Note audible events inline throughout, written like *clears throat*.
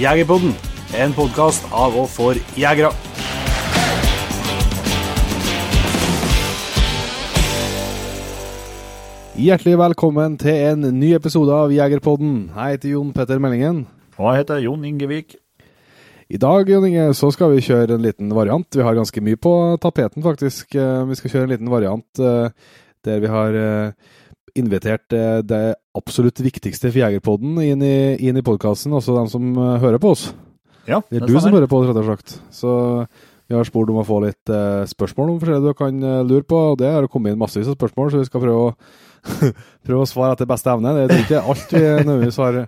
Jegerpodden, en podkast av og for jegere. Hjertelig velkommen til en ny episode av Jegerpodden. Jeg heter Jon Petter Meldingen. Og jeg heter Jon Ingevik. I dag Jon Inge, så skal vi kjøre en liten variant. Vi har ganske mye på tapeten, faktisk. Eh, Vi skal kjøre en liten variant eh, der vi har eh, invitert eh, det absolutt viktigste for Jegerpodden inn i, inn i podkasten, også dem som eh, hører på oss. Ja, Det er du som hører på oss, rett og slett. Så vi har spurt om å få litt eh, spørsmål om forskjellig du kan eh, lure på. og Det har kommet inn massevis av spørsmål, så vi skal prøve å, *laughs* prøve å svare etter beste evne. Det er ikke alt vi nødvendigvis har,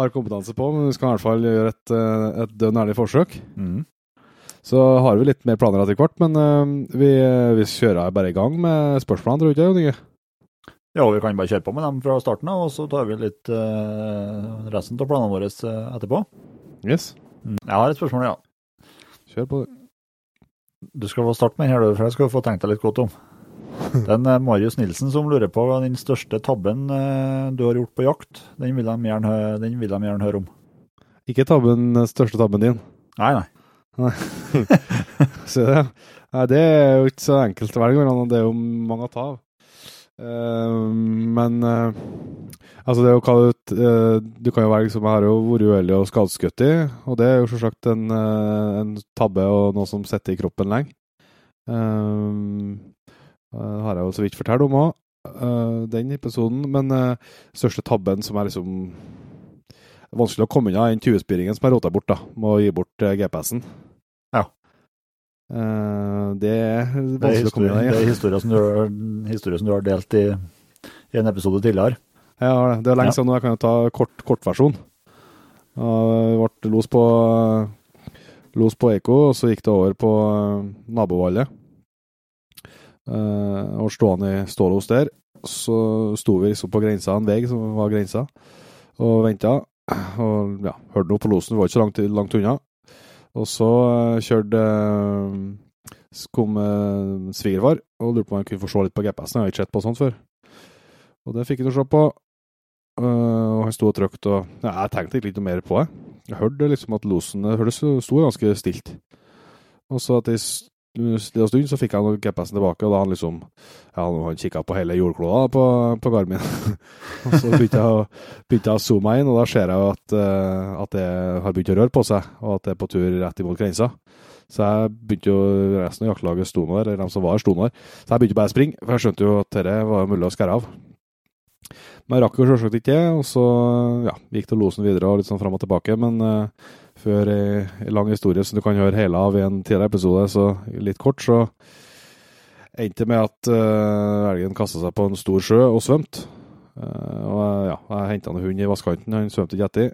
har kompetanse på, men vi skal i hvert fall gjøre et, et dønn ærlig forsøk. Mm. Så har vi litt mer planer etter hvert, men uh, vi, vi kjører bare i gang med spørsmålene, tror du ikke? Ja, vi kan bare kjøre på med dem fra starten av, og så tar vi litt uh, resten av planene våre eh, etterpå. Yes, Mm. Jeg har et spørsmål, ja. kjør på. Du skal få starte med her, for jeg skal få tenkt deg litt godt om. *laughs* Den er Marius Nilsen som lurer på hva den største tabben eh, du har gjort på jakt. Den vil de gjerne, gjerne høre om. Ikke tabben, største tabben din. Nei, nei. *laughs* Se det. Nei, det er jo ikke så enkelt å velge mellom, det er jo mange å ta av. Eh, men eh, altså det å kalle ut eh, Du kan jo være liksom, jeg har jo vært uheldig og skadeskutt og det er jo selvsagt en, en tabbe og noe som sitter i kroppen lenge. Uh, har jeg jo så vidt fortalt om òg, den episoden. Men største tabben som er liksom vanskelig å komme unna, er den 20-spiringen som er rota bort, da, med å gi bort GPS-en. Eh, det er Det vanskelig å komme unna. det er historier som, som du har delt i, i en episode tidligere. Ja, det. Det er lenge siden nå. Jeg kan jo ta kort, kortversjon. Uh, ble los på, los på Eiko, og så gikk det over på nabovallet. Uh, og stående i stålos der. Så sto vi liksom på grensa, en vei som var grensa, og venta. Og ja, hørte noe på losen, vi var ikke så langt, langt unna. Og så uh, kjørte uh, kom uh, svigerfar og lurte på om han kunne få se litt på GPS-en. Jeg har ikke sett på sånt før. Og det fikk han å se på. Og han sto og trykte, og ja, jeg tenkte ikke noe mer på det. Jeg hørte liksom at losen det sto ganske stilt. Og så at en stille stund så fikk han GPS-en tilbake, og da han liksom Ja, han kikka på hele jordkloda på, på Garmin. *laughs* og så begynte jeg, å, begynte jeg å zoome inn, og da ser jeg jo at, uh, at det har begynt å røre på seg, og at det er på tur rett imot grensa. Så jeg begynte jo, resten av jaktlaget sto nå der, eller de som var her, sto nå der. Så jeg begynte bare å springe, for jeg skjønte jo at dette var mulig å skære av. Men jeg rakk jo selvsagt ikke det, og så ja, gikk det losen videre og litt sånn fram og tilbake. Men eh, før ei lang historie som du kan høre hele av i en tidligere episode, så litt kort, så endte det med at uh, elgen kasta seg på en stor sjø og svømte. Uh, og jeg- ja, jeg henta en hund i vannkanten, han svømte ikke etter.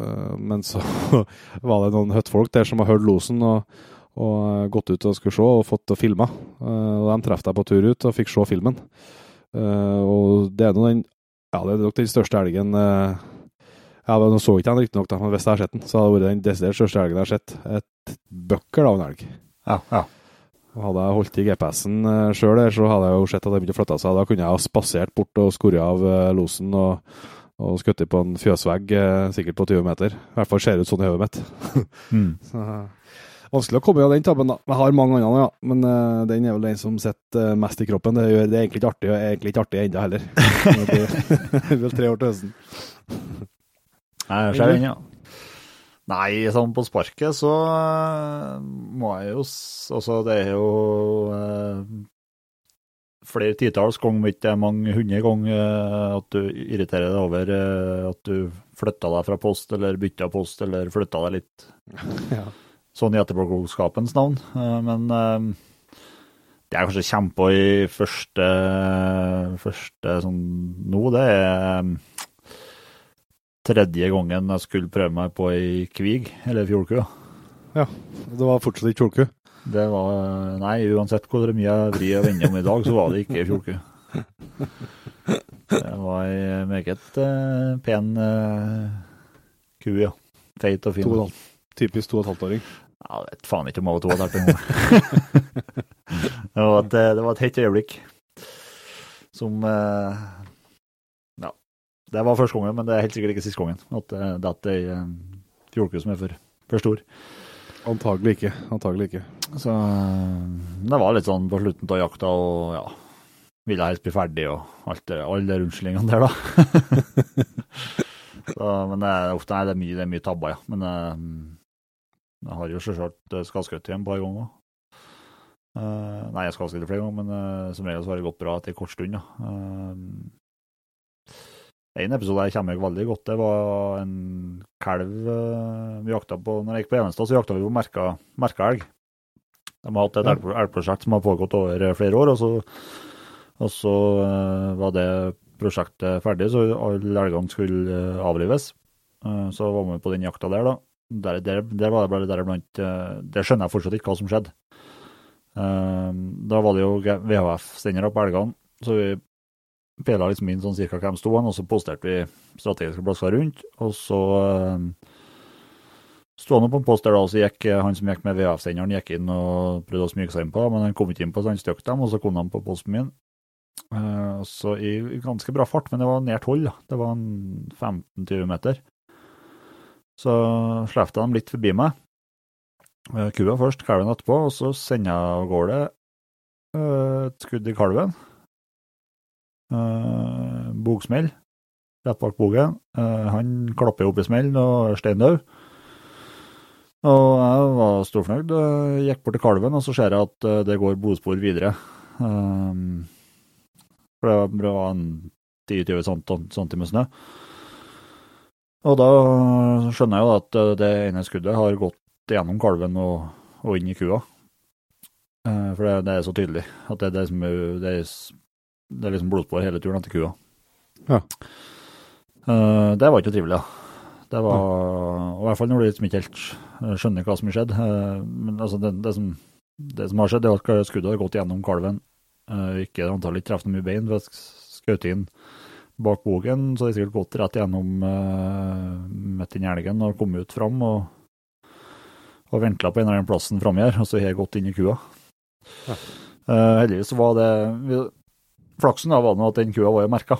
Uh, men så *laughs* var det noen høttfolk der som har hørt losen og, og gått ut og skulle se og fått filma. Uh, og de traff deg på tur ut og fikk se filmen. Eh, og det er nå den ja, nok den største elgen eh, Ja, men Nå så ikke den riktignok, men hvis jeg har sett den, så hadde det vært den desidert største elgen jeg har sett. Et bøkkel av en elg. Ja, ja. Hadde jeg holdt i GPS-en uh, sjøl der, så hadde jeg jo sett at den begynte å flytte seg. Da kunne jeg ha spasert bort og skåret av eh, losen og, og skutt på en fjøsvegg, eh, sikkert på 20 meter. I hvert fall ser det ut sånn i hodet mitt. *laughs* Mm. Så, eh, vanskelig å komme av den tabben, da. Jeg har mange andre, ja. Men uh, den er vel den som sitter eh, mest i kroppen. Det, gjør, det er egentlig ikke artig, og er egentlig ikke artig ennå heller. *laughs* Det blir vel tre år til høsten. Nei, jeg ser den, ja. Nei, sånn på sparket så eh, må jeg jo Altså, det er jo eh, flere titalls ganger, om ikke mange hundre ganger, eh, at du irriterer deg over eh, at du flytta deg fra post, eller bytta post, eller flytta deg litt *laughs* Ja. sånn i etterpåklokskapens navn. Eh, men eh, det jeg kanskje kommer på i første, første sånn nå, det er tredje gangen jeg skulle prøve meg på ei kvig, eller fjordku. Det var fortsatt ikke kjolku. Det var Nei, uansett hvor mye jeg vrir og vender om i dag, så var det ikke ei fjordku. Det var ei meget uh, pen uh, ku, ja. Feit og fin. To og Typisk to og et halvt åring. Ja, jeg vet faen ikke om jeg var to og et halvt engang. *laughs* det, var et, det var et hett øyeblikk som eh, Ja, Det var første gangen, men det er helt sikkert ikke siste gangen. At det er ei eh, fjordku som er for, for stor. Antagelig ikke. Antagelig ikke. Så eh, det var litt sånn på slutten av jakta og ja, ville helst bli ferdig og alt det, alle de unnskyldningene der, da. *laughs* så, men det er ofte nei, det er mye, det er mye tabber, ja. Men eh, jeg har jo selvsagt skadeskutt igjen et par ganger. Uh, nei, jeg skal skadskutt flere ganger, men uh, som regel så har det gått bra etter en kort stund. Uh, en episode jeg kommer veldig godt det var en kalv vi jakta på Når jeg gikk på Evenstad, så jakta vi på merka, merka elg. De har hatt et ja. elgprosjekt som har pågått over flere år, og så, og så var det prosjektet ferdig, så alle elgene skulle avlives. så var vi på den jakta der, da. Der, der, der var det bare deriblant Der skjønner jeg fortsatt ikke hva som skjedde. Da var det jo VHF-sendere på elgene, så vi pela liksom inn sånn cirka hvem sto han, og så posterte vi strategiske plasser rundt. Og så uh, sto han på en post der, da, og så gikk han som gikk med VF-senderen, gikk inn og prøvde å smyge seg inn på, men han kom ikke inn på, så han støkk dem, og så kom han på posten min. Uh, så i, ganske bra fart, men det var nært hold. Det var 15-20 meter. Så slapp de litt forbi meg. Kua først, kalven etterpå, og så sender jeg av gårde et skudd i kalven. Uh, bogsmell rett bak bogen. Uh, han klapper opp i smellen og er steindau. Og jeg var storfornøyd. Uh, gikk bort til kalven, og så ser jeg at uh, det går bospor videre. For det var en 10-20 cm snø. Og da skjønner jeg jo at det ene skuddet har gått gjennom kalven og, og inn i kua. For det, det, er så tydelig at det, det, er, det er det er liksom blodspor hele turen etter kua. Ja. Uh, det var ikke trivelig, da. Det var, og I hvert fall når du liksom ikke helt skjønner hva som har skjedd. Uh, men altså, det, det, som, det, som, har skjedd, er at skuddet har gått gjennom kalven. Uh, ikke antallet ikke noe mye bein. for jeg skjøt inn bak bogen, så har de sikkert gått rett gjennom uh, midt inni elgen og kommet ut fram og, og ventla på en eller annen plassen framme her, og så har jeg gått inn i kua. Ja. Uh, heldigvis var det Flaksen da var nå at den kua var jo merka.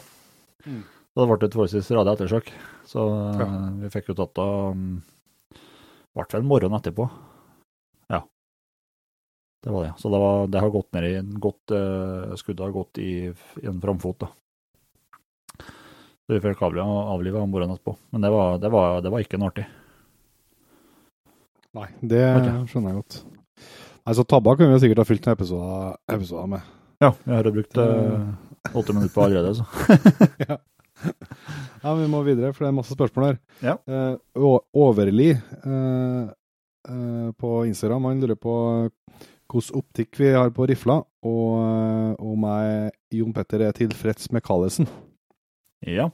Mm. Så det ble et forholdsvis radig ettersøk. Så ja. uh, vi fikk jo tatt av um, Ble vel morgenen etterpå. Ja. Det var det. Så det, var, det har gått ned i en godt uh, Skuddet har gått i, i en framfot, da. Så vi fikk avlive om morgenen etterpå. Men det var, det, var, det var, ikke noe artig. Nei, det skjønner jeg godt. Nei, Så tabba kunne vi sikkert ha fylt en episode, episode med. Ja, jeg har brukt eh, åtte minutter på allerede, så. *laughs* ja. ja, vi må videre, for det er masse spørsmål her. Ja. Eh, Overli eh, eh, på Instagram, han lurer på hvilken optikk vi har på rifla, og eh, om jeg, Jon Petter, er tilfreds med Kalesen. Ja.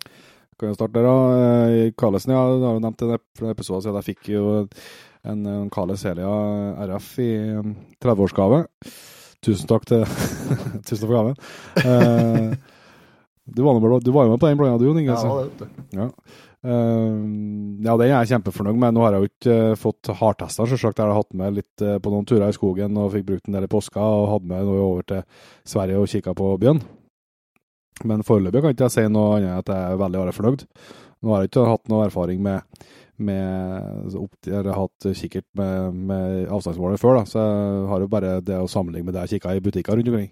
Kan jo starte der, da. Kalesen, ja, du har jo nevnt det for episoden siden. Jeg fikk jo en, en Helia RF i 30-årsgave. Tusen takk til *laughs* Tusen takk for gaven. Uh, du, var med, du var jo med på den blanda, du, Jon Inge. Ja, det. Ja. Uh, ja, den er jeg kjempefornøyd med. Nå har jeg jo ikke uh, fått hardtesta, selvsagt. Jeg har hatt med litt uh, på noen turer i skogen og fikk brukt den der i påska, og hadde med noe over til Sverige og kikka på bjørn. Men foreløpig kan ikke jeg si noe annet enn at jeg er veldig, veldig fornøyd. Nå har jeg ikke hatt noe erfaring med med Jeg har hatt kikkert med, med avstandsmåler før, da, så jeg har jo bare det å sammenligne med det jeg kikka i butikker rundt omkring.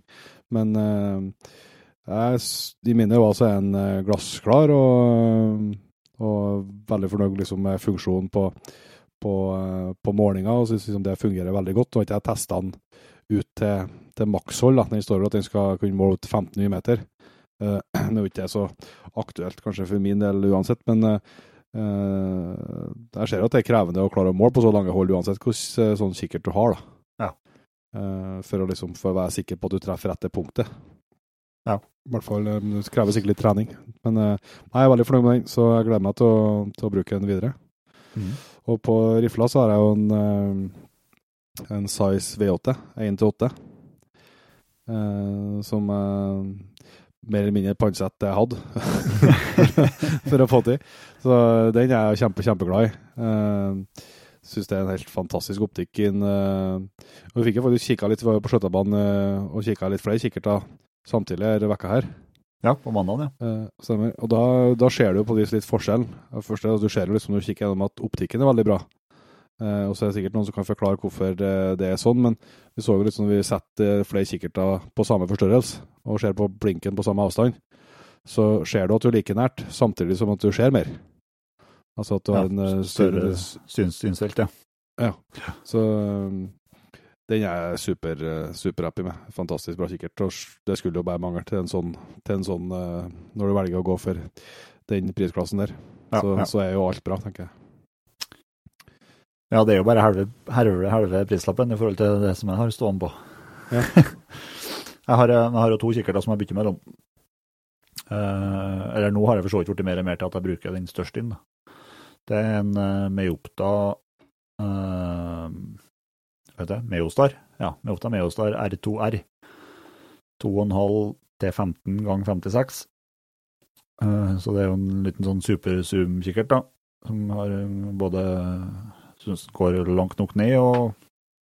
Men de jeg, i mine øyne så er uh, glassklar, og, og, veldig fornøyd liksom, med funksjonen på, på, uh, på målinga, og syns liksom, det fungerer veldig godt. Og ikke jeg testa den ut til, til makshold. Den står jo at den skal kunne måle ut 15 nye meter. Uh, *clears throat* det er ikke så aktuelt kanskje for min del uansett, men Uh, jeg ser at det er krevende å klare å måle på så lange hold, uansett hvordan uh, sånn kikkert du har. da. Ja. Uh, for, å liksom, for å være sikker på at du treffer rette punktet. Ja. I hvert fall, Det krever sikkert litt trening. Men jeg er veldig fornøyd med den, så jeg gleder meg til å, til å bruke den videre. Mm. Og på rifla så har jeg jo en, en size V8, 1-8, som mer eller mindre pantsett jeg hadde *laughs* for å få til. Så den er jeg kjempe, kjempeglad i. Uh, Syns det er en helt fantastisk optikk. In, uh, og vi fikk jo faktisk kikka litt på Skjøtabanen uh, og kikka litt flere kikkerter samtidig denne vekka her. Ja, på mandagen, ja. Uh, stemmer. Og da, da ser du jo på vis litt forskjellen. Først, du ser jo liksom når du kikker gjennom at optikken er veldig bra. Eh, og så er det sikkert noen som kan forklare hvorfor det, det er sånn, men vi så jo litt sånn vi setter flere kikkerter på samme forstørrelse og ser på blinken på samme avstand, så ser du at du er like nært, samtidig som at du ser mer. Altså at du har en eh, større syns, synsfelt, ja. Ja. Så den er jeg super, eh, superhappy med. Fantastisk bra kikkert. Og det skulle jo bare mangle til en sånn, til en sånn Når du velger å gå for den prisklassen der, Ja, så, ja. så er jo alt bra, tenker jeg. Ja, det er jo bare halve, halve, halve prislappen i forhold til det som jeg har stående på. Ja. *laughs* jeg, har, jeg har to kikkerter som jeg bytter mellom. Eh, eller nå har jeg for så vidt det mer og mer til at jeg bruker den største inn. Det er en uh, Meopta uh, heter det? Meostar. Ja, Meopta Meostar R2R. 2,5 til 15 ganger 56. Eh, så det er jo en liten sånn superzoom-kikkert, da. Som har eh, synes går langt nok ned og,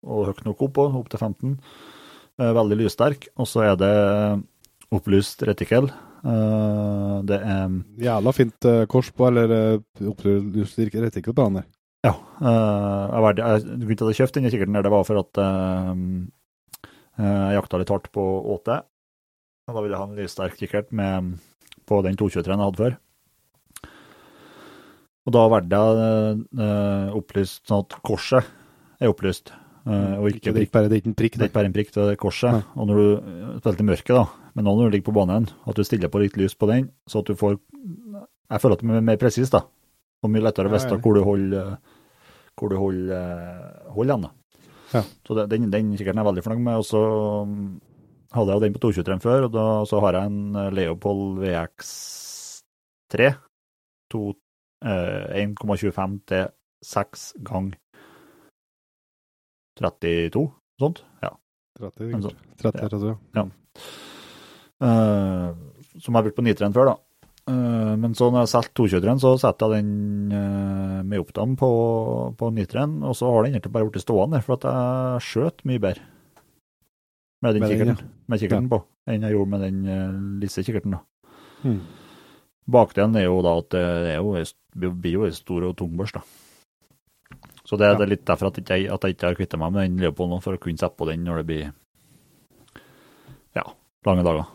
og høyt nok opp, opp til 15. Eh, veldig lyssterk. Og så er det opplyst retikkel. Eh, det er Jævla fint uh, kors på, eller opplyst retikkel på den der. Ja. eh, grunnen til at jeg kjøpte denne kikkerten, der det var for at eh, eh, jeg jakta litt hardt på åte. Og da ville jeg ha en lyssterk kikkert med, på den 223-en jeg hadde før. Og da valgte jeg eh, opplyst sånn at korset er opplyst, eh, og ikke ikke bare det er ikke en prikk. Det er ikke bare en prikk, det er korset. Nei. Og når du spiller i mørket, da, men nå når du ligger på banen, at du stiller på litt lys på den, så at du får Jeg føler at det er mer presis, da. Og mye lettere å vite hvor du holder hvor du holder, eh, holder den. da. Ja. Så det, den, den kikkerten er jeg veldig fornøyd med. Og så mm, hadde jeg jo den på 223 før, og da, så har jeg en eh, Leopold VX3. To, eh, 1,25 til 6 gang 32, sånt. Ja. 30, Men så- 30, 30, ja. Eh, som jeg har brukt på 9-3 før, da. Uh, men så når jeg solgte 223-en, så setter jeg den uh, med oppdam på, på 9-3-en, og så har den egentlig bare blitt stående, for at jeg skjøt mye bedre med den kikkerten, med kikkerten på, enn jeg gjorde med den uh, lisse kikkerten. da. Hmm. Bakdelen er jo da at det er jo, blir jo en stor og tung børs, da. Så det Ja. det er litt derfor at, jeg, at jeg ikke har kvittet meg med den Leopold nå, for å kunne sette på den når det blir ja, lange dager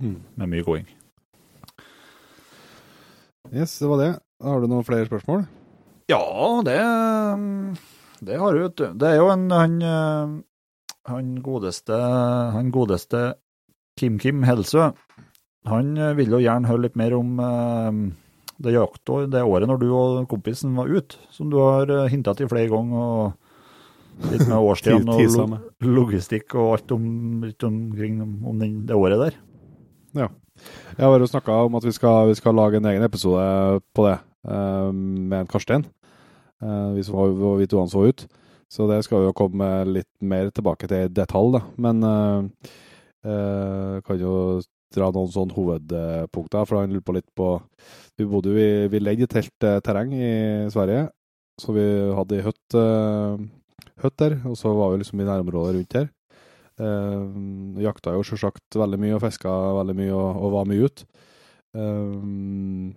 mm. med mye gåing. Yes, det var det. Har du noen flere spørsmål? Ja, det, det har du, vet du. Det er jo en han, han godeste han godeste Kim Kim Helsø. Han vil jo gjerne høre litt mer om eh, det jaktår, det året når du og kompisen var ute, som du har hinta til flere ganger. og Litt med årstidene *laughs* og lo logistikk og alt om, litt omkring om den, det året der. Ja. Jeg har jo snakka om at vi skal, vi skal lage en egen episode på det, uh, med en Karstein. Uh, vi, så, vi to han så ut. Så det skal vi jo komme litt mer tilbake til i detalj, da. Men uh, kan jo dra noen sånne hovedpunkter, for han lurte på litt på Vi bodde jo i Vi leide et helt eh, terreng i Sverige, så vi hadde ei hytt, uh, der, og så var vi liksom i nærområdet rundt her. Uh, jakta jo selvsagt veldig mye og fiska veldig mye og, og var mye ute. Uh,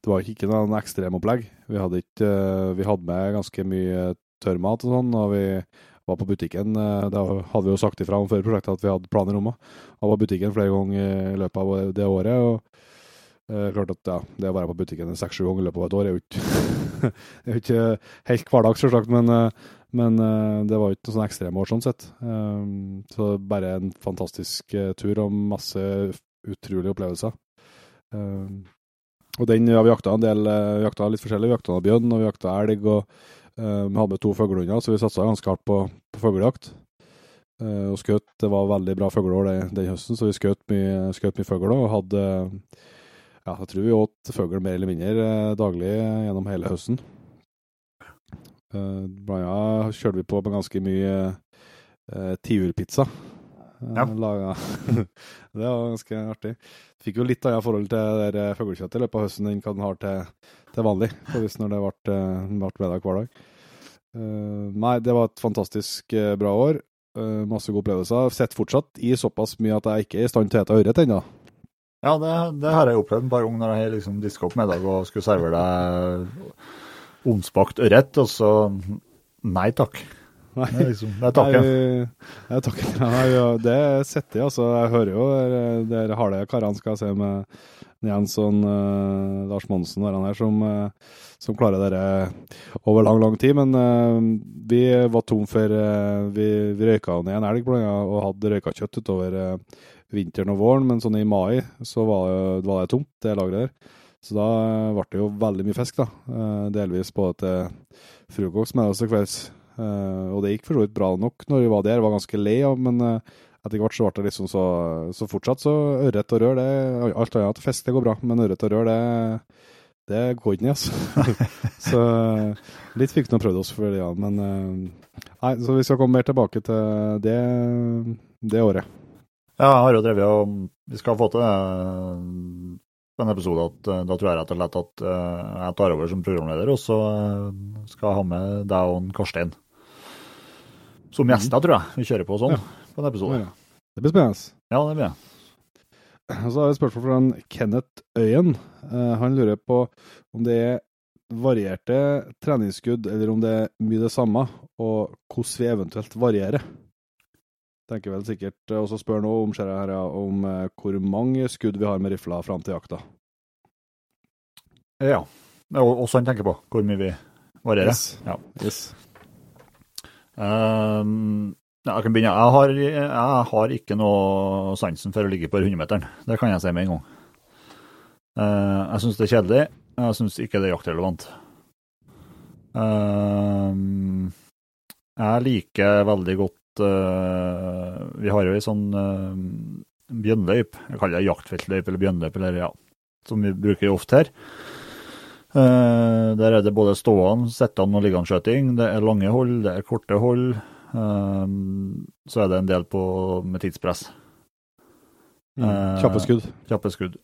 det var ikke noen ekstremopplegg. Vi hadde ikke uh, Vi hadde med ganske mye tørrmat og sånn, og vi var på butikken. Det Da hadde vi jo sagt ifra om før prosjektet at vi hadde planer om det. Og var på butikken flere ganger i løpet av det året. og eh, klart at ja, det å være på butikken seks-sju ganger i løpet av et år er jo ikke, *laughs* ikke helt hverdags, selvsagt, men, eh, men eh, det var jo ikke noe sånn ekstreme år sånn sett. Um, så bare en fantastisk eh, tur og masse utrolige opplevelser. Um, og den, ja, vi jakta en del, eh, vi jakta litt forskjellig. Vi jakta bjørn, og vi jakta elg, og eh, vi hadde med to fuglehunder, så vi satsa ganske hardt på, på fuglejakt. Eh, og skjøt, det var veldig bra fugleår den, høsten, så vi skjøt mye, skjøt mye fugl og hadde Ja, jeg tror vi åt fugl mer eller mindre eh, daglig gjennom hele høsten. Blant annet kjørte vi på med ganske mye eh, tiurpizza. Eh, Ja. laga. *laughs* det var ganske artig. Fikk jo litt annet forhold til fuglekjøttet i løpet av høsten enn hva den har til, til vanlig, på hvis når det ble, eh, ble middag hver dag. Uh, nei, det var et fantastisk eh, bra år. Uh, masse gode opplevelser. Sett fortsatt i såpass mye at jeg ikke er i stand til å ete ørret ennå. Ja, det, det har jeg opplevd et par ganger når jeg liksom diska opp middag og skulle servere deg omspakt ørret, og så Nei takk. Nei. Det er liksom, det er takken. Nei, takken. *laughs* Nei, det setter jeg, altså. Jeg hører jo de harde karene, skal se med Jens og uh, Lars Monsen og her, som, uh, som klarer dette over lang, lang tid. Men uh, vi var tom for vi, vi røyka ned en elg blant og hadde røykakjøtt utover vinteren og våren, men sånn i mai så var det, var det tomt, det lageret der. Så da ble det jo veldig mye fisk, da. delvis både til frokost, men også kvelds. Uh, og det gikk for så vidt bra nok når vi var der. Jeg var ganske lei av, men etter hvert så ble det liksom så, så fortsatt så ørret og rør, det Alt annet til fisk, det går bra, men ørret og rør, det, det går ikke ned, altså. *laughs* så litt fikk vi prøvd oss for det, ja. Men uh, nei, så vi skal komme mer tilbake til det, det året. Ja, jeg har jo drevet og Vi skal få til en episode at da tror jeg rett og slett at jeg tar over som programleder, og så skal jeg ha med deg og Karstein som gjester, tror jeg. Vi kjører på sånn ja. På en episode. Ja. Det blir spennende. Ja, det blir det. Så har jeg et spørsmål fra Kenneth Øyen. Uh, han lurer på om det er varierte treningsskudd, eller om det er mye det samme, og hvordan vi eventuelt varierer. Tenker vel sikkert Og så spør nå om, her, om uh, hvor mange skudd vi har med rifla fram til jakta. Ja. Og også han tenker på hvor mye vi varierer. Yes. Ja. yes. Um, jeg kan begynne. Jeg har, jeg har, ikke noe sansen for å ligge på 100-meteren. Det kan jeg si med en gang. Uh, jeg syns det er kjedelig. Jeg syns ikke det er jaktrelevant. Uh, jeg liker veldig godt uh, Vi har jo ei sånn bjørnløype. Jeg kaller det jaktfeltløype eller bjønnløyp, eller ja, som vi bruker ofte her. Der er det både stående, sittende og liggende skjøting. Det er lange hold, det er korte hold. Uh, så er det en del på, med tidspress. Mm. Uh, kjappe skudd. Kjappe skudd.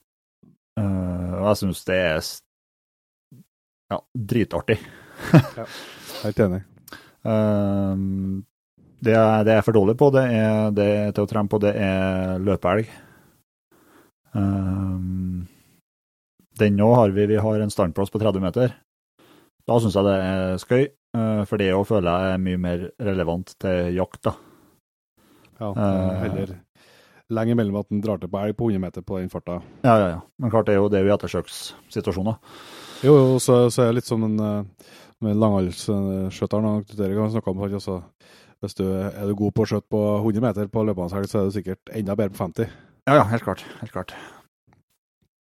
og jeg syns det er ja, dritartig. ja, helt enig. det, jeg, det er for dårlig på, det er, det til å trene på, det er løpeelg. Um, den nå har vi, vi har en standplass på 30 meter. Da syns jeg det er skøy, eh, for det òg føler jeg er mye mer relevant til jakt, da. Ja, heller lenge mellom at en drar til på elg på 100 meter på den farta. Ja, ja, ja. Men klart det er jo det vi ettersøkssituasjoner. Jo, jo, så, så er det litt som en eh, med langhalsskjøteren og Derek har snakka om. Altså, hvis du er du god på å skjøte på 100 meter på løpebanehelg, så er du sikkert enda bedre på 50. Ja, ja, helt klart. Helt klart.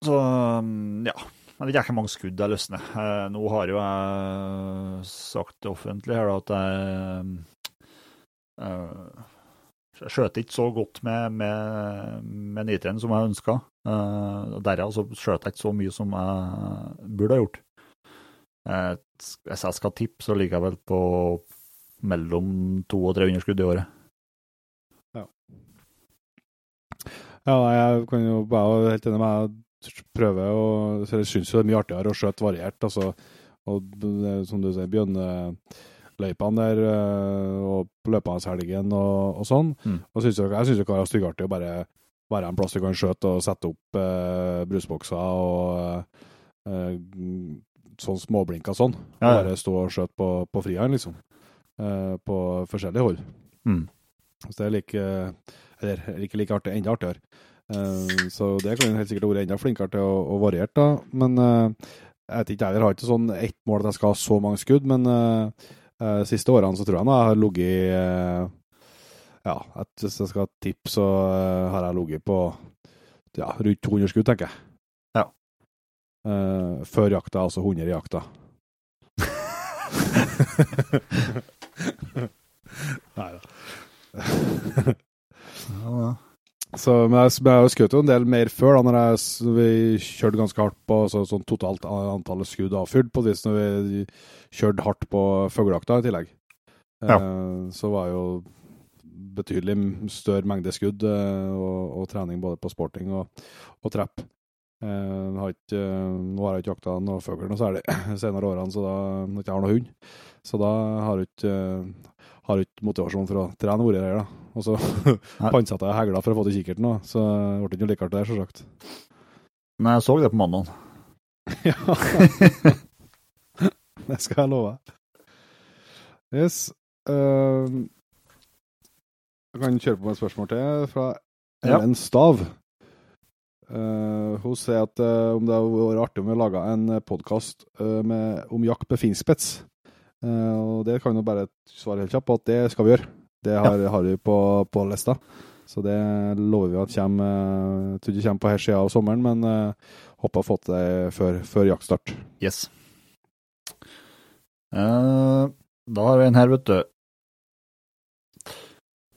Så um, ja. Jeg vet ikke mange skudd jeg løsner. Eh, nå har jo jeg sagt offentlig her at jeg uh, jeg skjøt ikke så godt med, med, med niteren som jeg ønska. Uh, Derav så skjøt jeg ikke så mye som jeg burde ha gjort. Uh, hvis jeg skal tippe, så ligger jeg vel på mellom 200 og 300 skudd i året. Ja. Jeg kan jo bare helt enig med prøver å så Jeg syns jo det er mye artigere å skjøte variert. altså, og Som du sier, bjørneløypene der, og og løpehelgen og, og sånn. Mm. Og synes jeg, jeg syns det kan være styggartig å bare være en plass du kan skjøte og sette opp eh, brusbokser og eh, sånn småblinker sånn. Ja, ja. Bare stå og skjøte på, på frihånd, liksom. Eh, på forskjellige hold. Mm. Så det er like Eller ikke like artig, enda artigere. Uh, så det kan helt sikkert vært enda flinkere til å, å variere, da. Men uh, jeg vet ikke, jeg har ikke sånn ett mål at jeg skal ha så mange skudd, men uh, siste årene så tror jeg jeg har ligget Ja, hvis jeg skal tippe, så har jeg ligget på ja, rundt 200 skudd, tenker jeg. Ja. før jakta, altså 100 i jakta. *laughs* *laughs* Nei da. ja, ja. Så, men jeg, jeg skjøt jo en del mer før, da når jeg, vi kjørte ganske hardt på så, sånn totalt antallet skudd avfyrt, på det når vi kjørte hardt på fuglejakta i tillegg. Ja. Eh, så var jo betydelig større mengde skudd eh, og, og, trening både på sporting og, og trepp. Eh, har ikke, nå har jeg ikke jakta noe fugl noe særlig *clears throat* senere årene, så da når jeg ikke har noe hund. Så da har jeg ikke, har ikke motivasjon for å trene hvor jeg er, da. Og så *laughs* pantsatte jeg hegla for å få til kikkerten, da. så det ble ikke noe likere der, selvsagt. Men jeg så det på mandag. *laughs* Ja. *laughs* det skal jeg love. Yes. Uh, jeg kan kjøre på med et spørsmål til fra. Ellen Stav. Uh, hun sier at uh, om det hadde vært artig om vi laga en podkast om jakt med finspets. Eh, og det kan jo bare svare helt kjapt på at det skal vi gjøre. Det har, har vi på, på lista. Så det lover vi at kommer eh, Jeg tror ikke det kommer på her sida av sommeren, men uh, håper å få til det før, før jaktstart. Yes. Uh, da har vi en her, vet du.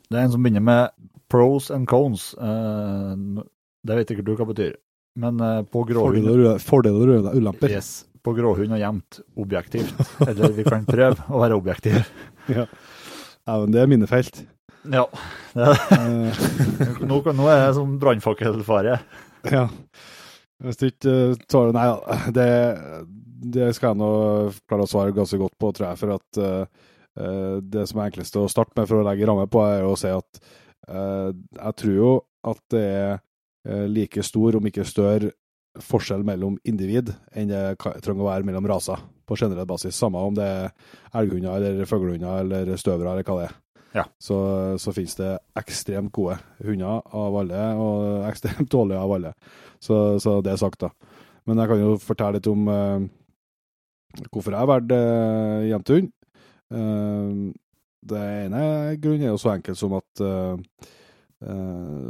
Det er en som begynner med pros and cones. Uh, det vet ikke du hva det betyr. Men uh, på gråhund fordeler og ulemper. yes, På gråhund og jevnt objektivt. Eller vi kan prøve å være objektive. *laughs* Ja. Ja, men det er minnefelt. Ja. *laughs* Nå, nå er det som brannfakkelfare. ja. Hvis du ikke eh, Nei det, det skal jeg nå klare å svare ganske godt på, tror jeg. For at eh, det som er enklest å starte med for å legge ramme på, er jo å si at uh, jeg tror jo at det er like stor, om ikke større, forskjell mellom individ enn det trenger å være mellom raser på generell basis. Samme om det er elghunder eller fuglehunder eller støvere eller hva det er. Ja. Så, så finnes det ekstremt gode hunder av alle, og ekstremt dårlige av alle. Så, så det er sagt, da. Men jeg kan jo fortelle litt om uh, hvorfor jeg har valgt uh, jentehund. Uh, det ene grunnen er jo så enkel som at uh,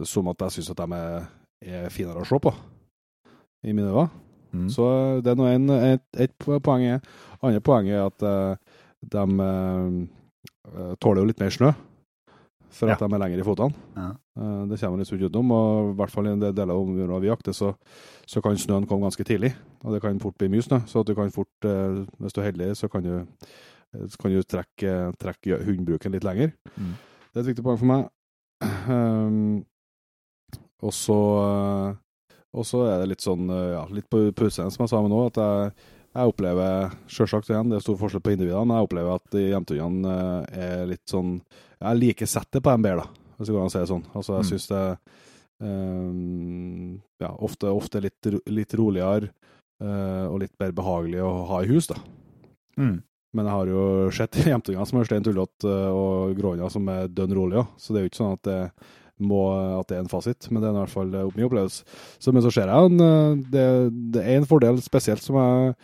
som at jeg syns at de er, er finere å se på, i mine øyne. Mm. Så det er nå en, et, et poeng. er. Andre poeng er at uh, de uh, tåler jo litt mer snø, for at Ja. de er lenger i fotene. Ja. Uh, det kommer litt utenom, og i hvert fall i en del deler av området vi jakter, så, så kan snøen komme ganske tidlig. Og det kan fort bli mye snø, så at du kan fort, eh, hvis du er heldig, så kan du, eh, så kan du trekke, trekke hundebruken litt lenger. Mm. Det er et viktig poeng for meg. Um, og så og så er det litt sånn, eh, ja, litt på utseendet, som jeg sa med nå, at jeg, jeg opplever, selvsagt igjen, det er stor forskjell på individene, jeg opplever at de jentehundene eh, er litt sånn, jeg liker settet på dem bedre, da, hvis det går an å si det sånn. Altså, jeg Mm. synes det um, ja, ofte, ofte litt, litt roligere uh, og litt mer behagelig å ha i hus, da. Mm. Men jeg har jo sett *laughs* jevntunger som er stein tullete og gråhunder som er dønn rolige, så det er jo ikke sånn at det, må, at det er en fasit, men det er i hvert fall eh, min opplevelse. Så, men så ser jeg en, eh, det, det er en fordel spesielt som jeg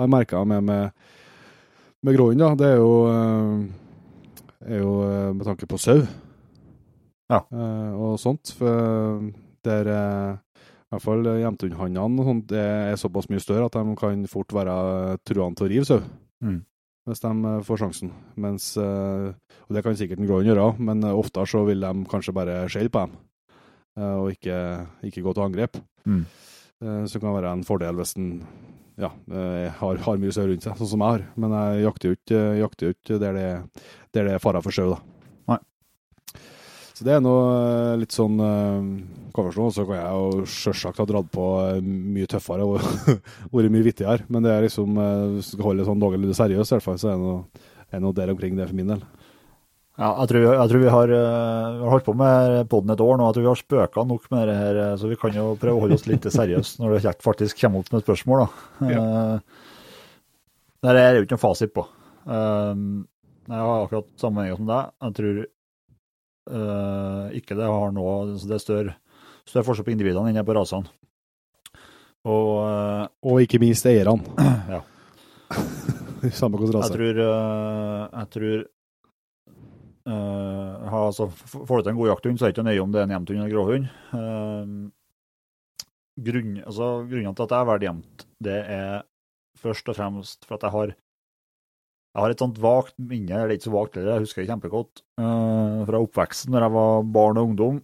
har merka med, med, med gråhund, da. Det er jo, eh, er jo eh, med tanke på sau Ja. eh, og sånt. For der eh, i hvert fall det er såpass mye større at de kan fort være truende til å rive sau Mm. Hvis de eh, får sjansen. Mens, eh, og det kan sikkert en gråhund gjøre, men eh, oftere så vil de kanskje bare skjelle på dem, og ikke, ikke gå til angrep. Mm. Så kan være en fordel hvis en ja, har, har mye sau rundt seg, sånn som jeg har. Men jeg jakter jo ikke, jakter jo ikke der, det, der det er fare for sau, da. Så det er noe litt sånn Hva så kan jeg jo sjølsagt ha dratt på eh, mye tøffere og *laughs* vært mye vittigere, men det er liksom eh, Hvis du skal holde det sånn noenlunde seriøst, i hvert fall, så er det noe, er der omkring det for min del. Ja, jeg tror, jeg tror vi har, uh, holdt på med poden et år nå. Jeg tror vi har spøka nok med det her, eh, så vi kan jo prøve å holde oss litt seriøst når det faktisk kommer opp med et spørsmål. Da. Eh, Det er jo ikke noen fasit på. Uh, Jeg har akkurat samme mening som deg. Jeg tror eh, ikke det har noe så Det er større, større forskjell på individene enn det er på rasene. Og eh, Og ikke minst eierne. *clears throat* Ja. *laughs* Samme hvordan Jeg tror, øh, jeg tror Uh, ha, altså, Får du til en god jakthund, så er det ikke nøye om det er en jevnthund eller gråhund. Uh, grunn, altså, grunnen til at jeg velger jevnt, det er først og fremst for at jeg har jeg har et sånt vagt minne, eller ikke så vagt heller, jeg husker det kjempegodt, uh, fra oppveksten når jeg var barn og ungdom.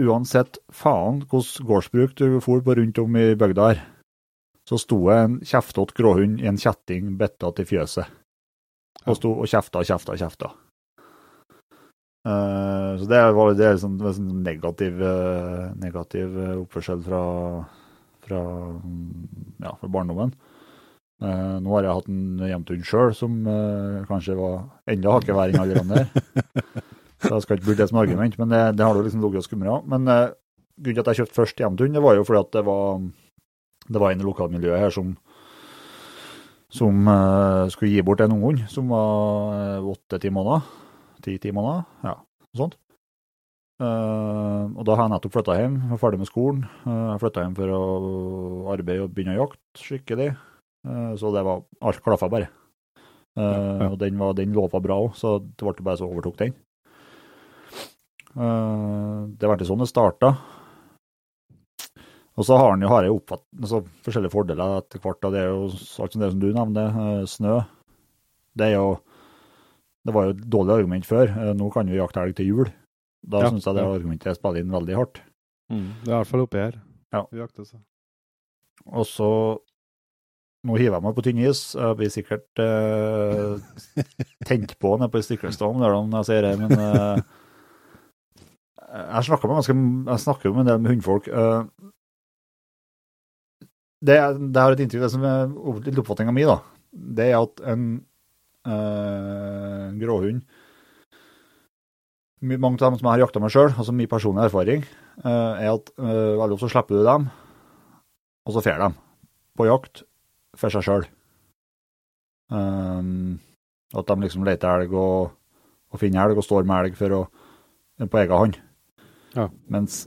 Uansett faen hvordan gårdsbruk du for på rundt om i bygda her, så sto det en kjeftete gråhund i en kjetting betta til fjøset. Og sto og kjefta kjefta kjefta. Uh, så det var det liksom, det var sånn negativ, uh, negativ eh, oppførsel fra, fra, mm, ja, fra barndommen. Eh, nå har jeg hatt en jevnthund sjøl som uh, kanskje var enda hakket verre enn alle de andre. *laughs* Så jeg skal ikke bruke det som argument, men det, det har du liksom ligget og skumra. Men uh, grunnen til at jeg kjøpte først jevnthund, det var jo fordi at det var det var en i lokalmiljøet her som som skulle gi bort en unghund som var åtte-ti måneder. Ti-ti måneder, ja, noe sånt. Uh, og da har jeg nettopp flytta hjem, var ferdig med skolen. Uh, jeg flytta hjem for å arbeide og begynne å jakte skikkelig. Eh, så det var Alt klaffa bare. Eh, ja. Og den, var, den lova bra òg, så det ble bare så overtok den. Eh, det ble sånn det starta. Og så har han jo har jeg oppfatt, altså, forskjellige fordeler etter hvert. Det er jo alt som det som du nevner, snø. Det er jo Det var jo et dårlig argument før. Nå kan vi jakte elg til jul. Da Ja, syns jeg det argumentet spiller inn veldig hardt. Mm. Det er i hvert fall oppi her. Ja. Vi jakter så. Og så Nå hiver jeg meg på tynn is. Jeg blir sikkert eh, tent på nede på Stiklestad når jeg sier det, men eh, jeg, snakker med ganske, jeg snakker med en del med hundfolk. eh, det, det har et inntrykk, det som er oppfatninga mi, da, det er at en eh, gråhund Mange av dem som jeg har jakta med sjøl, altså min personlige erfaring, eh, er at eh, veldig ofte slipper du dem, og så fer de på jakt for seg sjøl. at de liksom leter elg og, og finner elg og står med elg for å, på egen hånd. Ja. Mens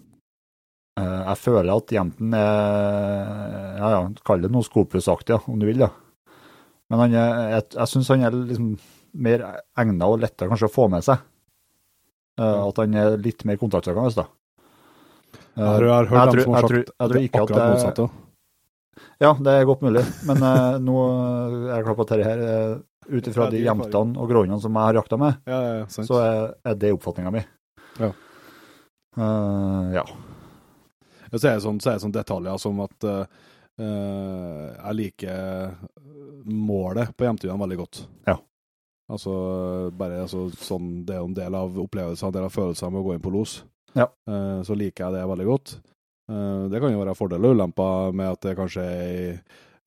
uh, jeg føler at jenten er ja, ja, Kall det noe skopusaktig, ja, om du vil. da. Men han er, jeg, jeg syns han er liksom mer egna og lettere kanskje å få med seg. Uh, at han er litt mer kontaktsøkende. da. Eh, Jeg har, jeg jeg tror- jeg tror- jeg tror ikke at det-. Ja, det er godt mulig. Men eh, nå er jeg klar på at dette her, uh, ut ifra de jentene og gråhundene som jeg har jakta med, Ja, ja, ja, sant. så er, er det oppfatninga mi. Ja. Eh, ja. Ja, Så er det sånn, så er det sånn detaljer som at eh, eh, jeg liker målet på hjemtidene veldig godt. Ja. Altså, bare altså, sånn, Det er jo en del av opplevelsen, en del av følelsene med å gå inn på los. Ja. Eh, så liker jeg det veldig godt. Eh, det kan jo være fordeler og ulemper med at det kanskje er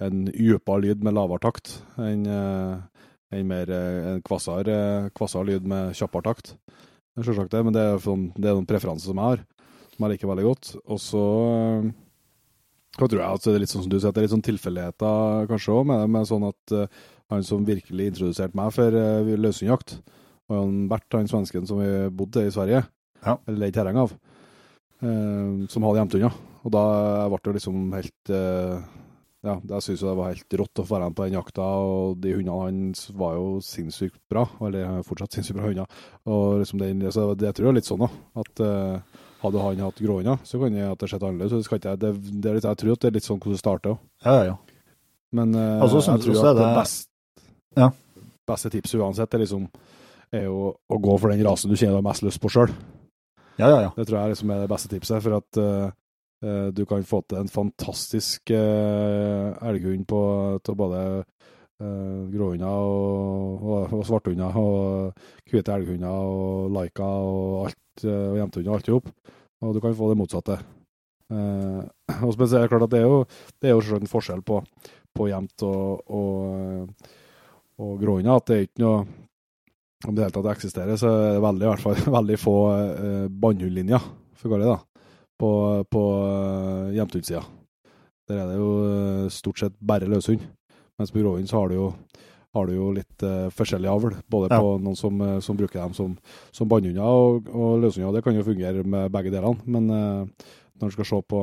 en dypere lyd med lavere takt enn en mer eh, en kvassere, kvassere lyd med kjappere takt. Selvsagt det, men det er, sånn, det er noen preferanser som jeg har som jeg liker veldig godt. Og så tror jeg at det er litt sånn som du sier, at det er litt sånn tilfeldigheter kanskje òg med det. Men sånn at han som virkelig introduserte meg for løshundjakt, var han Bert, han svensken som vi bodde i Sverige, Ja. eller leide terreng av, som hadde gjemt unna. Og da ble det liksom helt øh, Ja, jeg syns det var helt rått å få være med på den jakta, og de hundene hans var jo sinnssykt bra. Eller er fortsatt sinnssykt bra hunder. Og liksom den, så det tror jeg er litt sånn, da. At uh, hadde han hatt gråhunder, så kan det ha sett annerledes. Så det skal ikke jeg, det, det er litt, jeg tror at det er litt sånn hvordan det starter òg. Ja, ja. Men uh, Altså, jeg tror at det det- best, Ja. beste tipset uansett er liksom er jo å gå for den rasen du kjenner du har mest lyst på sjøl. Ja, ja, ja. Det tror jeg liksom er det beste tipset. For at eh, du kan få til en fantastisk uh, elghund på til både uh, gråhunder og, og, og svarthunder og hvite elghunder og laika og alt, uh, og jevntehunder og alt i hop. Og du kan få det motsatte. Uh, og så er det klart at det er jo, det er jo en forskjell på, på jevnt og, og, og gråhunder. At det er ikke noe Om det hele tatt eksisterer, så er det veldig, i hvert fall, *laughs* veldig få eh, bannhundlinjer, for å kalle det det, på, på uh, jevnthundsida. Der er det jo eh, stort sett bare løshund. Mens på gråhund så har du jo har du jo litt eh, forskjellig avl, både Ja. på noen som, eh, som bruker dem som, som bannhunder og, og løshunder. Det kan jo fungere med begge delene, men eh, når du skal se på,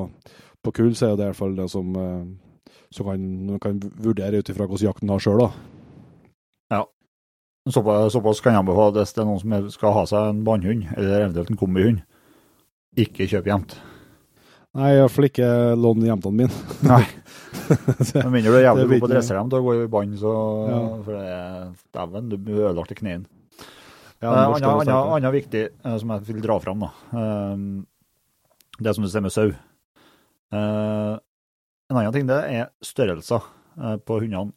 på kull, så er det i hvert fall det som, eh, som kan, kan vurdere ut ifra hvordan jakten har sjøl, da. Såpass, såpass kan jeg anbefale hvis det er noen som skal ha seg en bannhund, eller eventuelt en kombihund. Ikke kjøp gjemt. Nei, iallfall ikke lån jentene mine. *laughs* Nei. Med mindre du er jævlig god på å dresse dem til å gå i bånd, så Ja. For det er Dæven, du ødelagte knærne. Ja, Annet annet- annet viktig eh, som jeg vil dra fram, da. eh, Det som du ser med sau. Eh, En annen ting det er størrelser på hundene.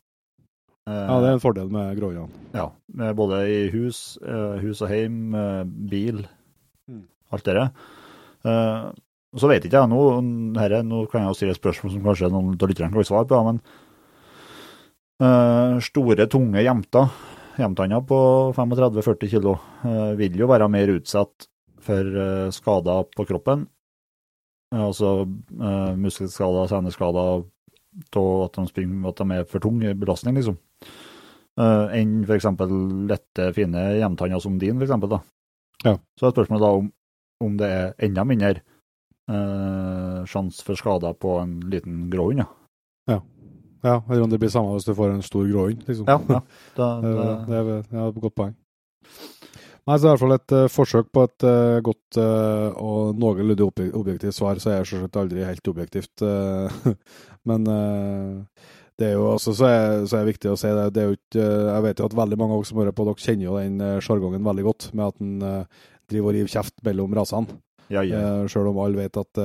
Eh, Ja, det er en fordel med gråhundene. ja, med både i hus, eh, hus og heim, eh, bil, Mm. alt det der. Så vet ikke jeg nå, herre, nå kan jeg jo stille et spørsmål som kanskje noen av lytterne kan svare på, men store, tunge jemter, jemtanner på 35-40 kilo, vil jo være mer utsatt for skader på kroppen. Altså muskelskader, seneskader, at de springer at de er for tung belastning, liksom. Uh, enn f.eks. lette, fine hjemtanner som din, f.eks. Ja. Så er spørsmålet da om, om det er enda mindre uh, sjanse for skader på en liten grå hund. Ja. ja, eller om det blir samme hvis du får en stor grå hund, liksom. Ja, ja. *laughs* Da, det, da, det er ja, et godt poeng. Nei, så det er i hvert fall et uh, forsøk på et uh, godt uh, og noenlunde ob objektivt svar, så er jeg selvsagt aldri helt objektivt. *laughs* men det er jo også så er, så er viktig å si det. det er jo ikke, jeg vet jo at veldig mange av dere som hører på, dere kjenner jo den sjargongen veldig godt, med at en driver og river kjeft mellom rasene. Ja, ja. Selv om alle vet at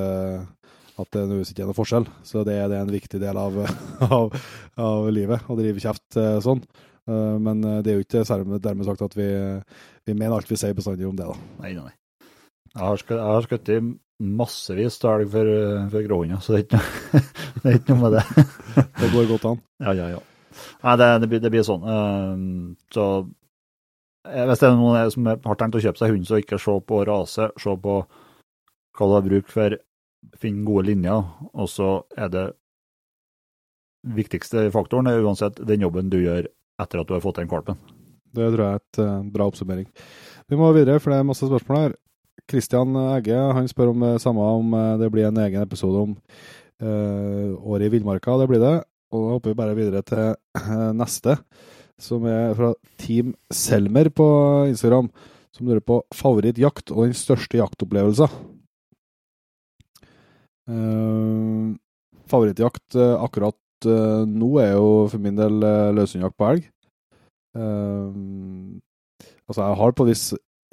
at det nødvendigvis ikke er noen forskjell. Så det, det er en viktig del av, *laughs* av, av livet, å drive kjeft sånn. Eh, men eh, det er jo ikke dermed sagt at vi, vi mener alt vi sier bestandig om det, da. Nei, nei. Jeg har skutt i massevis av elg for, for gråhunder, så det er, ikke, *laughs* det er, ikke, noe med det. *laughs* det går godt an. Ja, ja, ja. Nei, det, det, blir, det blir, sånn. Uh, så hvis det er noen som har tenkt å kjøpe seg hund, så ikke se på rase, se på hva du har bruk for, finne gode linjer, og så er det viktigste faktoren er uansett den jobben du gjør etter at du har fått den valpen. Det tror jeg er et uh, bra oppsummering. Vi må videre, for det er masse spørsmål her. Kristian Egge han spør om det samme om eh, det blir en egen episode om uh, året i villmarka. Det blir det. Og da hopper vi bare videre til uh, neste, som er fra Team Selmer på Instagram, som lurer på favorittjakt og den største jaktopplevelsen. Uh, favorittjakt akkurat nå er jo for min del løshundjakt på elg. Altså, jeg har på viss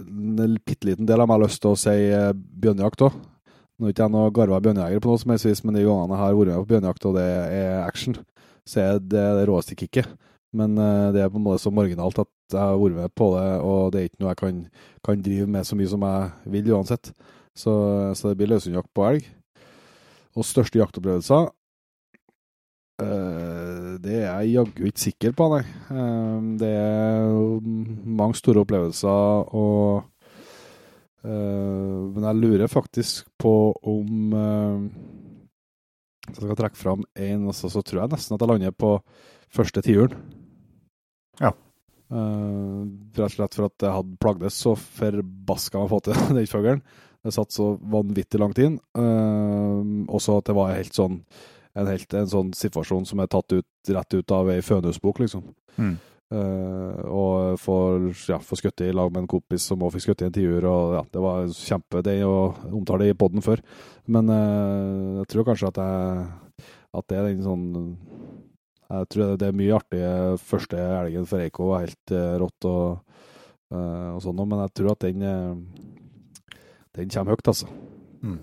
en bitte liten del av meg lyst til å si uh, bjørnejakt òg. Nå er ikke jeg noen garva bjørnejeger på noe som helst vis, men de gangene jeg har vært med på bjørnejakt, og det er action, så er det det råeste kicket. Men uh, det er på en måte så marginalt at jeg har vært med på det, og det er ikke noe jeg kan, kan drive med så mye som jeg vil uansett. Så, så det blir løshundjakt på elg. Og største jaktopplevelser Uh, det er jeg jaggu ikke sikker på, nei. Uh, det er mange store opplevelser, og uh, Men jeg lurer faktisk på om Hvis jeg skal trekke fram én, altså, så tror jeg nesten at jeg lander på første tiuren. Ja. rett og slett for at jeg hadde plagdes så forbaska med å få til *laughs* den fuglen. Det satt så vanvittig langt inn. Også at det var helt sånn en, helt, en sånn situasjon som er tatt ut, rett ut av ei Fønhusbok, liksom. Mm. Uh, og får, ja, får skutt i lag med en kompis som òg fikk skutt i en tiur. og ja, Det var kjempe det å omtale det i poden før. Men uh, jeg tror kanskje at, jeg, at det er den sånn Jeg tror det er mye artig. Første elgen for Eiko var helt uh, rått og, og sånn, men jeg tror at den, den kommer høyt, altså. Mm.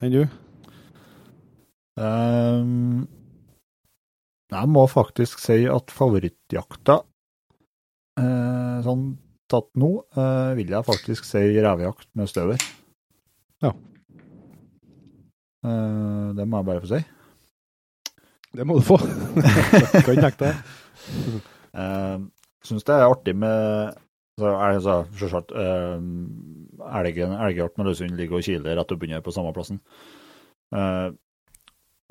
Enn du? Um, jeg må faktisk si at favorittjakta, uh, sånn tatt nå, uh, vil jeg faktisk si revejakt med støver. Ja. Uh, det må jeg bare få si. Det må du få. *laughs* kan ikke nekte det. *laughs* uh, Syns det er artig med så er det Selvsagt, elgjakt med løshund ligger og kiler rett oppunder på samme plassen. Uh,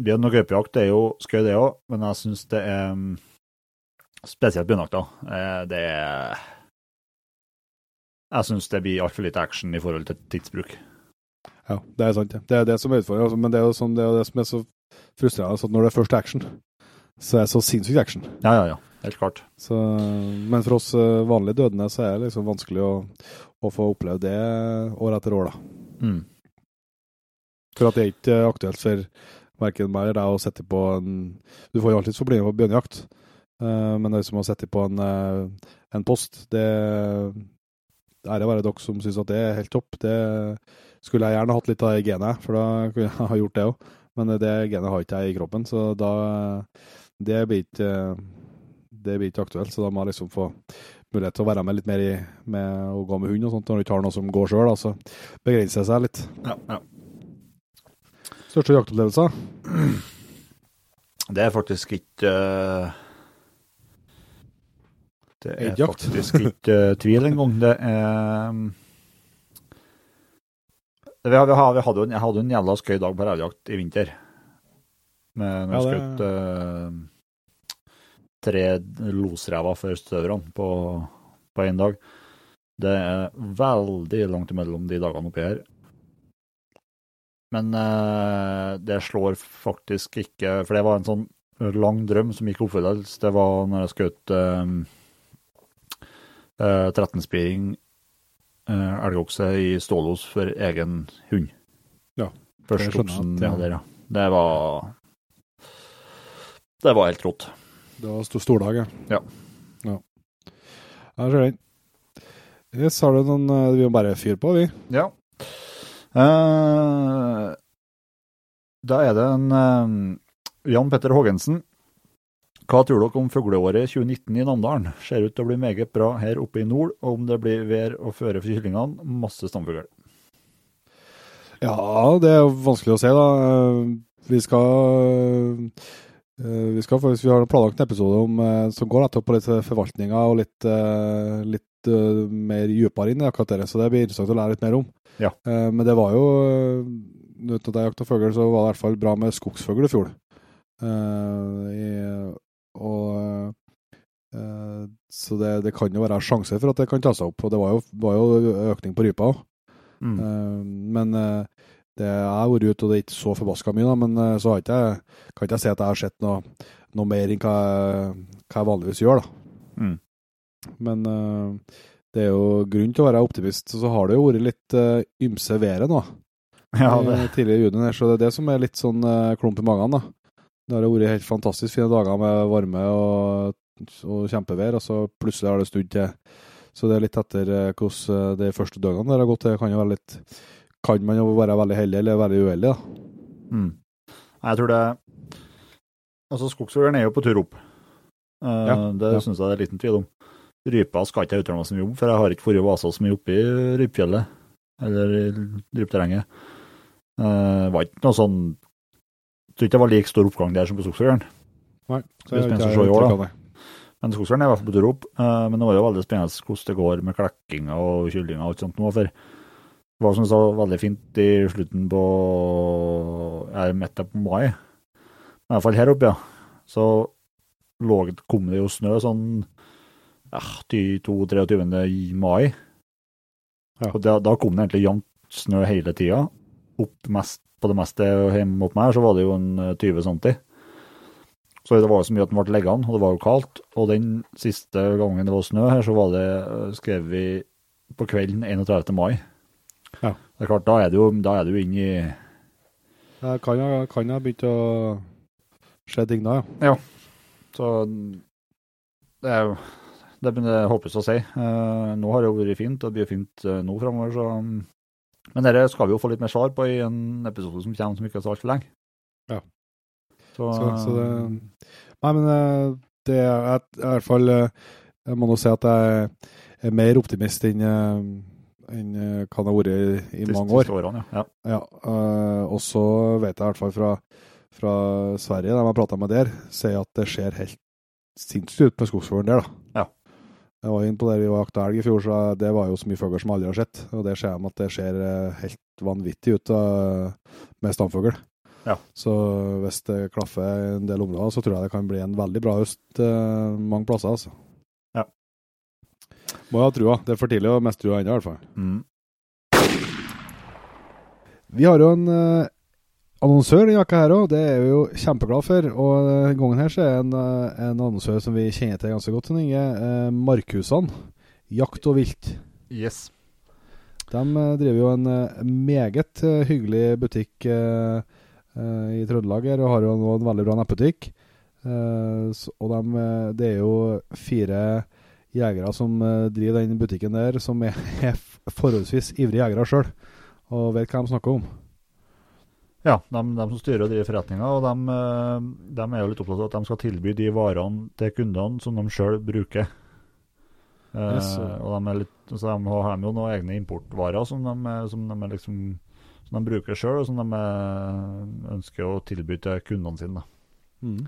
Bjørn- og gaupejakt er jo skøy, det òg, men jeg syns det er mm, Spesielt bjørnejakta. Eh, det er Jeg syns det blir altfor lite action i forhold til tidsbruk. Ja, det er sant. Det er det som er utfordringen. Altså, men det er jo sånn, det, er det som er så frustrerende. at når det er først action, så er det så sinnssykt action. Ja, ja, ja. Helt klart. Så, men for oss eh, vanlige dødende så er det liksom vanskelig å, å få oppleve det år etter år, da. Mm. For at det er ikke aktuelt for eller deg å sette på en Du får jo alltid forbli på bjørnejakt, uh, men det er som å sette på en, uh, en post. Det ære være dere som syns at det er helt topp. Det skulle jeg gjerne hatt litt av i genet, for da kunne jeg *laughs* ha gjort det òg. Men det genet har ikke jeg i kroppen, så da Det blir ikke det blir ikke aktuelt, så da må jeg liksom få mulighet til å være med litt mer i, med å gå med hund og sånt, når du ikke har noe som går sjøl. Altså begrenser det seg litt. Ja, ja. Største jaktopplevelser? Det er faktisk ikke uh, Det er jakt. faktisk ikke uh, tvil engang. Det er um, vi hadde, vi hadde, Jeg hadde en jævla skøy dag på revjakt i vinter. Med Ja, skutt eh, tre losrever for støverne på på én dag. Det er veldig langt imellom de dagene oppi her. Men uh, det slår faktisk ikke For det var en sånn lang drøm som gikk oppfyllelse. Det var når jeg skjøt uh, 13-spiring uh, elgokse i stålos for egen hund. Ja, Første oksen ja. der, ja. Det var Det var helt rått. Det var stor stordag, ja. Ja. ja. Jeg ser den. Yes, har du noen eh, Vi må bare fyre på, vi. Ja. Eh, da er det en eh, Jan Petter Hågensen. Hva tror dere om fugleåret 2019 i Namdalen? Ser ut til å bli meget bra her oppe i nord, og om det blir vær og føre for kyllingene, masse stamfugl. Ja, det er vanskelig å se, da. Eh, Vi skal Vi skal vi har planlagt en episode om, som går nettopp på litt forvaltninga og litt, eh, litt eh, mer dypere inn i akkurat det, så det blir interessant å lære litt mer om. Ja. Uh, Men det var jo eh, Uten at jeg jakta fugl, så var det i hvert fall bra med skogsfugl i fjor. Og Så det, det kan jo være sjanse for at det kan ta seg opp. Og det var jo, var jo økning på rypa òg. Mm. Men det jeg har vært ute, og det er ikke så forbaska mye, da, men så har ikke kan ikke jeg si at jeg har sett noe, noe mer enn hva hva jeg vanligvis gjør. da. Mm. Men uh, det er jo grunn til å være optimist. Så har det jo vært litt uh, ymse været nå, *laughs* Ja, det, I tidligere juni, her, så det er det som er litt sånn uh, klump i magen. da. Det har vært helt fantastisk fine dager med varme og, og kjempevær, og så plutselig har det snudd til Så det er litt etter hvordan de første døgnene der har gått. Det kan jo være litt Kan man jo være veldig heldig eller veldig uheldig, da. mm. Jeg tror det Altså, skogsfuglen er jo på tur opp. Uh, Ja, det ja. syns jeg det er liten tvil om. Rypa skal ikke jeg uttale meg så mye om, for jeg har ikke vært vasa så mye oppe i rypfjellet, eller i rypterrenget. Uh, var ikke noe sånn Jeg tror ikke det var like stor oppgang der som på Skogsfjorden. Nei, Det jeg, se i år, da. Men Skogsfjorden er i hvert fall på tur opp. eh, men det var jo veldig spennende hvordan det går med klekkinga og kyllinga og alt sånt nå. For det var som jeg sa, veldig fint i slutten på Jeg midt på mai. I hvert fall her oppe, ja. Så lå, kom det jo snø sånn 22-23. mai. Ja. Og da, da kom det egentlig jevnt snø hele tida. På det meste hjemme mot meg så var det jo en eh, 20 cm. Så det var jo så mye at den ble liggende, og det var jo kaldt. Og den siste gangen det var snø her, så var det skrevet vi på kvelden 31. mai. Ja. Det er klart, da er det jo, da er det jo inn i Jeg kan ha, kan ha begynt å skje ting da, ja. ja. Så det er jo det er det håpes å si. Eh, nå har det jo vært fint, og det blir fint eh, nå framover, så Men dette skal vi jo få litt mer svar på i en episode som kommer som ikke er så altfor lenge. Ja. Så, Så, så det Nei, men eh, det er i hvert fall Jeg må nå si at jeg er mer optimist enn enn hva det har vært i, i de mange år. årene, ja. ja. Og så vet jeg i hvert fall fra, fra Sverige, de har prata med der, sier at det ser helt sinnssykt ut med skogsfuglen der, da. Ja. Jeg var inne på det vi var jakta elg i fjor, så det var jo så mye fugl som jeg aldri har sett. Og det ser de at det ser eh, helt vanvittig ut med stamfugl. Ja. Så hvis det klaffer en del områder, så tror jeg det kan bli en veldig bra høst eh, mange plasser, altså. Ja. Må jo ha trua. Det er for tidlig å miste trua ennå, i hvert fall. Mm. Vi har jo en eh, annonsør denne veka her òg, det er vi jo kjempeglad for. Og denne gangen her så er det en, eh, en annonsør som vi kjenner til ganske godt, Inge. Eh, Markusene. Jakt og vilt. Yes. De eh, driver jo en meget hyggelig butikk eh, i Trøndelag her, og har jo nå en veldig bra nettbutikk. Eh, og de, det er jo fire jegere som driver den butikken der, som er, *laughs* er forholdsvis ivrige jegere sjøl, og vet hva de snakker om. Ja, de, de som styrer og driver forretninga, og de, eh, de er jo litt opptatt av at de skal tilby de varene til kundene som de sjøl bruker. Eh, og de, litt, så de har jo noen egne importvarer som de, som de, liksom, som de bruker sjøl, og som de eh, ønsker å tilby til kundene sine. Mm.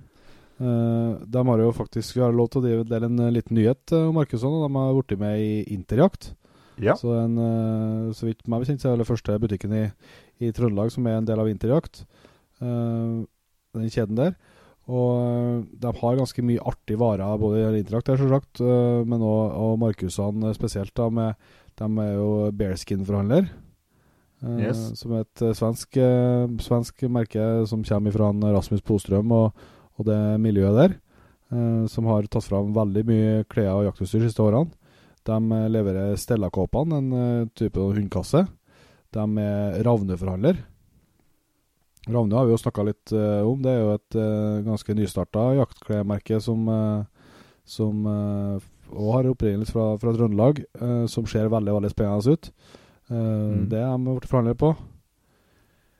Eh, de har jo faktisk Vi har lov til å dele en eh, liten nyhet om Markusson. og De har blitt med i Interjakt. Ja. Så, en, eh, så vidt meg bekjent så er det første butikken i, i Trøndelag som er en del av Vinterjakt. Uh, den kjeden der. Og eh, de har ganske mye artige varer, både interakt der, selvsagt, uh, men også, og Markusene spesielt. da, med, De er jo Bearskin-forhandler. uh, Yes. Som er et eh, svensk, eh, svensk merke som kommer fra en Rasmus Postrøm og, og det miljøet der. eh, Som har tatt fram veldig mye klær og jaktutstyr de siste årene. De eh, leverer Stella-kåpene, en eh, type hundkasse. De er Ravne-forhandler. Ravne har vi jo snakka litt uh, om. Det er jo et uh, ganske nystarta jaktklesmerke som, uh, som og har opprinnelse fra, fra Trøndelag, som ser veldig veldig spennende ut. Mm. Det er de blitt forhandlet på.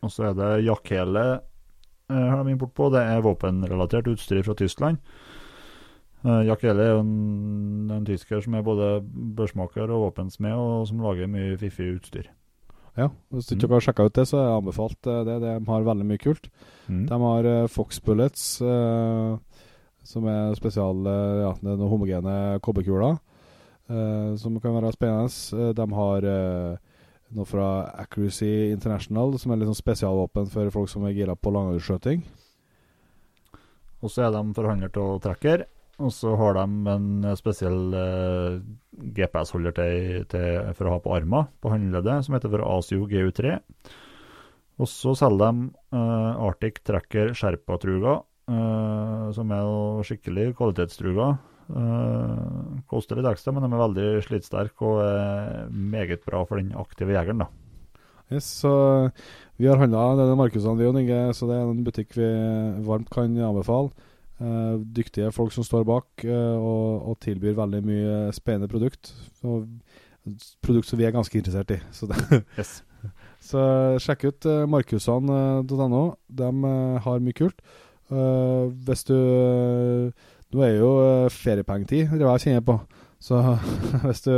Og så er det jakkhele eh, har de import på. Det er våpenrelatert utstyr fra Tyskland. Jakele er jo en, en tysker som er både børsmaker og våpensmed, og som lager mye fiffig utstyr. Ja, Hvis du ikke Mm. har sjekka ut det, så er det anbefalt eh, det. De har veldig mye kult. Mm. De har eh, Fox Bullets, eh, som er spesial eh, Ja, det er noen homogene kobberkuler, eh, som kan være spennende. De har eh, noe fra Accuracy International, som er litt sånn spesialvåpen for folk som er gira på langavskjøting. Og så er de forhandler til trekker. Og så har de en spesiell eh, GPS-holder til, for å ha på armen på håndleddet, som heter for ASIO GU3. Og så selger de eh, Arctic Tracker Sherpa-truger, eh, som er skikkelig kvalitetstruger. Uh, koster litt ekstra, men de er veldig slitsterke og er meget bra for den aktive jegeren. da. Yes, så vi har handla denne Inge, så det er en butikk vi varmt kan anbefale. Eh, dyktige folk som står bak uh, og, og tilbyr veldig mye spennende produkt. Og produkt som vi er ganske interessert i. Så, det, *laughs* Yes. så sjekk ut uh, markusene.no. De eh, har mye kult. Eh, hvis du eh, Nå er jo uh, feriepengetid, det er hva jeg kjenner på. Så *laughs* hvis du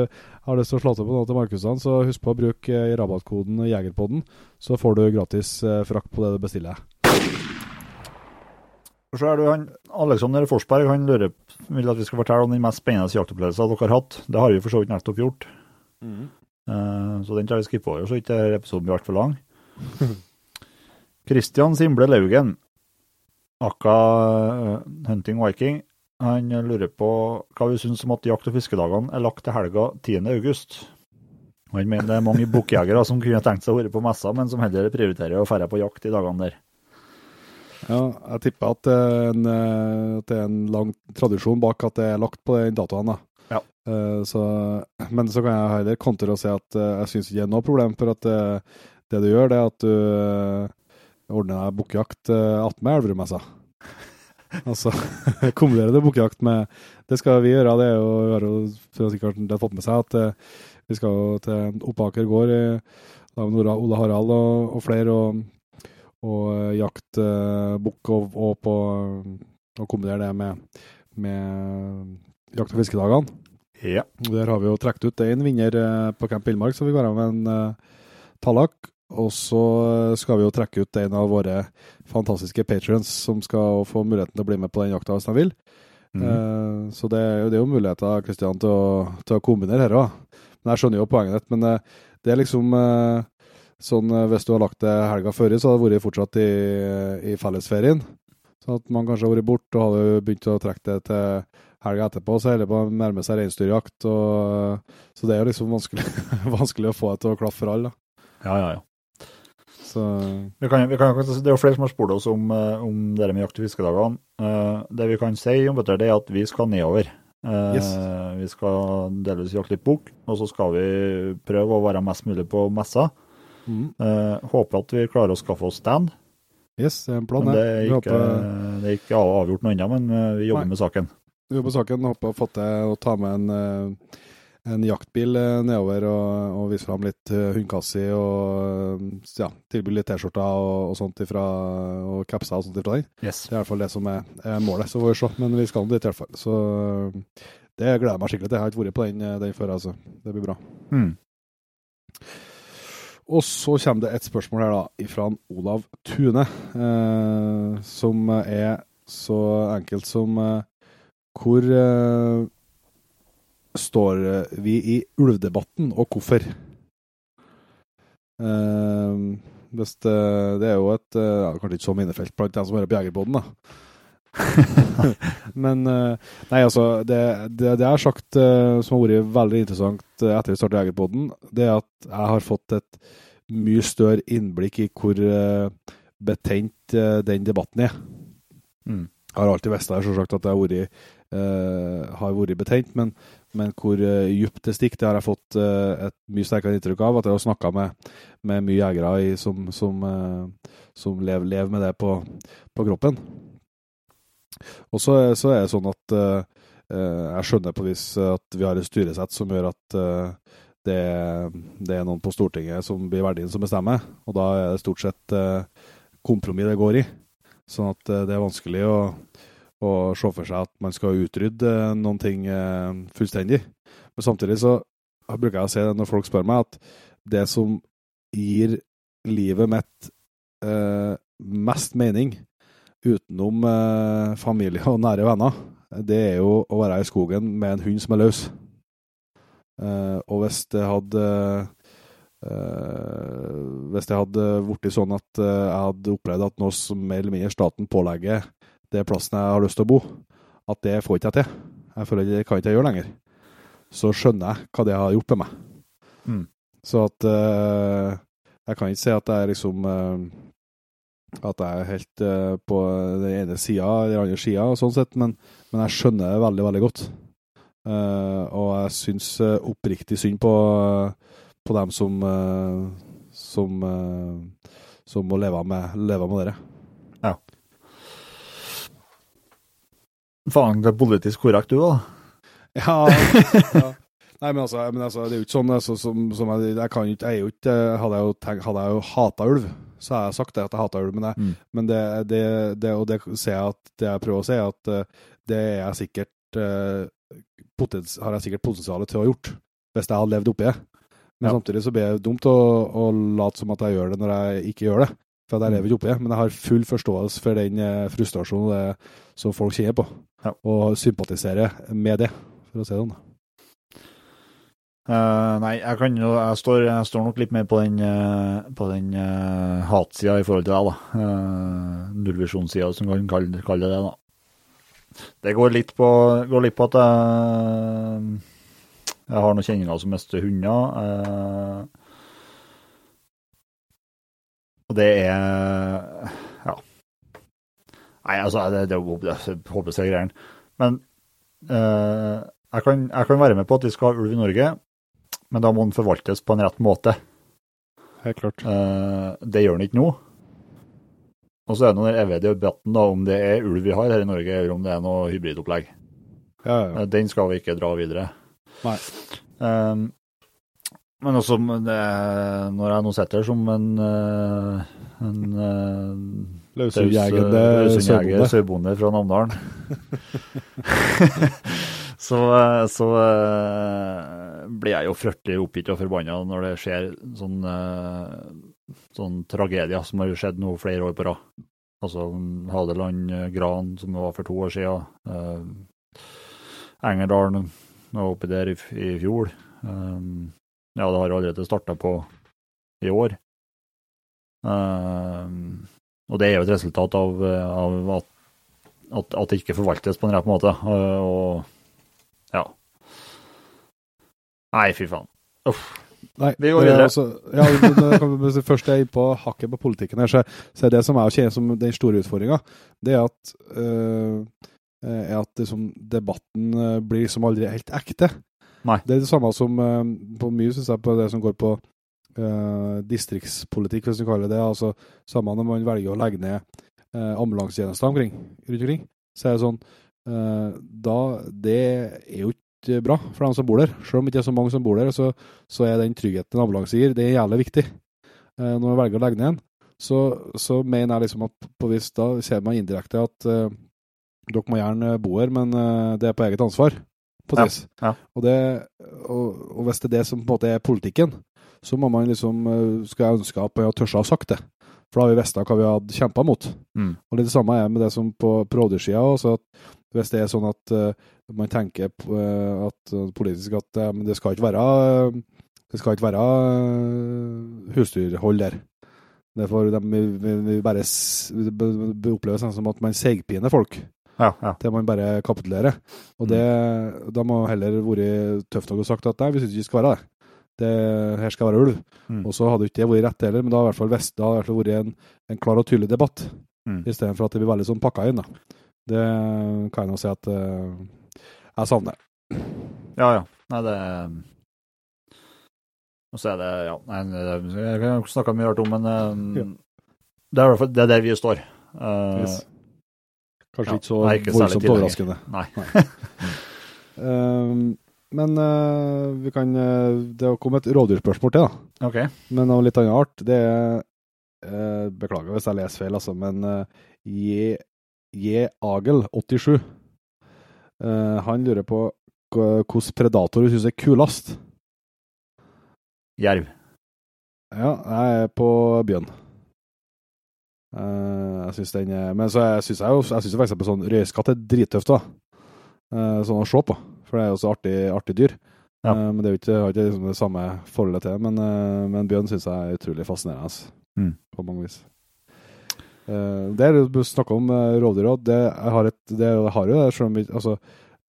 har lyst til å slå til på noe til Markusene, så husk på å bruke eh, rabattkoden Jegerpodden, så får du gratis eh, frakt på det du bestiller. Så er det jo han, Alexander Forsberg han lurer, vil at vi skal fortelle om den mest spennende jaktopplevelsen dere har hatt. Det har vi for så vidt nettopp gjort. Eh, så den tar vi skipper over, så ikke episoden blir altfor lang. *laughs* Kristian Simble Laugen, aka eh, Hunting Viking, han lurer på hva vi syns om at jakt- og fiskedagene er lagt til helga 10. august. Han mener det er mange bukkjegere som kunne tenkt seg å være på messa, men som heller prioriterer å dra på jakt i dagene der. Ja, jeg tipper at det, er en, eh, det er en lang tradisjon bak at det er lagt på den datoen. da. Ja. Uh, så, men så kan jeg heller kontre og si at uh, jeg syns ikke det er noe problem, for at uh, det du gjør, det er at du eh, ordner deg bukkjakt attmed Elverumessa. *laughs* altså *laughs* kombinerer du bukkjakt med Det skal vi gjøre, det er jo vi har jo sikkert det har fått med seg at eh, vi skal jo til Oppaker gård lag med Nora- Ola Harald og, og flere. og og eh, uh, bukk og, og, på, og kombinere det med, med jakt- og fiskedagene. Ja. Der har vi jo trukket ut en vinner eh, på Camp Villmark, så vi går av med en uh, tallak. Og så eh, skal vi jo trekke ut en av våre fantastiske patrions som skal få muligheten til å bli med på den jakta hvis de vil. Mhm. uh, så det er, jo, det er jo muligheter Kristian, til, til å kombinere her òg. Men jeg skjønner jo poenget ditt. Men eh, det er liksom eh, sånn eh, Hvis du har lagt det helga før, så hadde det vært fortsatt i, i fellesferien. Sånn at man kanskje har vært borte og hadde begynt å trekke det til helga etterpå, så holder det på å nærme seg reinsdyrjakt. og- Så det er jo liksom vanskelig, *laughs* vanskelig å få det til å klaffe for alle. ja, ja, ja. Så Vi kan, vi kan, det er jo flere som har spurt oss om, eh, om det med jakt- og fiskedagene. Eh, det vi kan si om dette, det er at vi skal nedover. Eh, Yes. Vi skal delvis jakte litt bukk, og så skal vi prøve å være mest mulig på messa. Mm. Eh, håper at vi klarer å skaffe oss stand. yes, det er en plan, Men det er ikke, håper- det er ikke avgjort noe ennå, men eh, vi jobber Nei. med saken. Vi jobber med saken. Håper å få til å ta med en, eh, en jaktbil nedover og, og vise fram litt hundkassi og ja, tilby litt T-skjorter og, og sånt ifra, og capser og sånt ifra den. Yes. Det er i hvert fall det som er, er målet. Så får vi se. Men vi skal nå dit i hvert fall. Så det gleder jeg meg skikkelig til. Jeg har ikke vært på den, den før, altså. Det blir bra. Mm. Og så kommer det et spørsmål her, da, fra Olav Tune, eh, som er så enkelt som eh, Hvor eh, står vi i ulvdebatten, og hvorfor? Eh, det, er jo et eh, ja, Kanskje ikke så minnefelt blant dem som hører på Jegerpoden, da. *laughs* Men eh, Nei, altså, det, det, det jeg har sagt eh, som har vært veldig interessant eh, etter vi startet Jegerpoden, det er at jeg har fått et mye større innblikk i hvor betent den debatten er. Mm. Jeg har alltid visst det, selvsagt, at jeg har vært, betent, men, men hvor uh, dypt det stikker, det har jeg fått et mye sterkere inntrykk av. At jeg har snakka med, med mye jegere i, som, som, som lever, lever med det på, på kroppen. Og så, så er det sånn at eh, jeg skjønner på vis at vi har et styresett som gjør at uh, det, det er noen på Stortinget som blir verdien som bestemmer, og da er det stort sett uh, kompromiss det går i. Sånn at det er vanskelig å, å se for seg at man skal utrydde noen ting fullstendig. Men samtidig så bruker jeg å si det når folk spør meg, at det som gir livet mitt mest mening, utenom eh, familie og nære venner, det er jo å være i skogen med en hund som er løs. Eh, og hvis det hadde eh, Hvis det hadde blitt sånn at eh, jeg hadde opplevd at noe som mer eller mindre staten pålegger det plassen jeg har lyst til å bo, at det får ikke jeg til. Jeg føler det kan ikke jeg gjøre lenger. Så skjønner jeg hva det har gjort med meg. Mm. Så at eh, Jeg kan ikke si at jeg liksom eh, At jeg er helt uh, på den ene sida eller den andre sida, sånn sett, men, men jeg skjønner det veldig, veldig godt. Uh, og jeg syns uh, oppriktig synd på, på dem som som, som må leve med, leve med dere. Faen, det er politisk korrekt du, da. *laughs* Ja, ja. Nei, men altså, men altså, det er jo ikke sånn altså, som, som jeg, jeg kan jo ikke, jeg er Hadde jo, tenkt, hadde jeg jo hata ulv, så har jeg sagt det at jeg hater ulv, men, jeg, Mm. men det, det, det, og det ser jeg at det jeg prøver å si, er at eh, det er jeg sikkert eh, potens, har jeg sikkert potensial til å ha gjort, hvis jeg hadde levd oppi det. Men Ja. samtidig så blir det dumt å, å late som at jeg gjør det når jeg ikke gjør det. For at jeg Mm. lever ikke oppi det. Men jeg har full forståelse for den eh, frustrasjonen det, som folk kjenner på. Ja. Og sympatiserer med det, for å si det sånn. Eh, nei, jeg kan Jeg står, jeg står nok litt mer på den, uh, den uh, hatsida i forhold til deg, da. Uh, Nullvisjonssida, som man kan kalle, kalle det, da. Det går litt på, går litt på at jeg, jeg har noen kjenninger som mister hunder. og det er Ja. Nei, altså, det, det er håpløse greier. Men jeg, kan, jeg kan være med på at vi skal ha ulv i Norge, men da må den forvaltes på en rett måte. Helt klart. Eh, det gjør den ikke nå. Og så er det den evige debatten da, om det er ulv vi har her i Norge, eller om det er noe hybridopplegg. Ja, ja. Eh, Den skal vi ikke dra videre. Nei. Um, men også det, når jeg nå sitter som en, en sørbonde. sørbonde fra Namdalen. *laughs* *laughs* så så eh, blir jeg jo fryktelig oppgitt og forbanna når det skjer sånn, eh, sånn tragedier som har skjedd nå flere år på rad. Altså Hadeland, eh, Gran, som det var for to år siden. Engerdalen, var oppi der i, i fjor. Um, ja, det har allerede starta på i år. Um, og det er jo et resultat av, av at, at, at det ikke forvaltes på en rett måte. Og. Nei, fy faen. Uff. Nei, Vi går er videre. Også, ja, hvis jeg først er på hakket på politikken her, så, så er det som jeg kjenner som den store utfordringa, det er at, øh, er at liksom, debatten øh, blir liksom aldri helt ekte. Nei. Det er det samme som øh, på mye, synes jeg, på det som går på øh, distriktspolitikk, hvis du kaller det det. Altså, samme når man velger å legge ned øh, ambulansetjenester omkring, rundt omkring, så er det sånn øh, da, Det er jo ikke bra for dem som bor der. Selv om det ikke er så mange som bor der, så, så er den tryggheten en ambulanse gir, det er jævlig viktig. Eh, når man velger å legge ned en, så, så mener jeg liksom at på vis da ser man indirekte at eh, dere må gjerne bo her, men eh, det er på eget ansvar. På Ja, ja. Og, det, og, og hvis det er det som på en måte er politikken, så må man liksom, eh, skal jeg ønske at hadde tørt å ha sagt det. For da har vi visst hva vi hadde kjempa mot. Mm. Og litt det samme er med det som på, på at hvis det er sånn at uh, man tenker på, eh, at eh, politisk at uh, det skal ikke være det skal ikke være husdyrhold der. Derfor de, vi, vi, vi bare det be- oppleves sånn som at man seigpiner folk Ja, ja. til man bare kapitulerer. Og det, da må heller vært tøft nok og sagt at nei, vi syns ikke det skal være det. det. Her skal være ulv. Mm. Og så hadde ikke det vært rett heller, men da da det i hvert fall vært en, en klar og tydelig debatt, Mm. istedenfor at det blir veldig sånn pakka inn. da. Det kan jeg nå si at eh, jeg savner. Ja, ja. Nei, det Og så er det Ja, nei, det- jeg kan snakke mye rart om, men eh, Ja. det er i hvert fall det er der vi står. Uh, Yes. Kanskje ja, ikke så nei, voldsomt overraskende. Nei. Eh, men uh, vi kan Det har kommet et rovdyrspørsmål til, da. Okay. Men av litt annen art. Det er uh, Beklager hvis jeg leser feil, altså, men uh, J. Agel, 87, Uh, han lurer på hvilken predator du syns er kulest. Jerv. Ja, jeg er på bjørn. Uh, jeg syns den er Men så syns jeg jo jeg synes eksempel sånn røyskatt er drittøft, da. Uh, sånn å se på, for det er jo så artig, artig dyr. Ja. Uh, men det er jo ikke, har ikke liksom det samme forholdet til. Men, eh, men bjørn syns jeg er utrolig fascinerende altså, Mm. på mange vis. Uh, det er du snakker om uh, rovdyr òg. Det, har et- det har jo det, selv om altså,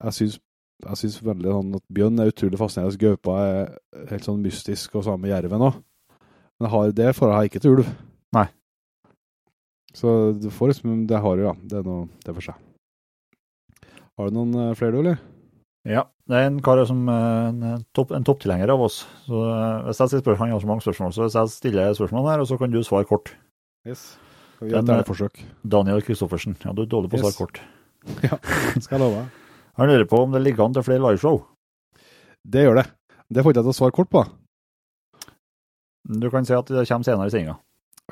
jeg syns jeg syns veldig sånn at bjørn er utrolig fascinerende. Gaupa er helt sånn mystisk, og samme jerven òg. Men har, det får jeg ikke til ulv. Nei. Så du får liksom Det har jo, ja. Det er noe det er for seg. Har du noen eh, flere, du, eller? Ja. Det er en kar som eh, en, topp, en topptilhenger av oss. Så eh, hvis jeg stiller spørsmål, han har så mange spørsmål, så hvis jeg stiller spørsmål her, og så kan du svare kort. Yes. Skal vi gjøre et forsøk? Daniel Kristoffersen. Ja, du er dårlig på å svare kort. *laughs* Ja, Skal jeg love. Han lurer på om det ligger an til flere liveshow. Det gjør det. Det får ikke jeg til å svare kort på. Du kan si at det kommer senere i sendinga.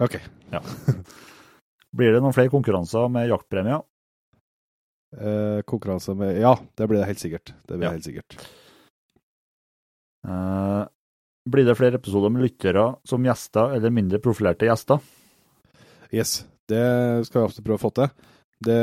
OK. *laughs* Blir det noen flere konkurranser med jaktpremier? Eh, konkurranse med Ja, det blir det helt sikkert. Det blir Ja. helt sikkert. Eh, blir det flere episoder med lyttere som gjester eller mindre profilerte gjester? Yes, det skal vi absolutt prøve å få til. Det,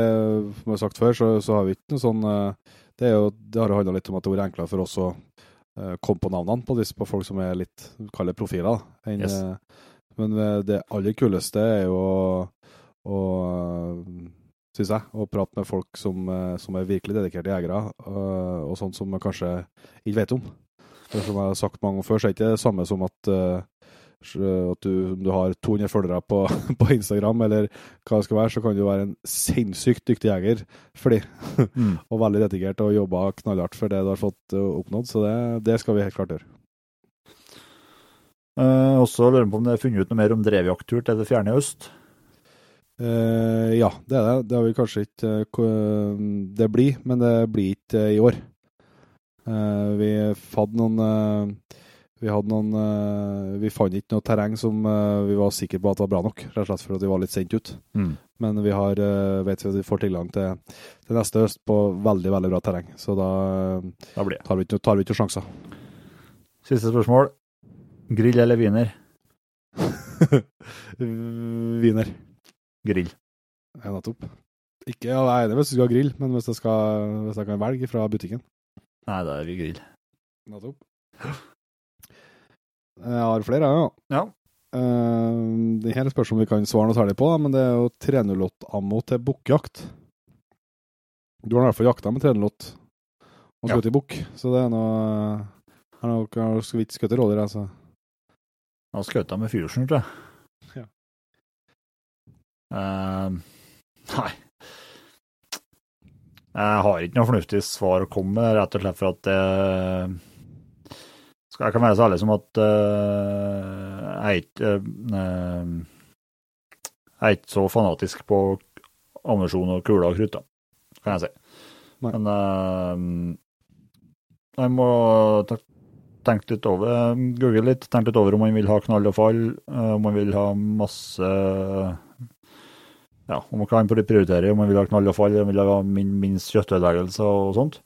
som jeg har sagt før, så, så har vi ikke noe sånn eh, Det, er jo, det har jo handla litt om at det har vært enklere for oss å eh, komme på navnene på, disse, på folk som er litt kalde profiler. enn, Yes. eh, men det aller kuleste er jo å, syns jeg, å prate med folk som, som er virkelig dedikerte jegere, og, og sånt som man kanskje ikke vet om. For som jeg har sagt mange ganger før, så er det ikke det samme som at, eh, at du, om du har 200 følgere på, *laughs* på Instagram, eller hva det skal være, så kan du være en sinnssykt dyktig jeger fordi, Mm. *laughs* og veldig dedikert og jobba knallhardt for det du har fått eh, oppnådd. Så det, det skal vi helt klart gjøre. Eh, også lurer på om det er funnet ut noe mer om drevjakttur til det fjerne øst. Eh, ja, det er det. Det har vi kanskje ikke eh, Det blir, men det blir ikke eh, i år. Eh, vi hadde noen eh, Vi hadde noen eh, Vi fant ikke noe terreng som eh, vi var sikre på at var bra nok, rett og slett for at vi var litt sent ut. Mm. Men vi har, eh, vet vi at vi får tilgang til, til neste høst på veldig veldig bra terreng. Så da Da blir det. tar vi ikke, tar vi ikke noen sjanser. Siste spørsmål. Grill eller wiener? *laughs* Wiener. Grill. Ja, nettopp. Ikke, ja, jeg er enig hvis du skal ha grill, men hvis jeg, skal, hvis jeg kan velge fra butikken. Nei, da er vi grill. Nettopp. *gasps* Jeg har flere, ja. Ja. Uh, det her spørs om vi kan svare noe særlig på, men det er jo 308-ammo til bukkjakt. Du har i hvert fall jakta med 308 og Ja. i bukk, så det er noe Jeg har nok- så vidt skutt rådyr, altså. Jeg har skutt med fyrskjul, tror jeg. Ja. Uh, nei. Jeg har ikke noe fornuftig svar å komme med, rett og slett for at det Jeg kan være så ærlig som at uh, jeg er er ikke så fanatisk på ammunisjon og kuler og krutt, da, kan jeg si. Nei. Men uh, jeg må tenke litt over, google litt, tenke litt over om man vil ha knall og fall, om man vil ha masse Ja, om man kan prioritere om man vil ha knall og fall, om man vil ha min, minst kjøttødeleggelser og sånt.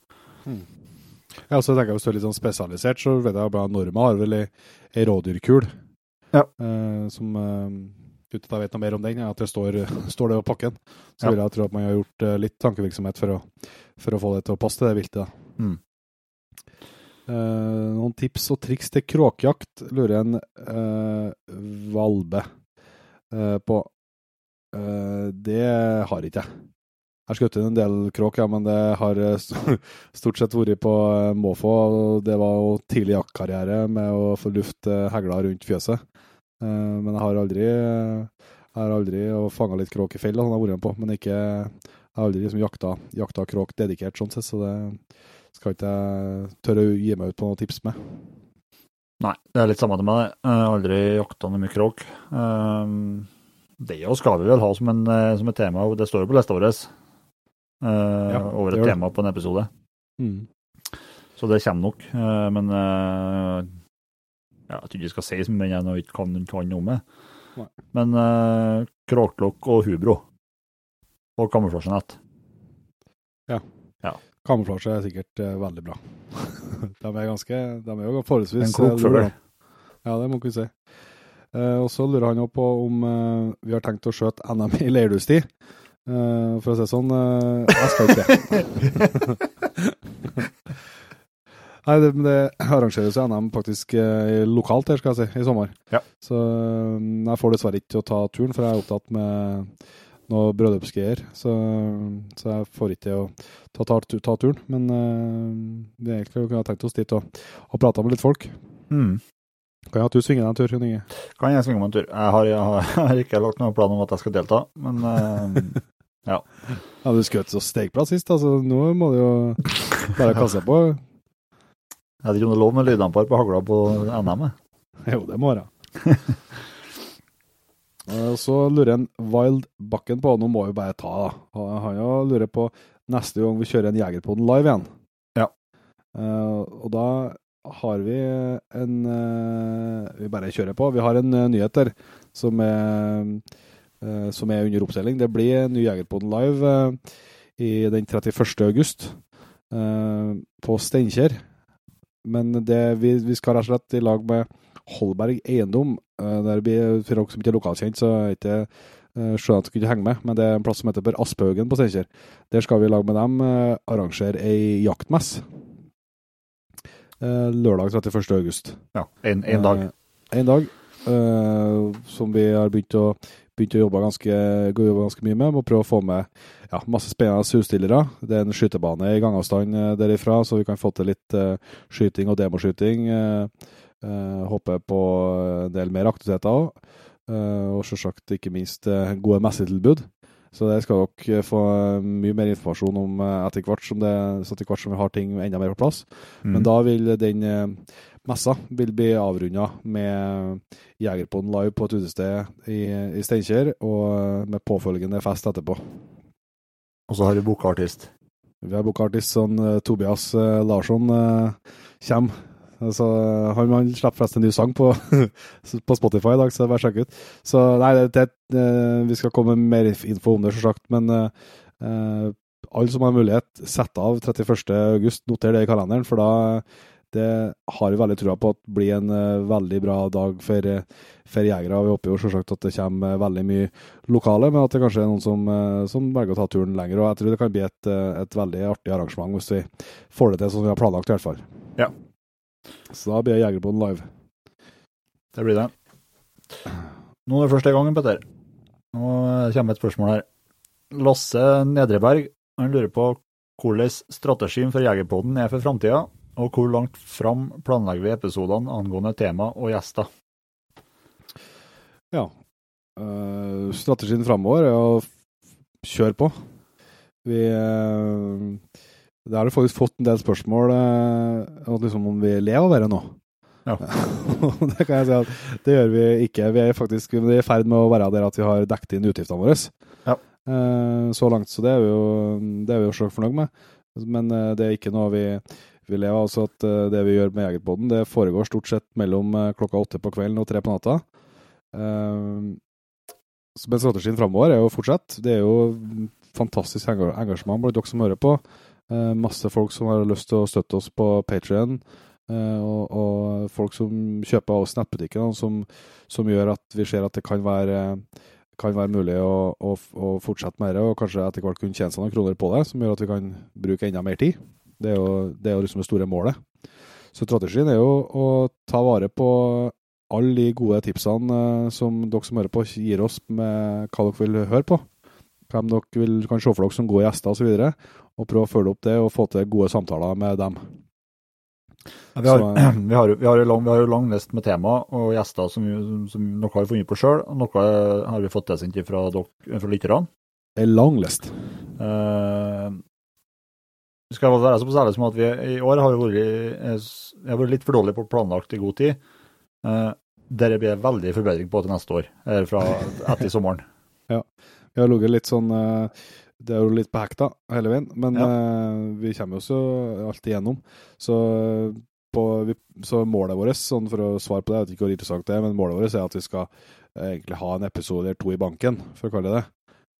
Ja, så tenker jeg Hvis du er litt sånn spesialisert, så vet jeg at Norma har vel ei, ei rådyrkul. Ja. Eh, som uh, Uten at jeg vet noe mer om den, at det står, *laughs* står det på pakken. Så Ja. vil jeg tro at man har gjort eh, litt tankevirksomhet for å, for å få det til å passe til det viltet. Mm. Eh, noen tips og triks til kråkejakt, lurer en eh, Valbe. eh, på. Eh, det har ikke jeg. Har skutt en del kråk, ja, men det har eh, *laughs* stort sett vært på eh, måfå. Det var jo tidlig jaktkarriere med å få luft eh, hegla rundt fjøset. Men jeg har aldri Jeg aldri fanga litt kråk i fell, sånn har vært med på, men ikke Jeg har aldri liksom jakta, jakta kråk dedikert, sånn sett, så det skal ikke jeg tørre å gi meg ut på noen tips med. Nei, det er litt samme meg. det. Jeg har aldri jakta noe mye kråk. Det skal vi vel ha som, en, som et tema, det står jo på lista vår. Eh, Ja, over et det. tema på en episode. Mm. Så det kommer nok. Uh, men uh, ja, jeg tror ikke jeg skal si så mye jeg ikke kan, kan noe med. Nei. Men uh, kråklokk og hubro. Og kamuflasjenett. Kamuflasje er sikkert veldig bra. *laughs* de er ganske De er jo forholdsvis En klok fugl. Ja, det må vi si. Og så lurer han jo på om vi har tenkt å skjøte NM i leirdustid. Eh, for å si det sånn, uh, jeg skal ikke det. *laughs* Nei, det, det arrangeres NM faktisk uh, lokalt her, skal jeg si, i sommer. Ja. Så um, jeg får dessverre ikke til å ta turen, for jeg er opptatt med noe brødrupsgreier. Så, så jeg får ikke til å ta, ta, ta turen. Men uh, vi egentlig kunne tenkt oss dit og, og prata med litt folk. Mm. Kan jeg at du svinger deg en tur, Jon Inge? Kan jeg svinge meg en tur? Jeg har, *laughs* jeg har, ikke lagt noen plan om at jeg skal delta, men uh, *laughs* Ja, du skjøt så stegplass sist, altså. Nå må du jo bare kaste på. jeg vet ikke om det er lov med lyddemper på hagla på NM-et. Jo, det må være. *laughs* Eh, Så lurer en Wild Bakken på, nå må vi bare ta, da. Han han jo lurer på neste gang vi kjører en Jegerpoden live igjen. Ja. Uh, og da har vi en eh, Vi bare kjører på. Vi har en eh, nyhet der som er, eh, som er under oppseiling. Det blir ny Jegerpoden live i den 31. august på Steinkjer. Men det, vi, vi skal rett og slett i lag med Holberg Eiendom. Der blir, for dere som ikke er lokalkjent, så er ikke skjønner at dere ikke henge med, men det er en plass som heter Aspehaugen på Steinkjer. Der skal vi i lag med dem arrangere ei jaktmess. Eh, Lørdag 31. august. Ja, en, en dag. Eh, en dag. eh, som vi har begynt å, begynt å jobbe, ganske, gå jobbe ganske mye med. Må prøve å få med ja, masse spennende utstillere. Det er en skytebane i gangavstand eh, derifra, så vi kan få til litt eh, skyting og demoskyting. Håper på en del mer aktiviteter òg. og selvsagt ikke minst eh, gode messetilbud. Så det skal dere få eh, mye mer informasjon om eh, etter hvert som, det, etter hvert som vi har ting enda mer på plass. Mm. Men da vil den eh, messa vil bli avrunda med Jegerpoden live på et utested i, i Steinkjer, og eh, med påfølgende fest etterpå. Og så har vi bokartist. Vi har bokartist sånn eh, Tobias eh, Larsson kommer. Altså, han, han slipper forresten en ny sang på, *laughs* på Spotify i dag, så bare sjekk ut. Så nei, det, det, eh, vi skal komme med mer info om det, selvsagt. Men eh, alle som har mulighet, sett av 31. august, noter det i kalenderen, for da det har vi veldig trua på at blir en uh, veldig bra dag for, for jegere. Vi håper jo selvsagt at det kommer veldig mye lokale, men at det kanskje er noen som, uh, som velger å ta turen lenger. Og jeg tror det kan bli et, et veldig artig arrangement hvis vi får det til som vi har planlagt, i hvert fall. Ja. Så da blir Jegerboden live. Det blir det. Nå er det første gangen, Petter. Nå kommer et spørsmål her. Lasse Nedreberg han lurer på hvordan strategien for Jegerpodden er for framtida, og hvor langt fram planlegger vi episodene angående tema og gjester. Ja. Eh, strategien framover er å kjøre på. Vi Det har du faktisk fått en del spørsmål eh, liksom om vi lever av dette nå. Ja. *laughs* det kan jeg si at det gjør vi ikke. Vi er faktisk vi i ferd med å være der at vi har dekket inn utgiftene våre. Ja. Eh, så langt, så det er vi jo, det er vi jo selv fornøyd med. Men eh, det er ikke noe vi, vi lever av. Altså at det vi gjør med Jegerpodden, det foregår stort sett mellom klokka åtte på kvelden og tre på natta. Men strategien framover er jo fortsatt. Det er jo fantastisk engasjement blant dere som hører på. Eh, masse folk som har lyst til å støtte oss på Patrion. og, og folk som kjøper av oss nettbutikken, som, som gjør at vi ser at det kan være, kan være mulig å, å, å fortsette med det, og kanskje etter hvert kunne tjene seg noen kroner på det, som gjør at vi kan bruke enda mer tid. Det er jo, det er jo liksom det store målet. Så strategien er jo å ta vare på alle de gode tipsene eh, som dere som hører på, gir oss med hva dere vil høre på. Hvem dere vil, kan se for dere som gode gjester osv. Og, og prøve å følge opp det og få til gode samtaler med dem. Ja, vi, har, Så, *clears throat* vi, har, vi har lang, vi har jo lang list med tema og gjester som, som noe har vi funnet på sjøl, og noe har vi fått tilsendt fra, fra lytterne. En lang list. Eh, skal være så særlig som at vi i år har vært, eh, jeg har vært litt for dårlig på planlagt i god tid. Uh, der blir det veldig forbedring på til neste år, eller fra etter sommeren. ja, Vi har ligget litt sånn eh, Det er jo litt på hekta hele veien, men Ja. eh, vi kommer jo alltid gjennom. Så, på, vi, så målet vårt, sånn for å svare på det, jeg vet ikke hvor interessant det er, men målet vårt er at vi skal eh, egentlig ha en episode eller to i banken, for å kalle det det,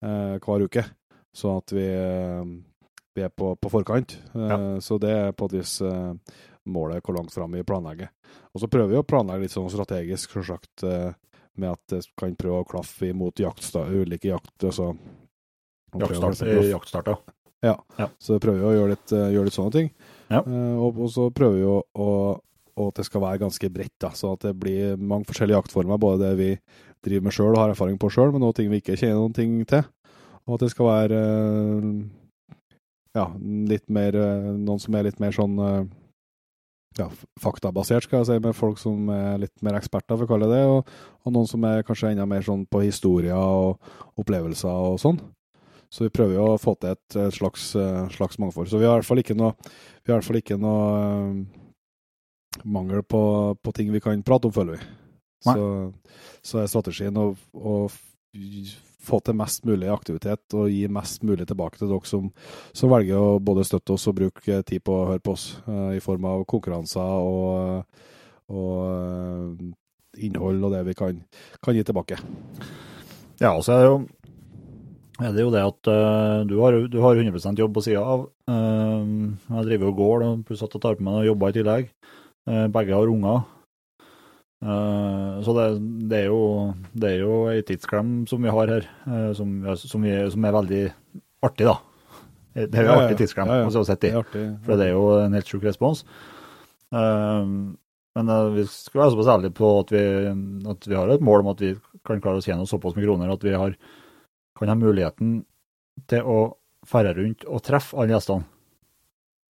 eh, hver uke. Sånn at vi, eh, vi er på, på forkant. Ja. Så det er på et vis eh, målet hvor langt fram vi planlegger. Og så prøver vi å planlegge litt sånn strategisk, selvsagt, eh, med at det kan prøve å klaffe imot jaktsta, ulike jakt... Altså, Jaktstart, eh, jaktstart, ja. så prøver vi å gjøre litt, eh, gjøre litt sånne ting. Ja. Eh, og, og så prøver vi å, å, og at det skal være ganske bredt, da, så at det blir mange forskjellige jaktformer. Både det vi driver med sjøl og har erfaring på sjøl, men også ting vi ikke kjenner noen ting til. Og at det skal være eh, ja, litt mer Noen som er litt mer sånn ja, faktabasert, skal jeg si, med folk som er litt mer eksperter, for å kalle det det, og, og noen som er kanskje enda mer sånn på historier og opplevelser og sånn. Så vi prøver jo å få til et, et slags, eh, slags mangfold. Så vi har i hvert fall ikke noe, vi har i hvert fall ikke noe eh, mangel på, på ting vi kan prate om, føler vi. Så, så er strategien å, å få til mest mulig aktivitet og gi mest mulig tilbake til dere som, som velger å både støtte oss og bruke tid på å høre på oss, uh, i form av konkurranser og, og uh, innhold og det vi kan, kan gi tilbake. Ja, og så er det jo, er det, jo det at uh, du, har, du har 100% jobb på sida av. Uh, jeg driver og går, pluss at jeg tar på meg noen jobber i tillegg. Uh, begge har unger. Så det, det, er jo, det er jo ei tidsklem som vi har her, som, som, vi, som er veldig artig, da. Det er jo Ja, artig tidsklem ja, ja. å se Det artig. For det er jo en helt sjuk respons. Men vi skal være såpass ærlige på at vi, at vi har et mål om at vi kan klare å tjene såpass med kroner at vi har, kan ha muligheten til å ferde rundt og treffe alle gjestene.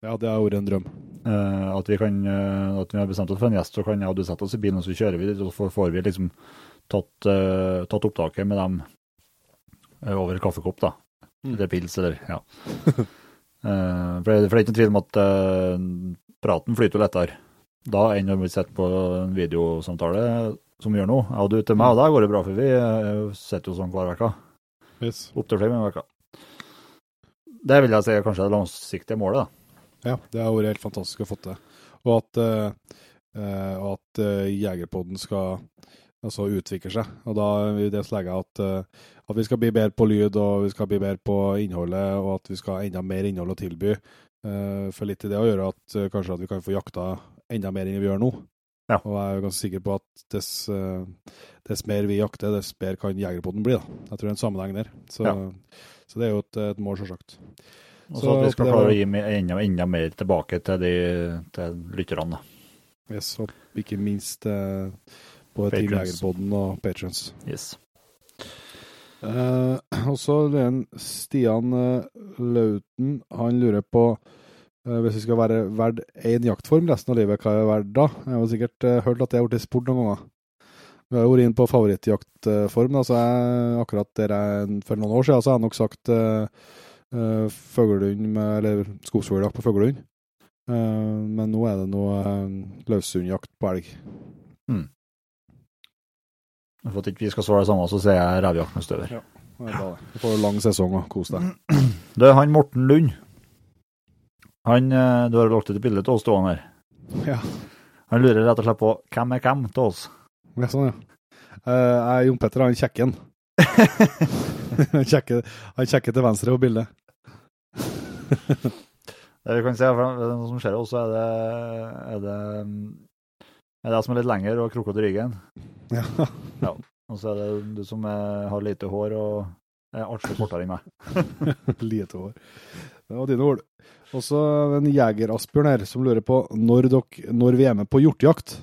Ja, det har vært en drøm. Uh, at, vi kan, uh, at vi har bestemt oss for en gjest, så kan jeg og du sette oss i bilen og så kjører vi dit, og så får vi liksom tatt, uh, tatt opptaket med dem over kaffekopp, da. Mm. Eller pils, eller ja. *laughs* For, det, for det er ikke noen tvil om at praten flyter jo lettere da enn når vi sitter på en videosamtale som vi gjør nå. Jeg og du til meg, og da går det bra, for vi sitter jo sånn hver uke. Yes. Opptil flere ganger i uka. Det vil jeg si er kanskje det langsiktige målet, da. Ja, det har vært helt fantastisk å få til. Og at, uh, at uh, Jegerpodden skal altså, utvikle seg. Og da vil det legge at, uh, at vi skal bli bedre på lyd, og vi skal bli bedre på innholdet, og at vi skal ha enda mer innhold å tilby. Uh, for litt i det å gjøre at kanskje at vi kan få jakta enda mer enn vi gjør nå. Ja. Og jeg er jo ganske sikker på at dess, eh, dess mer vi jakter, dess bedre kan jegerpoden bli. da. Jeg tror det er en sammenheng der. Så, Ja. så det er jo et, et mål, selvsagt. Og Så at vi skal klare å gi enda, enda mer tilbake til, de, til lytterne. Yes, og ikke minst eh, både Team Jegerpoden og Patrons. Yes. Eh, *clears throat* og så Stian eh, Lauten. Han lurer på hvis vi skal være verdt én jaktform resten av livet, hva er jeg verdt da? Jeg har sikkert eh, hørt at det har blitt spurt noen ganger. Vi har jo vært inne på favorittjaktform. da, så jeg, akkurat der jeg, For noen år siden så har jeg nok sagt uh, fuglehund, med- eller skogsfugljakt på fuglehund. Uh, men nå er det noe uh, løshundjakt på elg. For at ikke vi skal svare det samme, så sier jeg revjakt med støver. Ja. Det er bra, det. Du får lang sesong og kos deg. *clears throat* Det er han Morten Lund, han, eh, du har lagt ut et bilde til oss stående her. Ja. Han lurer rett og slett på hvem er hvem til oss. Ja, sånn, ja. Eh, jeg er Jon Petter, han kjekken. *laughs* han kjekker han kjekker til venstre på bildet. *laughs* Det vi kan se, for det som skjer også, er det, er det mm, er det som er litt lengre og krokete i ryggen. *laughs* Ja. Og så er det du som er, har lite hår og er artig kortere enn meg. Lite hår. Det var dine ord. Og så en jeger Asbjørn her som lurer på når, dere, når vi er med på hjortejakt.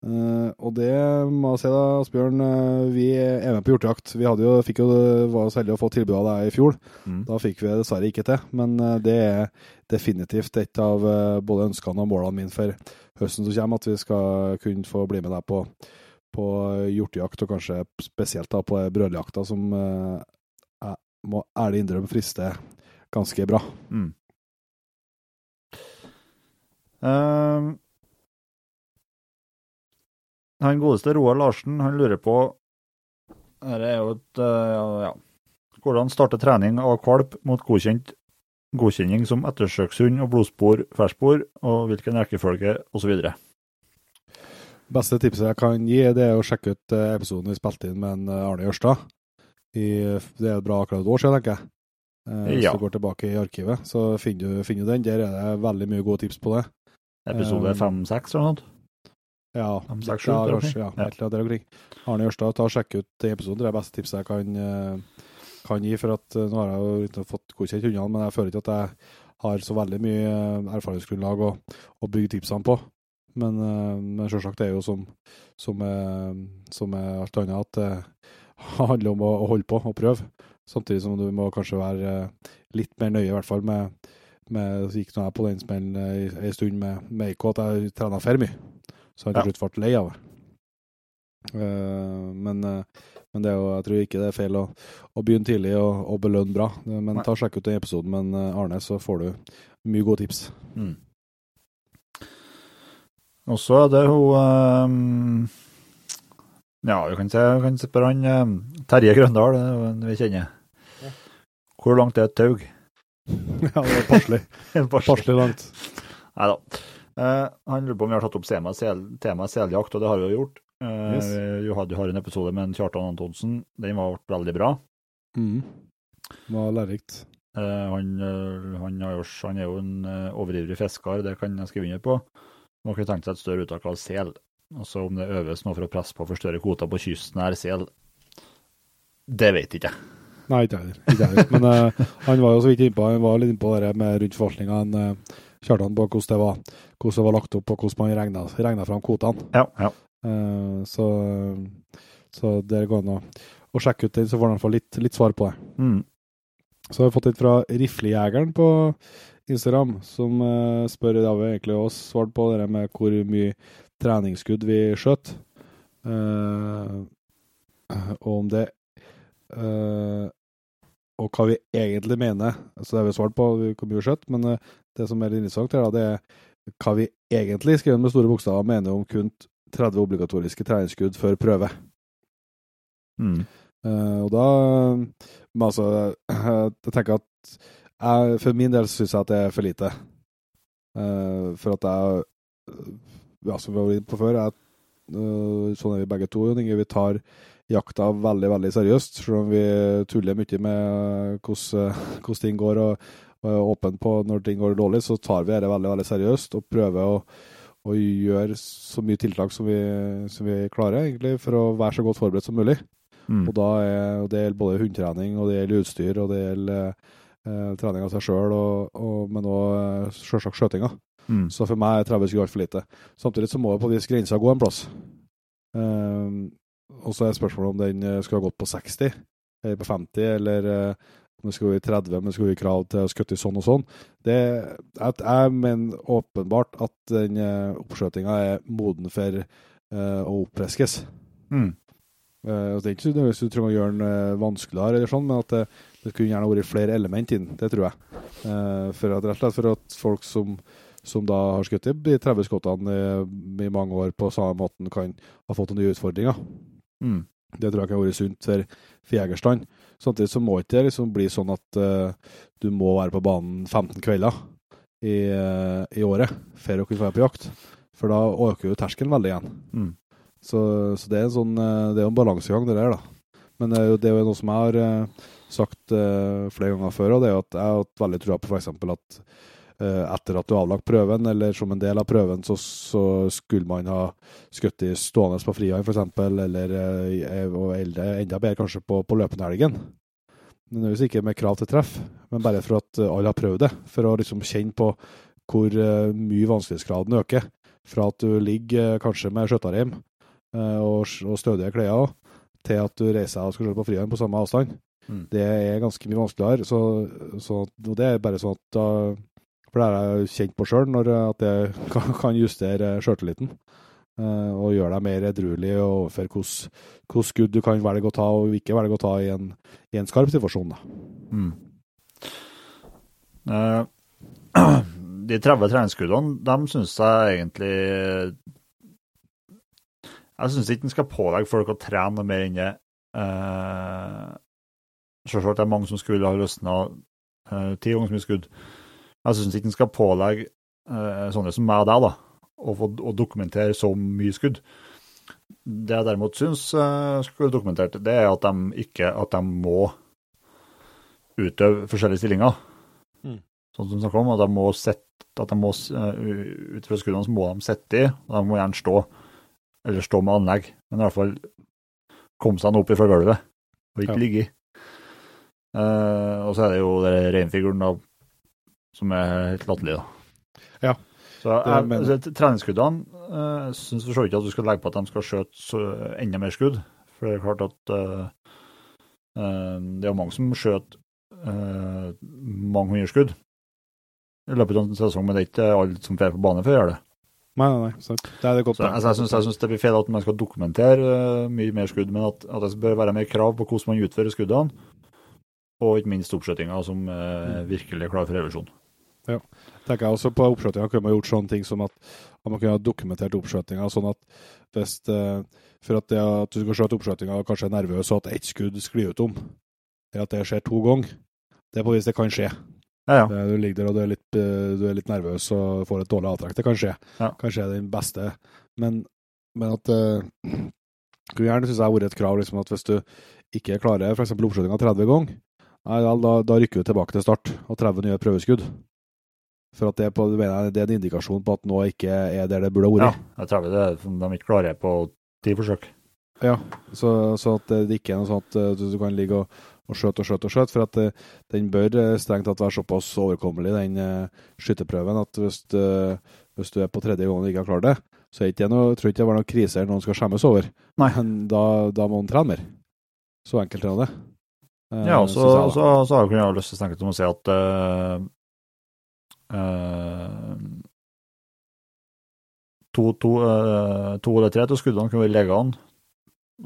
Uh, og det må jeg si, da, Asbjørn. Uh, vi er med på hjortejakt. Vi jo, jo, var så heldige å få tilbud av deg i fjor. Mm. Da fikk vi det dessverre ikke til. Men uh, det er definitivt et av både ønskene og målene mine for høsten som kommer, at vi skal kunne få bli med deg på, på hjortejakt, og kanskje spesielt da på brødjakta, som jeg må ærlig innrømme frister ganske bra. Mm. Ehm, han godeste Roar Larsen, han lurer på Dette er jo et uh, ja, Hvordan starte trening av kalp mot godkjent godkjenning som ettersøkshund og blodspor, ferskspor, og hvilken rekkefølge osv. Beste tipset jeg kan gi, det er å sjekke ut eh, episoden vi spilte inn med eh, Arne Jørstad. I, det er bra akkurat et år siden, tenker jeg. Hvis Ja. du går tilbake i arkivet, så finner du, finner du den. Der er det veldig mye gode tips på det. Episode Um, fem-seks eller noe sånt. Ja, Fem, seks, sju, ja, kanskje, ja, Ja. der omkring. Arne Jørstad, ta og sjekk ut den episoden. Det er det beste tipset jeg kan, eh, kan gi. For at eh, nå har jeg jo ikke fått godkjent hundene, men jeg føler ikke at jeg har så veldig mye eh, erfaringsgrunnlag å, å bygge tipsene på. Men, eh, men selvsagt det er jo som, som, er, som er alt annet, at det handler om å, å holde på og prøve. Samtidig som du må kanskje være eh, litt mer nøye, i hvert fall med, med så gikk nå jeg på den smellen eh, en stund med, med Eiko, at jeg trena for mye. Så jeg til slutt ble lei av det. Uh, men, uh, men det er jo, jeg tror ikke det er feil å, å begynne tidlig og, og belønne bra. Eh, Men Nei. ta og sjekk ut den episoden med eh, Arne, så får du mye gode tips. Mm. Og så er det hun um, Ja, vi kan se, vi kan se på han Terje Grøndal, vi kjenner. Hvor langt er et tau? Ja, *laughs* det er passelig. passelig langt. Nei da. Eh, han lurer på om vi har tatt opp temaet seljakt, og det har vi jo gjort. Eh, Yes. Hadde jo har en episode med Kjartan Antonsen. Den var veldig bra. Mm. Det var lærerikt. Eh, han, eh, han, jo, han er jo en eh, overivrig fisker, det kan jeg skrive under på. Man kunne tenkt seg et større uttak av sel. Altså om det øves noe for å presse på for større kvoter på kystnær sel, det vet ikke jeg. Nei, ikke heller. Men uh, han var jo så vidt innpå han var litt innpå det med rundt forvaltninga. Han uh, Kjartan på hvordan det var hvordan det var lagt opp, og hvordan man regna, regna fram kvotene. Ja, ja. Uh, så, så der går det an å, sjekke ut den, så får han få litt, litt svar på det. Mm. Så har vi fått litt fra Riflejegeren på Instagram, som uh, spør Da vi egentlig også svart på det med hvor mye treningsskudd vi skjøt. Uh, og om det eh, Og hva vi egentlig mener. Så det har vi svart på hvor mye jo skjøtt, men eh, det som er interessant, her, det er hva vi egentlig, skrevet med store bokstaver, mener om kun 30 obligatoriske treningsskudd før prøve. Mm. Eh, og da Men altså, *clears throat* jeg tenker at jeg, For min del syns jeg at det er for lite. Eh, for at jeg Ja, som vi var inne på før, jeg, sånn er vi begge to, Jon Inge. Vi tar jakta veldig, veldig seriøst. Selv om vi tuller mye med hvordan, hvordan ting går, og, og er åpen på når ting går dårlig, så tar vi dette veldig, veldig seriøst og prøver å å gjøre så mye tiltak som vi, som vi klarer, egentlig, for å være så godt forberedt som mulig. Mm. Og er, og det gjelder både hundetrening, og det gjelder utstyr, og det gjelder eh, trening av seg sjøl, og, og, men òg sjølsagt skjøtinga. Mm. Så for meg er 30 skudd altfor lite. Samtidig så må jo på en viss grensa gå en plass. Eh, og så er spørsmålet om den eh, skulle ha gått på 60, eller på 50, eller eh, om det skulle vært 30, men det skulle vært krav til å skutte sånn og sånn. Det, jeg mener åpenbart at den eh, oppskjøtinga er moden for uh, å oppreskes. Mm. Uh, det er ikke nødvendigvis du trenger å gjøre den vanskeligere, eller sånn, men at det, det kunne gjerne vært flere element inn. Det tror jeg. Uh, for at, rett og slett for at folk som, som da har skutt i de 30 skottene i, i mange år på samme måten, kan ha fått nye utfordringer. Mm. Det tror jeg kan være sunt for, for jegerstand. Samtidig så må ikke det liksom bli sånn at uh, du må være på banen 15 kvelder i, uh, i året for å kunne være på jakt. For da øker jo terskelen veldig igjen. Mm. Så, så det er en sånn eh, Det er jo en balansegang, det der, da. Men det er jo, det er jo noe som jeg har sagt uh, flere ganger før, og det er jo at jeg har hatt veldig trua på f.eks. at etter at du har avlagt prøven, eller som en del av prøven, så, så skulle man ha skutt i stående på frihånd, f.eks., eller eh, og enda, enda bedre kanskje på, på løpende helgen. Nødvendigvis ikke med krav til treff, men bare for at eh, alle har prøvd det. For å liksom kjenne på hvor eh, mye vanskelighetsgraden øker. fra at du ligger eh, kanskje med skjøttarrim eh, og, og stødige klær, til at du reiser og skal kjøre på frihånd på samme avstand. Mm. Det er ganske mye vanskeligere. Så, så, og det er bare sånn at da For det har jeg kjent på sjøl, at jeg *laughs* kan, justere sjøltilliten. Uh, og gjøre deg mer edruelig overfor hvilke skudd du kan velge å ta og ikke velge å ta i en, i en skarp situasjon. Mm. Uh, *clears throat* de 30 treningsskuddene, de syns jeg egentlig Jeg syns ikke en skal pålegge folk å trene noe mer enn det. Selvsagt er det er mange som skulle ha løsna ti ganger så mye skudd. Jeg syns ikke en skal pålegge eh, sånne som meg og deg da, å, få, å dokumentere så mye skudd. Det jeg derimot syns eh, skulle dokumentert, det er at de ikke at de må utøve forskjellige stillinger. Mm. Sånn som du snakker om, at de må sette, at de må, uh, ut fra skuddene så må de sitte i, og de må gjerne stå, eller stå med anlegg, men i hvert fall komme seg opp fra gulvet, og ikke Ja. ligge i. Uh, og så er det jo reinfiguren som er helt latterlig, da. Ja. Så jeg, altså, treningsskuddene uh, syns for så vidt at du skal legge på at de skal skjøte enda mer skudd. For det er klart at uh, uh, det er mange som skjøt uh, mange hundre skudd i løpet av en sesong, men det er ikke alle som drar på bane for å gjøre det. Nei, nei, nei. Så Det er det godt. Så altså, jeg, syns, det blir feil at man skal dokumentere mye mer skudd, men at, at det bør være mer krav på hvordan man utfører skuddene, og ikke minst oppskjøtinga som uh, virkelig er klar for revisjon. Tenker jeg også på oppskjøtinga kunne man gjort sånne ting som at, at man kunne ha dokumentert oppskjøtinga sånn at hvis eh, For at, det, at du skal skjøte oppskjøtinga og kanskje er nervøs, og at ett skudd sklir ut om, eller at det skjer to ganger, det er på vis det kan skje. Ja, ja. Eh, Du ligger der og du er litt, eh, du er litt nervøs og får et dårlig avtrekk. Det kan skje. Ja. Kanskje er den beste. Men, men at uh, Kunne gjerne synes jeg har vært et krav liksom, at hvis du ikke klarer f.eks. oppskjøtinga 30 ganger, nei, da, da rykker du tilbake til start og 30 nye prøveskudd. For at det, er på, det mener det er en indikasjon på at nå ikke er der det burde vært. ja. Jeg tror det er som de ikke klarer på ti forsøk. Ja. Så, så at det ikke er noe sånn at eh, du, du kan ligge og, og skjøte og skjøte og skjøte. For at eh, den bør eh, strengt tatt være såpass overkommelig, den uh, skytterprøven, at hvis, uh, hvis du er på tredje gangen og ikke har klart det, så er ikke det noe, tror ikke det var noen krise eller noen skal skjemmes over. Nei. Men da, da må han trene mer. Så enkelt er det. Ja, og så, jeg, har jeg lyst til å snakke om å si at eh, to, to, uh, to eller tre av skuddene kunne vært legene,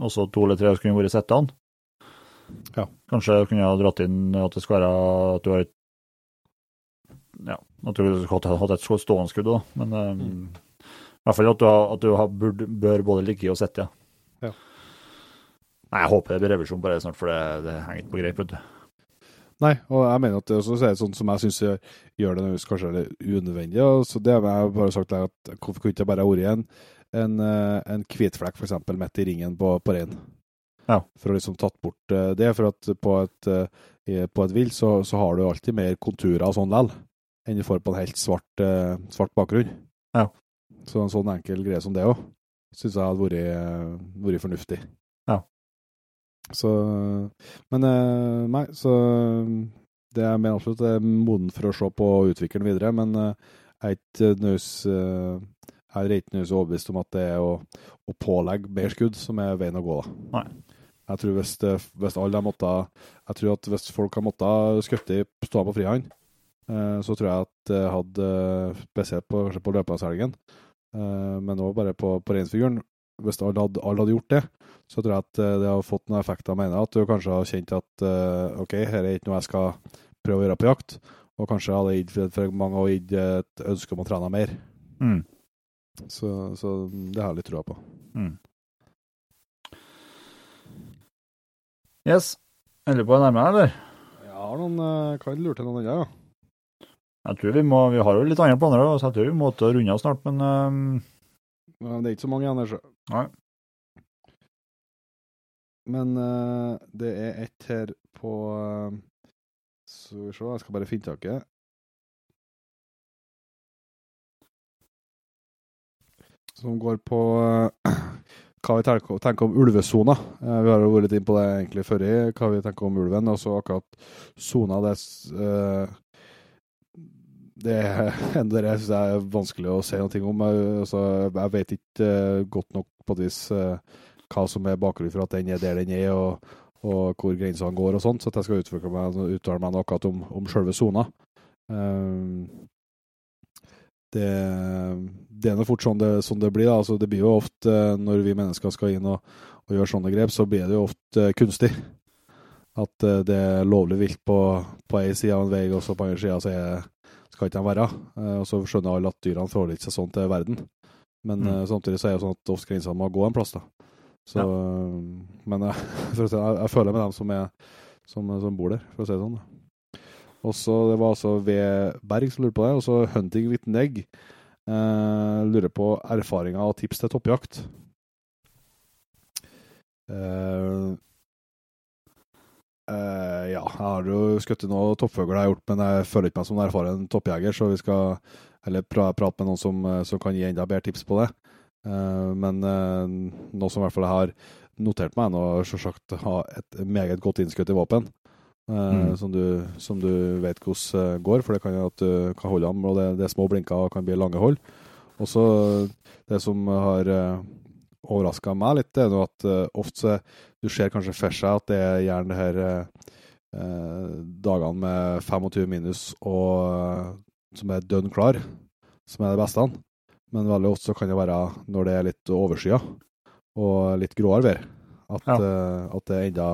og så to eller tre kunne vært settene. Ja. Kanskje kunne jeg ha dratt inn at det skal være at du har et ja, at du skulle hatt et stående skudd, da. Men um, Mm. i hvert fall at du, har, at du har, burde, bør både ligge og sitte, ja. Ja. Nei, jeg håper det blir revisjon på det snart, for det, det henger ikke på greip. vet du. Nei, og jeg mener at det også er sånn som jeg syns gjør det kanskje litt unødvendig. Og så det har jeg bare sagt der at hvorfor kunne ikke bare vært en, en, eh, en hvitflekk f.eks. midt i ringen på, på reinen? Ja. For å liksom tatt bort eh, det. For at på et, eh, på et vill så, så har du alltid mer konturer og sånn likevel, enn du får på en helt svart, svart bakgrunn. Ja. Så en sånn enkel greie som det òg, syns jeg hadde vært, vært fornuftig. Så Men eh, nei, så det er mer absolutt det er moden for å se på og utvikle den videre, men eh, jeg er ikke eh, er ikke nødvendigvis overbevist om at det er å, å pålegge mer skudd som er veien å gå. da. Nei. Jeg tror hvis, det, hvis alle har måttet, jeg tror at hvis folk har måttet skutte stående på frihånd, eh, så tror jeg at det hadde, spesielt på, kanskje på løpenshelgen, helgen, men òg bare på, på reinsfiguren, hvis alle hadde, alle hadde gjort det, så tror jeg at eh, det har fått noen effekter, mener jeg. At du kanskje har kjent at eh, OK, her er ikke noe jeg skal prøve å gjøre på jakt. Og kanskje hadde gitt for, mange og gitt et ønske om å trene mer. Mm. Så, så det har jeg litt trua på. Mm. Yes. Endelig på å nærme deg, eller? Jeg har noen eh, Kan lure til noen andre, ja. Jeg tror vi må, vi har jo litt andre planer, så jeg tror vi må runde av snart, men ehm, Men det er ikke så mange igjen der, sjø. Nei. Men uh, det er ett her på uh, Skal vi se, jeg skal bare finne tak i det. Som går på uh, *clears throat* hva vi tenker, tenker om ulvesona. Eh, vi har jo vært litt inn på det egentlig før, i, hva vi tenker om ulven. Og så akkurat sona, det, eh, det, *laughs* hender jeg syns jeg er vanskelig å se noe om. Jeg, altså, jeg vet ikke uh, godt nok på et vis uh, hva som er bakgrunnen for at den er der den er, og, og hvor grensene går og sånt, så jeg skal uttale meg, uttale meg noe om, om selve sona. Um, det, det, er nå fort sånn det, sånn det blir. Altså, det blir jo ofte, når vi mennesker skal inn og, og gjøre sånne grep, så blir det jo ofte kunstig. At det er lovlig vilt på, på ei side av en vei, og så på andre sida så er, skal ikke de være. Og så skjønner alle at dyrene forholder seg sånn til verden. Men mm. samtidig så er det sånn at ofte grensene må gå en plass, da. Så, ja. Men *laughs* jeg, si, jeg, jeg, føler med dem som, er, som, som, bor der, for å si det sånn. Og så Det var altså ved Berg som lurte på det. Og så Hunting with Neg eh, lurer på erfaringer og tips til toppjakt. Eh, eh, ja, jeg har jo skutt noen toppfugler, jeg har gjort, men jeg føler ikke meg som en erfaren toppjeger, så vi skal heller prate med noen som, som kan gi enda bedre tips på det. Uh, men uh, noe som i hvert fall jeg har notert meg, er selvsagt ha et meget godt innskutt i våpen. Uh, mm. Som, du, som, du, vet hvordan går, for det kan jo at du kan holde an. og det, det, er små blinker og kan bli lange hold. Og så det som har uh, overraska meg litt, det er at uh, ofte du ser kanskje for seg at det er gjerne det her uh, dagene med 25 minus og som er dønn klar, som er det beste. Men veldig ofte så kan det være når det er litt overskya og litt gråere vær, at, ja. uh, at, det er enda,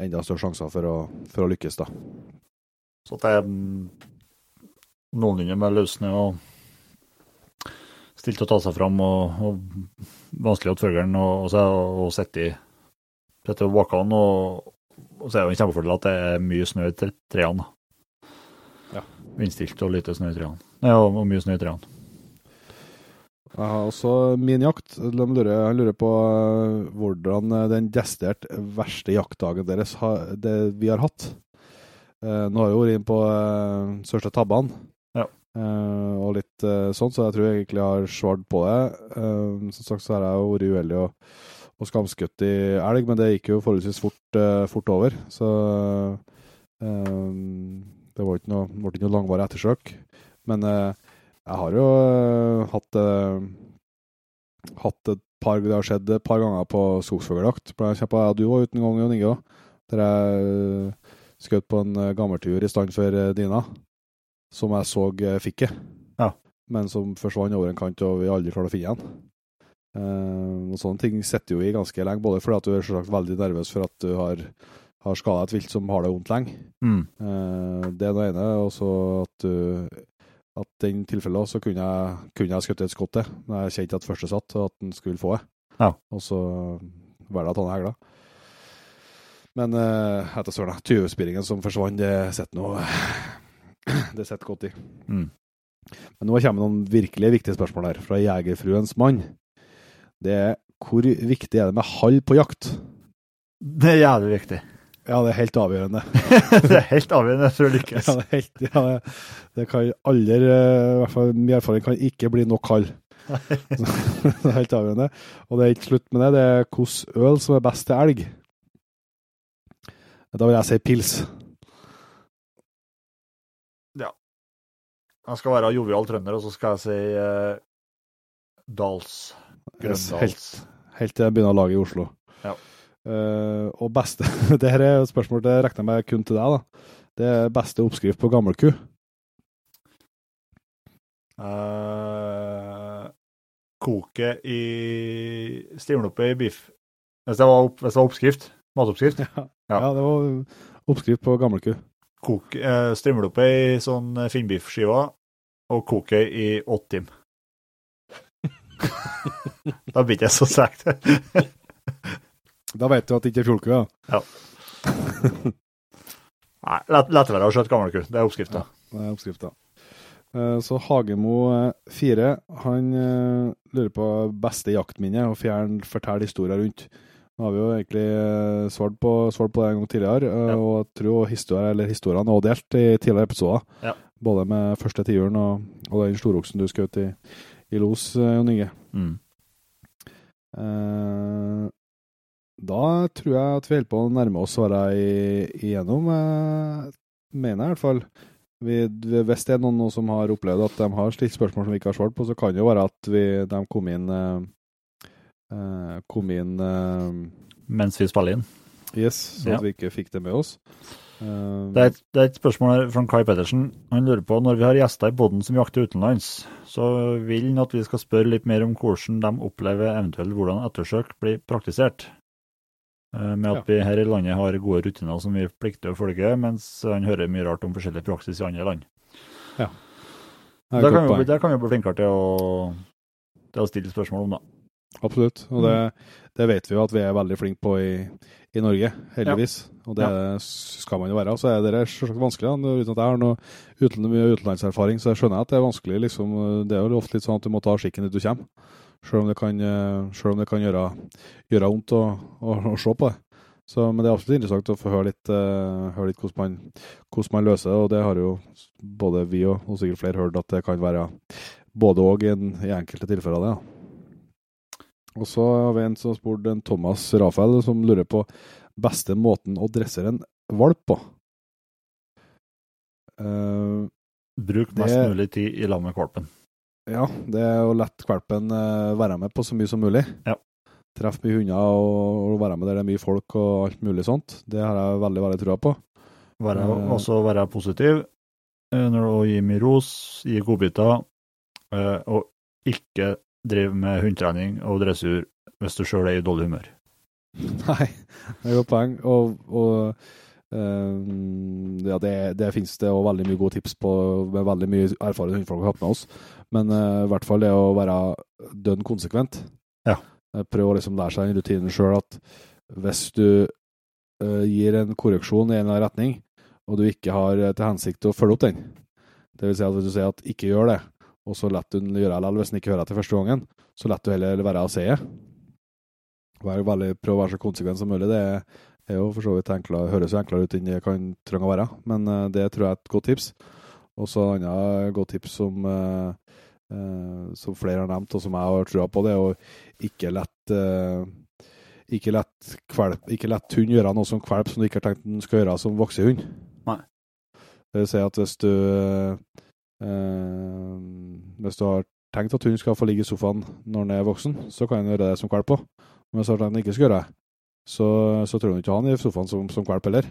enda større sjanser for å, for å, lykkes. da. Så det er mm, noenlunde med løssnø og stilt å ta seg fram, og, og vanskelig å følgeren og, og, og sitte i bakkene. Og, og så er det jo en kjempefordel at det er mye snø i trærne. Ja. Vindstilt og lite snø i trærne. Ja, og mye snø i trærne. Jeg har også min jakt. Han lurer, han lurer på uh, hvordan uh, den desidert verste jaktdagen deres har, det vi har hatt. Uh, nå har jeg vært inne på største tabbene. Og litt sånn, så jeg tror jeg egentlig har svart på det. som sagt så har jeg vært uheldig og, og skamskutt i elg, men det gikk jo forholdsvis fort, fort over. Så det var ikke noe, ble noe langvarig ettersøk. Men jeg har jo hatt, hatt et par Det har skjedd et par ganger på skogsfugljakt. Ja, du var ute en gang, Jon Inge, der jeg skjøt på en gammeltur i stand for Dina, som jeg så fikk det. Ja. Men som forsvant over en kant, og vi aldri klarte å finne igjen. Uh, og Sånne ting sitter jo i ganske lenge, både fordi at du er selvsagt veldig nervøs for at du har, har skada et vilt som har det vondt lenge. Mm. Uh, det er det ene. Og så at du at den tilfellet så kunne jeg, kunne jeg skutt et skott til, når jeg kjente at første satt, og at han skulle få det. Ja. Og så var det at han hegla. Men uh, etter søren, tyvespiringen som forsvant, det sitter noe *clears throat* Det sitter godt i. Mm. Men nå kommer noen virkelig viktige spørsmål her, fra jegerfruens mann. Det er hvor viktig er det med hall på jakt? Det er jævlig viktig. Ja, det er helt avgjørende. *laughs* det er helt avgjørende for å lykkes. Ja, det, er helt, ja, det, det kan aldri, eh, i hvert fall min erfaring, kan ikke bli nok hall. *laughs* det er helt avgjørende. Og det er ikke slutt med det. Det er hvilken øl som er best til elg. Da vil jeg si pils. Jeg skal være jovial trønder, og så skal jeg si uh, Dals. Grøndals. Helt, helt til jeg begynner å lage i Oslo. Ja. Uh, og beste *laughs* Det her er et spørsmål det regner jeg med kun til deg. da. Det er beste oppskrift på gammelku. Uh, koke i Stivne i biff. Hvis det, var, hvis det var oppskrift? Matoppskrift? *laughs* Ja, ja. ja det var oppskrift på gammelku. Koke, uh, strimle opp i sånn finnbiffskiver og koke i åtte timer. da blir det ikke så sært. Da vet du at det ikke er fjolku, ja. Nei, lett, være å skjøte gammelku. Det er oppskrifta. Ja, det er oppskrifta. Eh, så Hagemo 4 eh, han eh, lurer på beste jaktminne og fjern fortell historier rundt. Nå har vi jo egentlig svart på, svart på det en gang tidligere, ja. og jeg tror historier, eller historiene er delt i tidligere episoder. Ja. Både med første tiuren og, og den storoksen du skjøt i, i los, Jon Inge. Mm. Eh, da tror jeg at vi holder på å nærme oss svarene igjennom. eh, mener i hvert fall. vi, vi, hvis det er noen som har opplevd at de har stilt spørsmål som vi ikke har svart på, så kan det jo være at vi, de kom inn eh, eh, kom inn eh, Mens vi spiller inn. Yes, så Ja. at vi ikke fikk det med oss. Eh, Det er, et, det er et spørsmål her fra Kai Pettersen. Han lurer på når vi har gjester i poden som jakter utenlands, så vil han at vi skal spørre litt mer om hvordan de opplever eventuelt hvordan ettersøk blir praktisert. Eh, Med at vi her i landet har gode rutiner som vi plikter å følge, mens han hører mye rart om forskjellig praksis i andre land. er Det kan, vi, det kan vi bli flinkere til å, til å stille spørsmål om, da. Absolutt. Og det, det vet vi jo at vi er veldig flinke på i, i Norge, heldigvis. Og det skal man jo være. Så er det selvsagt vanskelig. da. Uten at jeg har noe uten, mye utenlandserfaring, så jeg skjønner jeg at det er vanskelig. Liksom, det er jo ofte litt sånn at du må ta skikken dit du kommer. Selv om det kan, eh, om det kan gjøre, gjøre vondt å, å, å se på det. Så, men det er absolutt interessant å få høre litt, uh, høre litt hvordan, man, hvordan man løser det. Og det har jo både vi og, og sikkert flere hørt at det kan være både og i, en, i enkelte tilfeller. det da. Og så har vi en som spurt en Thomas Rafael, som lurer på beste måten å dressere en valp på. Uh, Bruk mest Det- mulig tid i lag med valpen. ja, det er å la valpen eh, være med på så mye som mulig. Ja. Treffe mye hunder og, være med der det er mye folk og alt mulig sånt. Det har jeg veldig, veldig trua på. Være, uh, også være positiv når du gir mye ros, gi godbiter, og ikke drive med hundetrening og dressur hvis du sjøl er i dårlig humør. Nei, det er godt poeng. Og, og um, ja, det, det finnes det og veldig mye gode tips på med veldig mye erfarne hundfolk har hatt med oss. Men uh, i hvert fall det å være dønn konsekvent. Ja. Eh, Prøve å liksom lære seg den rutinen sjøl at hvis du uh, gir en korreksjon i en eller annen retning, og du ikke har til hensikt å følge opp den, det vil si at hvis du sier at ikke gjør det, og så lar du den gjøre det likevel hvis den ikke hører til første gangen, så lar du heller være å si det. Være veldig, prøv å være så konsekvent som mulig. Det er, jo for så vidt enklere, høres jo enklere ut enn det kan trenge å være, men eh, det tror jeg er et godt tips. Og så et annet godt tips som, eh, eh, som flere har nevnt, og som jeg har trua på, det er å ikke lett eh, ikke lett, kvalp, ikke lett hund gjøre noe som kvalp som du ikke har tenkt den skal gjøre som voksehund. Nei. Det vil si at hvis du eh, Hvis du har tenkt at hun skal få ligge i sofaen når hun er voksen, så kan hun gjøre det som kvalp òg. Men hvis den ikke skal gjøre det, så, så tror du ikke han den i sofaen som, som kvalp heller.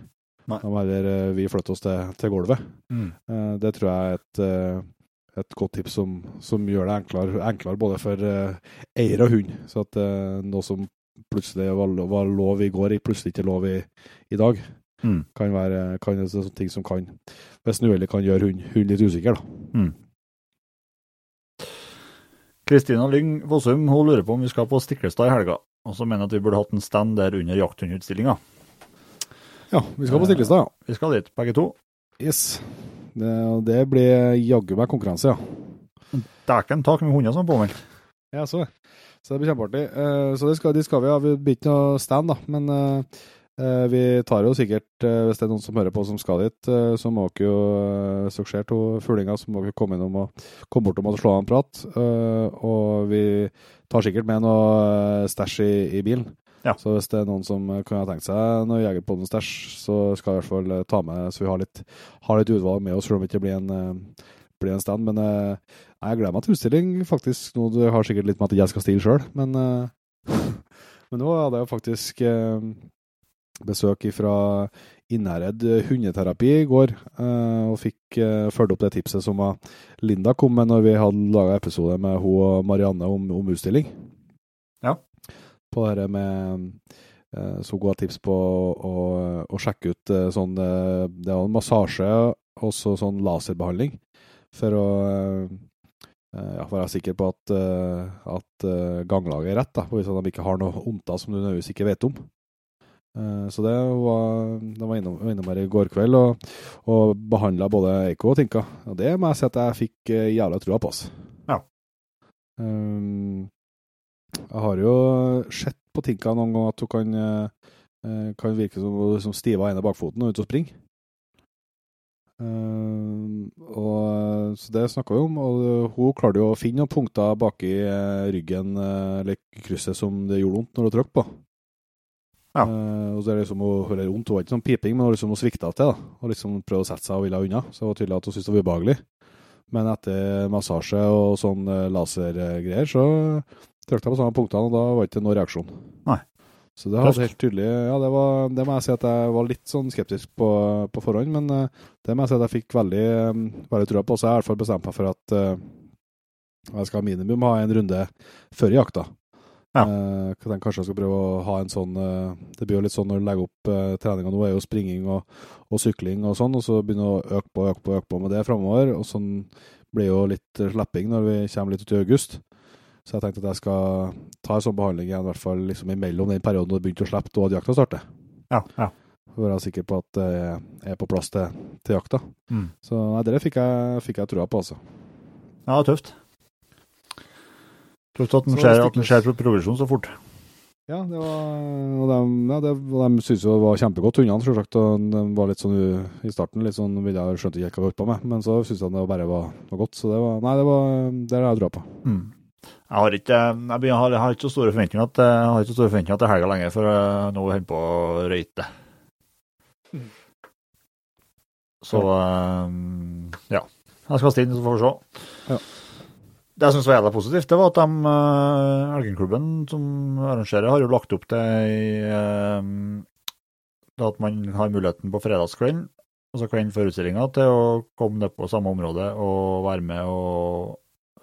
Nei. Da må heller eh, vi flytte oss til, til gulvet. Eh, Det tror jeg er et, eh, et godt tips som, som gjør det enklere, enklere både for eh, eier og hund. Så at eh, noe som plutselig var, lo- var lov i går, er plutselig ikke lov i, i dag. Mm. Kan være kan, det sånne ting som kan, hvis den uheldig kan gjøre hund, hun litt usikker. da. Kristina Lyng Fossum hun lurer på om vi skal på Stiklestad i helga, og så mener at vi burde hatt en stand der under jakthundutstillinga. Ja, vi skal på Stiklestad, ja. Vi skal dit, begge to. Yes. Det, det blir jaggu meg konkurranse, ja. Dæken ta med hunder som er påmeldt. Ja, så det. Så det blir kjempeartig. Eh, så det skal, de skal vi ha. Vi blir ikke noe stand, da. Men eh, eh, vi tar jo sikkert, eh, hvis det er noen som hører på som skal dit, eh, så må dere jo, Så skjer to fuglinger, så må dere komme innom og komme bortom og slå av en prat. Eh, og vi tar sikkert med noe eh, stæsj i, i bilen. Ja. Så hvis det er noen som eh, kan ha tenkt seg noe Jegerpodden-stæsj, så skal vi i hvert fall eh, ta med, så vi har litt, har litt utvalg med oss, selv om det ikke blir en, eh, blir en stand. Men eh, Jeg gleder meg til utstilling, faktisk. Nå du har sikkert litt med at jeg skal stille sjøl, men, eh, *laughs* men nå hadde jeg jo faktisk eh, besøk fra Innherred hundeterapi i går, eh, og fikk uh, fulgt opp det tipset som Linda kom med når vi hadde laga episode med hun og Marianne om, om utstilling. Ja. På det med eh, så gode tips på å, å sjekke ut eh, sånn eh, Det en massasje og så sånn laserbehandling for å eh, ja, være sikker på at, eh, at eh, ganglaget er rett, da, hvis de ikke har noe ondter som du nødvendigvis ikke vet om. Eh, Så det var, de var innom, var innom her i går kveld og, og behandla både Eiko og Tinka. Og det må jeg si at jeg fikk eh, jævla trua på. oss. Ja. Um, jeg har jo sett på Tinka noen ganger at hun kan, kan virke som hun liksom stiver ene bakfoten og ut og springer. Um, og, så det snakka vi om, og hun klarte jo å finne noen punkter baki ryggen, eller krysset, som det gjorde vondt når hun trykte på. Ja. Eh, og så er det liksom hun hører vondt. Hun var ikke sånn piping, men hun liksom svikta til. da, Og liksom prøvde å sette seg og ville unna. Så det var tydelig at hun syntes det var ubehagelig. Men etter massasje og sånn eh, lasergreier, så trykte jeg på samme punktene, og da var det ikke noen reaksjon. Nei. Så det hadde helt tydelig Ja, det, var, det må jeg si at jeg var litt sånn skeptisk på, på forhånd, men eh, det må jeg si at jeg fikk veldig, eh, veldig trua på. Så jeg har i hvert fall bestemt meg for at jeg skal minimum ha en runde før jakta. Ja. Uh, jeg tenker kanskje jeg skal prøve å ha en sånn uh, Det blir jo litt sånn når du legger opp uh, treninga nå, er jo springing og, og sykling og sånn, og så begynner å øke på øke på øke på med det framover. Og sånn blir jo litt slapping når vi kommer litt ut i august. Så jeg tenkte at jeg skal ta en sånn behandling igjen, i hvert fall liksom imellom den perioden du begynte å slippe og at jakta starter. Ja, ja. For å være sikker på at det er på plass til, til jakta. Mm. Så nei, det fikk jeg, fikk jeg trua på, altså. Ja, tøft. Tøft at den skjer på progresjon så fort. Ja, det var, og de, ja, det, de syntes jo det var kjempegodt, hundene, selvsagt. Og de var litt sånn i starten litt sånn, ville jeg skjønte ikke hva jeg holdt på med, men så syntes de det bare var, var godt. Så det var Nei, det var det har jeg drar på. Mm. Jeg har ikke, jeg har, jeg har ikke så store forventninger at, jeg har ikke så store forventninger til helga lenger, for eh, nå holder jeg på å røyte. Så eh, ja. Jeg skal stille, så får vi se. Ja. Det jeg syns var jævla positivt, det var at de, uh, Elgenklubben som arrangerer, har jo lagt opp til uh, at man har muligheten på fredagskvelden, altså kvelden før utstillinga, til å komme ned på samme område og være med og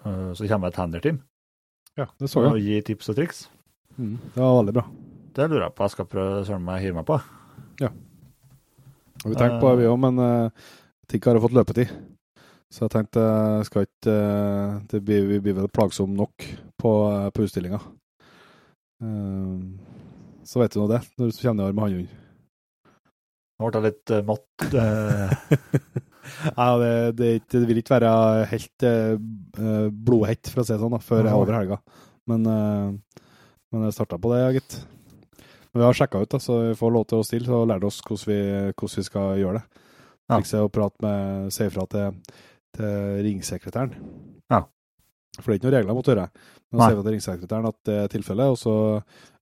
uh, Så kommer et handerteam Ja, det så jeg. og gi tips og triks. Mm, det var veldig bra. Det lurer jeg på. Jeg skal prøve å se om meg på. Og vi tenkte på det, vi òg, men uh, Tikk har fått løpetid. Så jeg tenkte skal ikke eh, det blir, Vi blir vel plagsomme nok på, uh, på utstillinga. så vet du nå det, når du kommer nedover med hannhund. Nå ble jeg litt matt. Nei, *laughs* Ja, det, det, det vil ikke være helt eh, eh, blodhett, for å si det sånn, da, før jeg er over helga. Men, eh, men jeg starta på det, ja, gitt. Men vi har sjekka ut, da, så vi får lov til å stille og lærte oss hvordan vi, hvordan vi skal gjøre det. Trikset er å prate med, si ifra til, til ringsekretæren. Ja. For det er ikke noen regler mot å gjøre. Men Nei. si vi til ringsekretæren at det er tilfellet, og så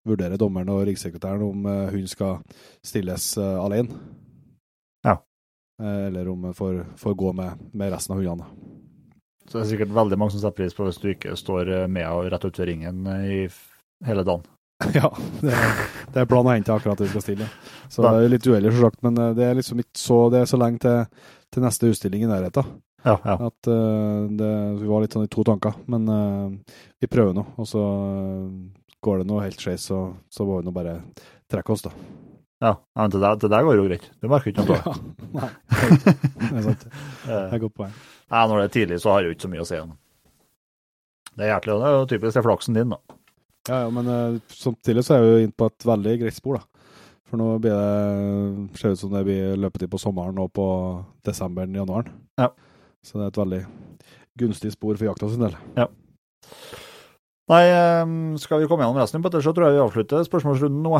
vurderer dommeren og ringsekretæren om eh, hun skal stilles eh, alene. Ja. Eh, Eller om hun får, får gå med, med resten av hundene. Så det er sikkert veldig mange som setter pris på hvis du ikke står med og rett ut ved ringen i hele dagen. *laughs* Ja, det er, det er plan å hente akkurat det vi skal stille. Så det er litt uheldig, selvsagt, men det er liksom ikke så, det er så lenge til, til neste utstilling i nærheten. Ja, ja. At uh, det, vi var litt sånn i to tanker. Men uh, vi prøver nå, og så eh, går det noe helt skeis, så, så må vi nå bare trekke oss, da. ja. ja men det, der, det der går jo greit. Du merker ikke noe. *laughs* Ja, nei, det er sant. *laughs* Det er godt poeng. Nei, når det er tidlig, så har det ikke så mye å si. Det er hjertelig, og det er jo typisk det er flaksen din, da. Ja, ja, men uh, samtidig så er vi jo inne på et veldig greit spor, da. For nå blir det, ser det ut som det blir løpetid på sommeren og på desemberen, januaren. Ja. Så det er et veldig gunstig spor for jakta sin del. Ja. Nei, skal vi komme gjennom resten, Petter, så tror jeg vi avslutter spørsmålsrunden nå.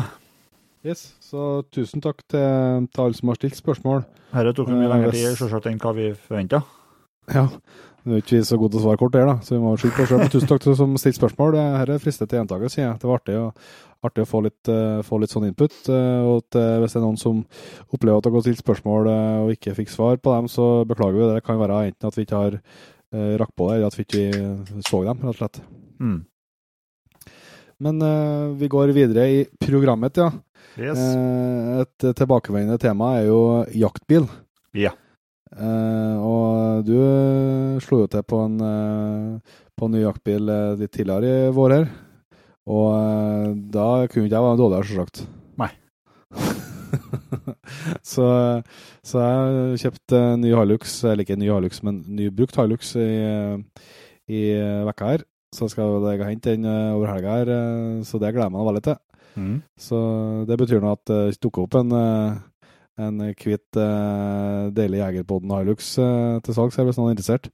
Yes, så tusen takk til, til alle som har stilt spørsmål. Dette tok mye Eh, lengre tid selvsagt, enn hva vi forventa. Ja, nå er ikke så gode til å svare kort her, da, så vi må skylde på oss sjøl. Tusen takk til som stilte spørsmål. Dette fristet til gjentakelse, sier jeg. Det var artig, å- artig å få litt, uh, få litt sånn input. Uh, og at, uh, hvis det er noen som opplever at dere har stilt spørsmål og ikke fikk svar på dem, så beklager vi det. Det kan være enten at vi ikke har rakk på det, eller at vi ikke så dem, rett og slett. Mm. Men vi går videre i programmet, ja. Yes. Et tilbakevendende tema er jo jaktbil. Ja. Eh, og du eh, slo jo til på en, uh, på en ny jaktbil uh, litt tidligere i vår her. Og da kunne ikke jeg være dårligere, selvsagt. Nei. *laughs* så, så jeg kjøpte ny Hilux, eller ikke ny Hilux, men nybrukt ny Hilux i, i vekka her. Så skal jeg hente den over helga her, så det gleder jeg meg veldig til. Mm. Så det betyr nå at det dukker opp en, en hvit, uh, deilig Jegerpodden Hilux uh, til salgs her, hvis noen er interessert.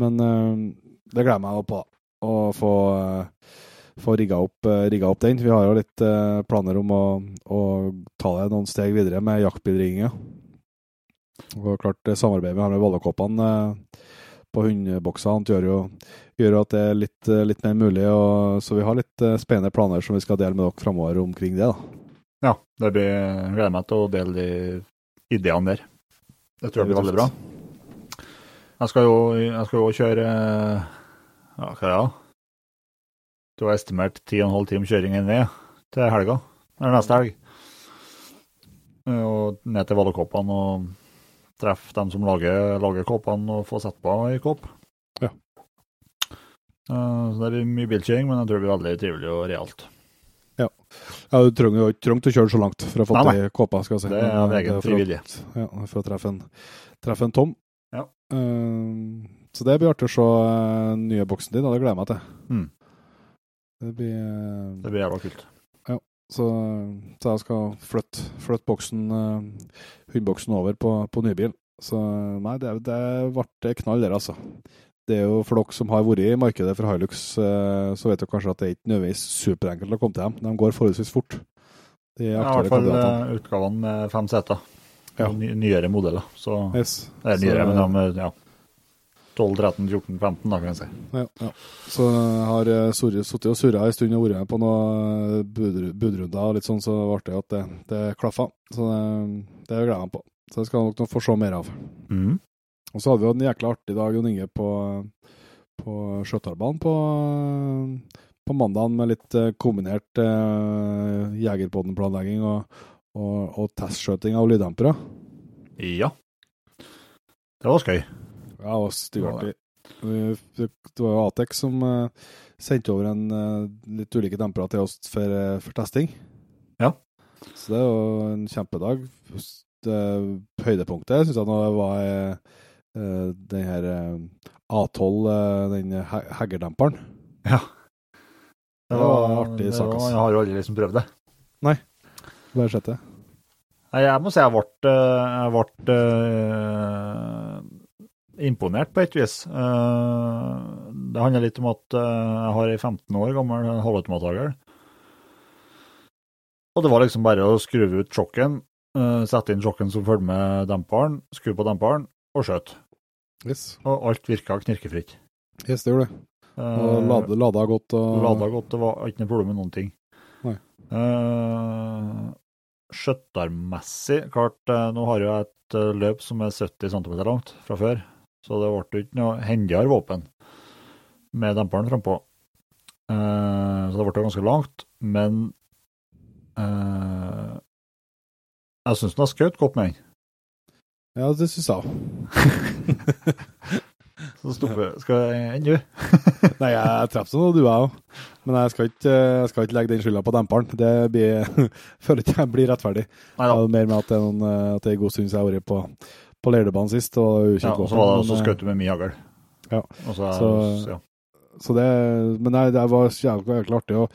Men uh, det gleder jeg meg på. Å få, eh, få rigga, opp, eh, rigga opp den. Vi har jo litt eh, planer om å, å ta det noen steg videre med jaktbilringinga. Og klart, det samarbeidet vi har med Vallakåpene eh, på hundeboksene gjør jo gjør at det er litt, eh, litt mer mulig. Og, så vi har litt eh, spennende planer som vi skal dele med dere framover omkring det. da. Ja, det blir, jeg gleder meg til å dele de ideene der. Det tror jeg blir veldig bra. Jeg skal jo, jeg skal jo kjøre Ja, hva er det? Du har estimert 10,5 timer kjøring ned til helga. Eller neste helg. Og ned til Vallekoppene og treffe dem som lager, lager kåpene, og få sett på ei kåp. Ja. Eh, Så det blir mye bilkjøring, men jeg tror det blir veldig trivelig og realt. Ja, Du trenger jo ikke å kjøre så langt for å få Nei, til kåpa. skal jeg si. Det er av eh, egen for frivillig. Ja, for å treffe en, treffe en tom. Ja. Uh, så det blir artig å se den nye boksen din, og det gleder jeg meg til. Mm. Det blir eh, Det blir jævla kult. så, så jeg skal flytte, flytte boksen, uh, hundeboksen over på, på nybil. Så nei, det, det ble knall der, altså. Det er jo For dere som har vært i markedet for Hilux, eh, så vet dere kanskje at det er ikke nødvendigvis superenkelt å komme til dem. De går forholdsvis fort. De Ja, I hvert fall eh, utgavene med fem seter. Ja. Ny, nyere modeller. Så Yes. det er Så- nyere, men de er ja, 12, 13, 14, 15, da, kan jeg si. Ja, ja. Så jeg har eh, surre- sittet og surra en stund og vært med på noen budrunder og litt sånn, så ble det at det, det klaffa. Så det, det gleder jeg meg på. Så det skal jeg nok få se mer av. Mm. Og så hadde vi jo en jækla artig dag, Jon Inge, på, på Skjøttarbanen på, på mandagen med litt eh, kombinert eh, Jegerpodden-planlegging og, og, og testskjøting av lyddempere. Ja. Det var skøy. Ja, det var stygartig. Det var jo Atex som eh, sendte over en eh, litt ulike dempere til oss for, eh, for testing. Ja. Så det er jo en kjempedag. Det høydepunktet syns jeg nå var eh, den her eh, A12, eh, den he- heggerdemperen. Ja. Det var en artig det var- Jeg har jo aldri liksom prøvd det. Nei. Bare sett det. Nei, jeg må si jeg ble, jeg ble eh, imponert på et vis. Eh, det handler litt om at eh, jeg har ei 15 år gammel halvautomathagl. Og det var liksom bare å skru ut sjokken, eh, sette inn sjokken som følger med demperen, skru på demperen og skjøt. Yes. Og alt virka knirkefritt. yes, det gjorde det. Eh, Og lade, lada godt. Og, Lada godt, det var ikke noe problem med noen ting. Nei. Uh, Skjøttermessig, klart, eh, nå har jeg et eh, løp som er 70 cm langt fra før, så det ble ikke noe hendigere våpen med demperen frampå. Eh, så det ble ganske langt, men eh, jeg syns den har skutt godt med den. Ja, det syns jeg òg. *laughs* Så stopper Skal jeg enn du? *laughs* Nei, jeg treffer sånn, og du er òg. Men jeg skal, ikke, jeg skal ikke legge den skylda på demperen. Det blir, *laughs* føler ikke jeg blir rettferdig. Neida. Da. mer med at det er, noen, eh, at det er god stund siden jeg har vært på, på Leirdebanen sist. Og Ja, og så var det men, også eh, med mye hagl. Ja. Så, Så- ja. Så det, men nei, det var jævlig artig. Og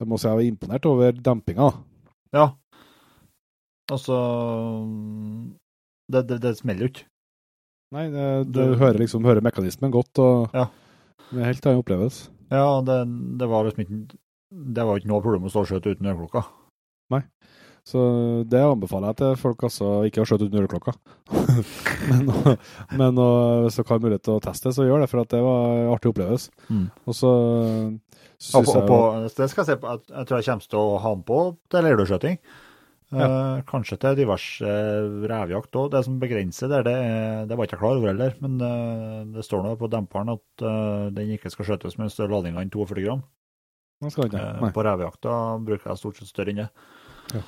jeg må si jeg var imponert over dempinga. Ja. Altså Det, det, det smeller jo ikke. Nei, det, du hører liksom hører mekanismen godt, og Ja. det er helt annen opplevelse. Ja, det, det var liksom ikke Det var ikke noe problem å stå og skjøte uten Nei, Så det anbefaler jeg til folk altså ikke å skjøte uten øreklokka. *laughs* men men hvis dere har mulighet til å teste, så gjør det, for det var en artig opplevelse. Mm. Og så syns jeg det skal jeg se på. Jeg, jeg tror jeg kommer til å ha den på til leirdueskjøting. Eh, kanskje til diverse revejakt òg. Det som begrenser der, det, det var ikke jeg klar over heller. Men eh, det står nå på demperen at eh, den ikke skal skjøtes med større ladning enn 42 gram. Ikke. På revejakta bruker jeg stort sett større enn det. Ja.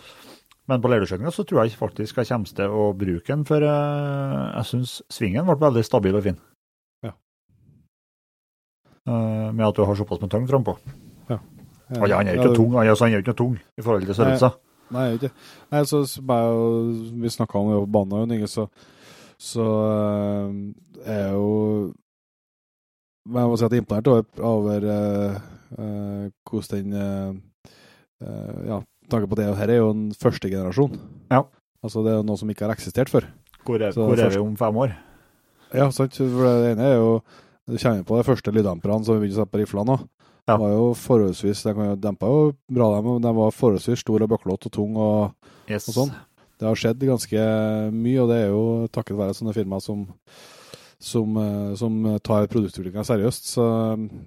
Men på leirdyrkjøkkenet så tror jeg faktisk jeg kommer til å bruke den, for jeg syns svingen ble veldig stabil og fin. Ja. Med at du har såpass med tang frampå. Ja. Han er jo ikke Ja, tung, han er jo ikke tung i forhold til størrelser. Nei, ikke. Nei, så, Vi snakka om det på banen, og så, så eh, er jo Men jeg må si at jeg er imponert over, over uh, hvordan den eh, Ja, tanke på det her er jo en første generasjon. Ja. Altså Det er noe som ikke har eksistert før. Hvor, er, hvor er vi om fem år? Ja, sant. For det ene er jo Du kommer på de første lyddamperne som vi begynte å sette på riflene nå. Ja. Var jo forholdsvis De dempa jo bra, dem, men de var forholdsvis store og bøklete og tunge. og Yes. Og sånn. Det har skjedd ganske mye, og det er jo takket være sånne firmaer som, som, eh, som tar produktutviklinga seriøst. Så,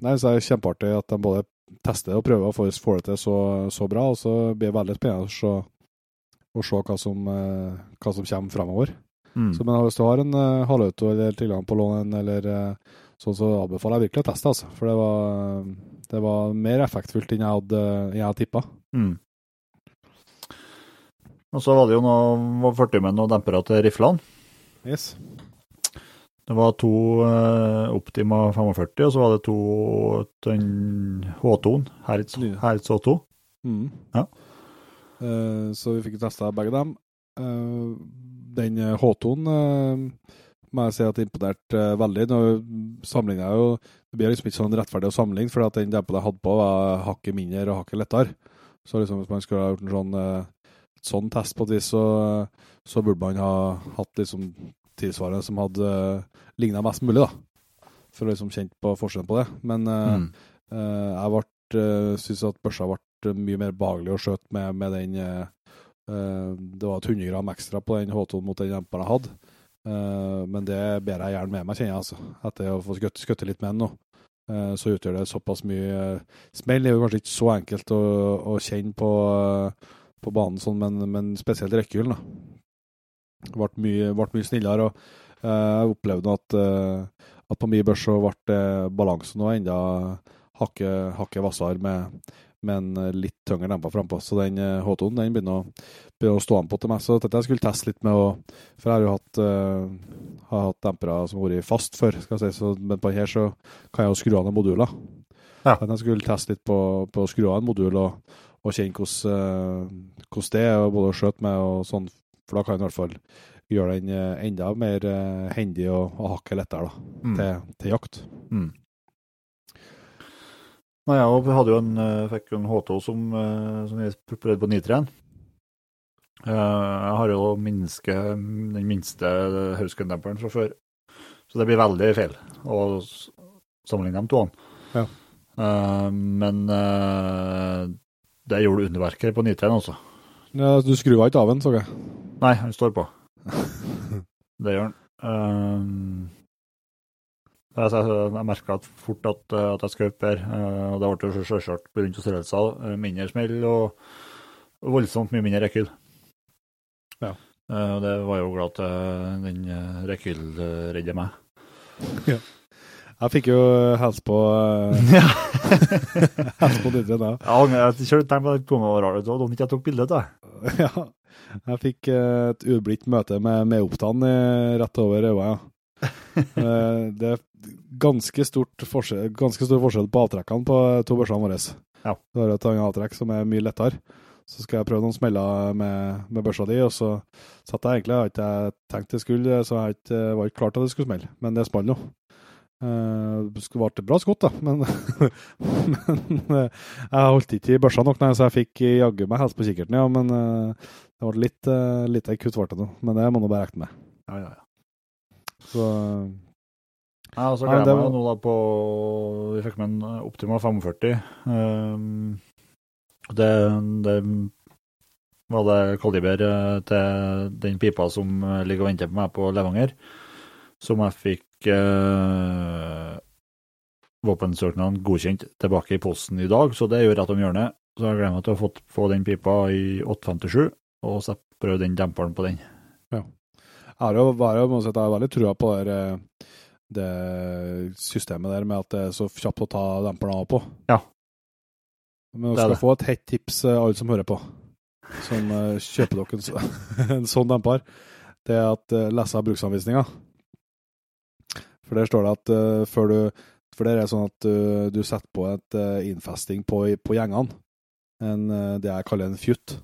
nei, så er det kjempeartig at de både tester og prøver å få det til så, så bra, og så blir det veldig spennende å se hva som, eh, hva som kommer fremover. Mm. Så, men hvis du har en uh, halvauto eller tilgang på lånen, eller uh, sånn, så anbefaler jeg virkelig å teste, altså. For det var, det var mer effektfullt enn jeg hadde, jeg hadde tippa. Mm. Og så var det jo noe var 40 med noen dempere til riflene. Yes. Det var to uh, Optima 45, og så var det to den H2-en, Hertz. Hertz H2. Mm. Ja. Eh, så vi fikk testa begge dem. Eh, den H2-en uh, må jeg si at imponerte veldig. Nå sammenligner jeg jo Det blir liksom ikke sånn rettferdig å sammenligne, for at den dempa jeg hadde på, var hakket mindre og hakket lettere. Så liksom hvis man skulle ha gjort en sånn, eh, sånn test på et vis, så, så burde man ha hatt liksom tilsvarende som hadde uh, ligna mest mulig, da. For å liksom kjent på forskjellen på det. Men eh, Mm. uh, jeg ble, uh, syns at børsa ble mye mer behagelig å skjøte med, med den eh, eh, Det var et 100 gram ekstra på den H2 mot den demperen jeg hadde. Eh, men det ber jeg gjerne med meg, kjenner jeg. altså. Etter å få skutt, litt med den nå, eh, så utgjør det såpass mye uh, Smell er jo kanskje ikke så enkelt å, å kjenne på, eh, på banen, sånn, men, men spesielt rekkehylen. da. Ble mye, mye snillere. og eh, Jeg opplevde at, eh, at på min børs så ble balansen enda hakket hakke med, med en eh, litt tyngre demper frampå. Så den eh, H2-en den begynner å, begynner å stå an på til meg. Så dette jeg skulle teste litt med å For jeg har jo hatt, uh, har hatt dempere som har vært fast før, skal jeg si. Så, men på her så kan jeg jo skru av noen moduler. Ja. Men jeg skulle teste litt på, på å skru av en modul og, og kjenne hvordan, uh, hvordan det er både å skjøte med og sånn. For da kan jeg i hvert fall gjøre den enda mer hendig og, og hakket lettere da, Mm. til, til jakt. Mm. Nei, jeg hadde jo en, eh, fikk en H2 som, eh, som jeg prøvde på nitreen. Eh, Jeg har jo minske, den minste Hausken-demperen fra før, så det blir veldig feil å sammenligne de to. Ja. Men det gjorde underverker på nitreen også. Ja, du skrur ikke av den, så jeg. Nei, han står på. *laughs* Det gjør han. Um, jeg jeg, jeg merka fort at, eh, at jeg skjøt bedre. eh, og det ble jo selvsagt pga. størrelser. eh, Mindre smell og voldsomt mye mindre rekyl. Ja. Og det var jeg jo glad at den rekyl redder meg. Jeg fikk jo helse på *laughs* ja, *laughs* helse på ditt da. jeg kjørte tenkt på det på meg var rart. og om ikke jeg tok bilde av. *laughs* Ja. Jeg fikk et ublidt møte med medopptann eh, rett over øynene, ja. Eh, det er ganske, stort forskjell, ganske stor forskjell på avtrekkene på to børsene våre. Ja. Du har et annet avtrekk som er mye lettere. Så skal jeg prøve noen smeller med, med børsa di, og så satt jeg egentlig, jeg tenkte ikke tenkt det skulle, så jeg ikke, var ikke klart at det skulle smelle, men det smalt nå. Det skulle vært et bra skudd, da, men, *laughs* men eh, jeg holdt ikke i børsa nok, nei, så jeg fikk jaggu meg helse på kikkerten, ja, men eh, det ble litt, litt kutt ble det nå, men det må nå bare regne med. Ja, ja, ja. Så Ja, og så Nei, gleder jeg meg var- nå da på Vi fikk med en Optima 45. Um, det, det var det kaliber eh, til den pipa som eh, ligger og venter på meg på Levanger, som jeg fikk uh, våpensøknaden godkjent tilbake i posten i dag, så det gjør rett om hjørnet. Så jeg gleder meg til å få, få den pipa i 857, og så prøve den demperen på den. Har jo bare, må si at jeg har veldig trua på det, eh, det systemet der med at det er så kjapt å ta demperen av på. Ja. Men dere er skal det. få et hett tips, eh, alle som hører på, som eh, kjøper dere en, *laughs* en sånn demper. Det er at uh, lese bruksanvisninga. For der står det at uh, før du For der er det sånn at du, du setter på et uh, innfesting på, på gjengene. En, eh, det jeg kaller en fjutt,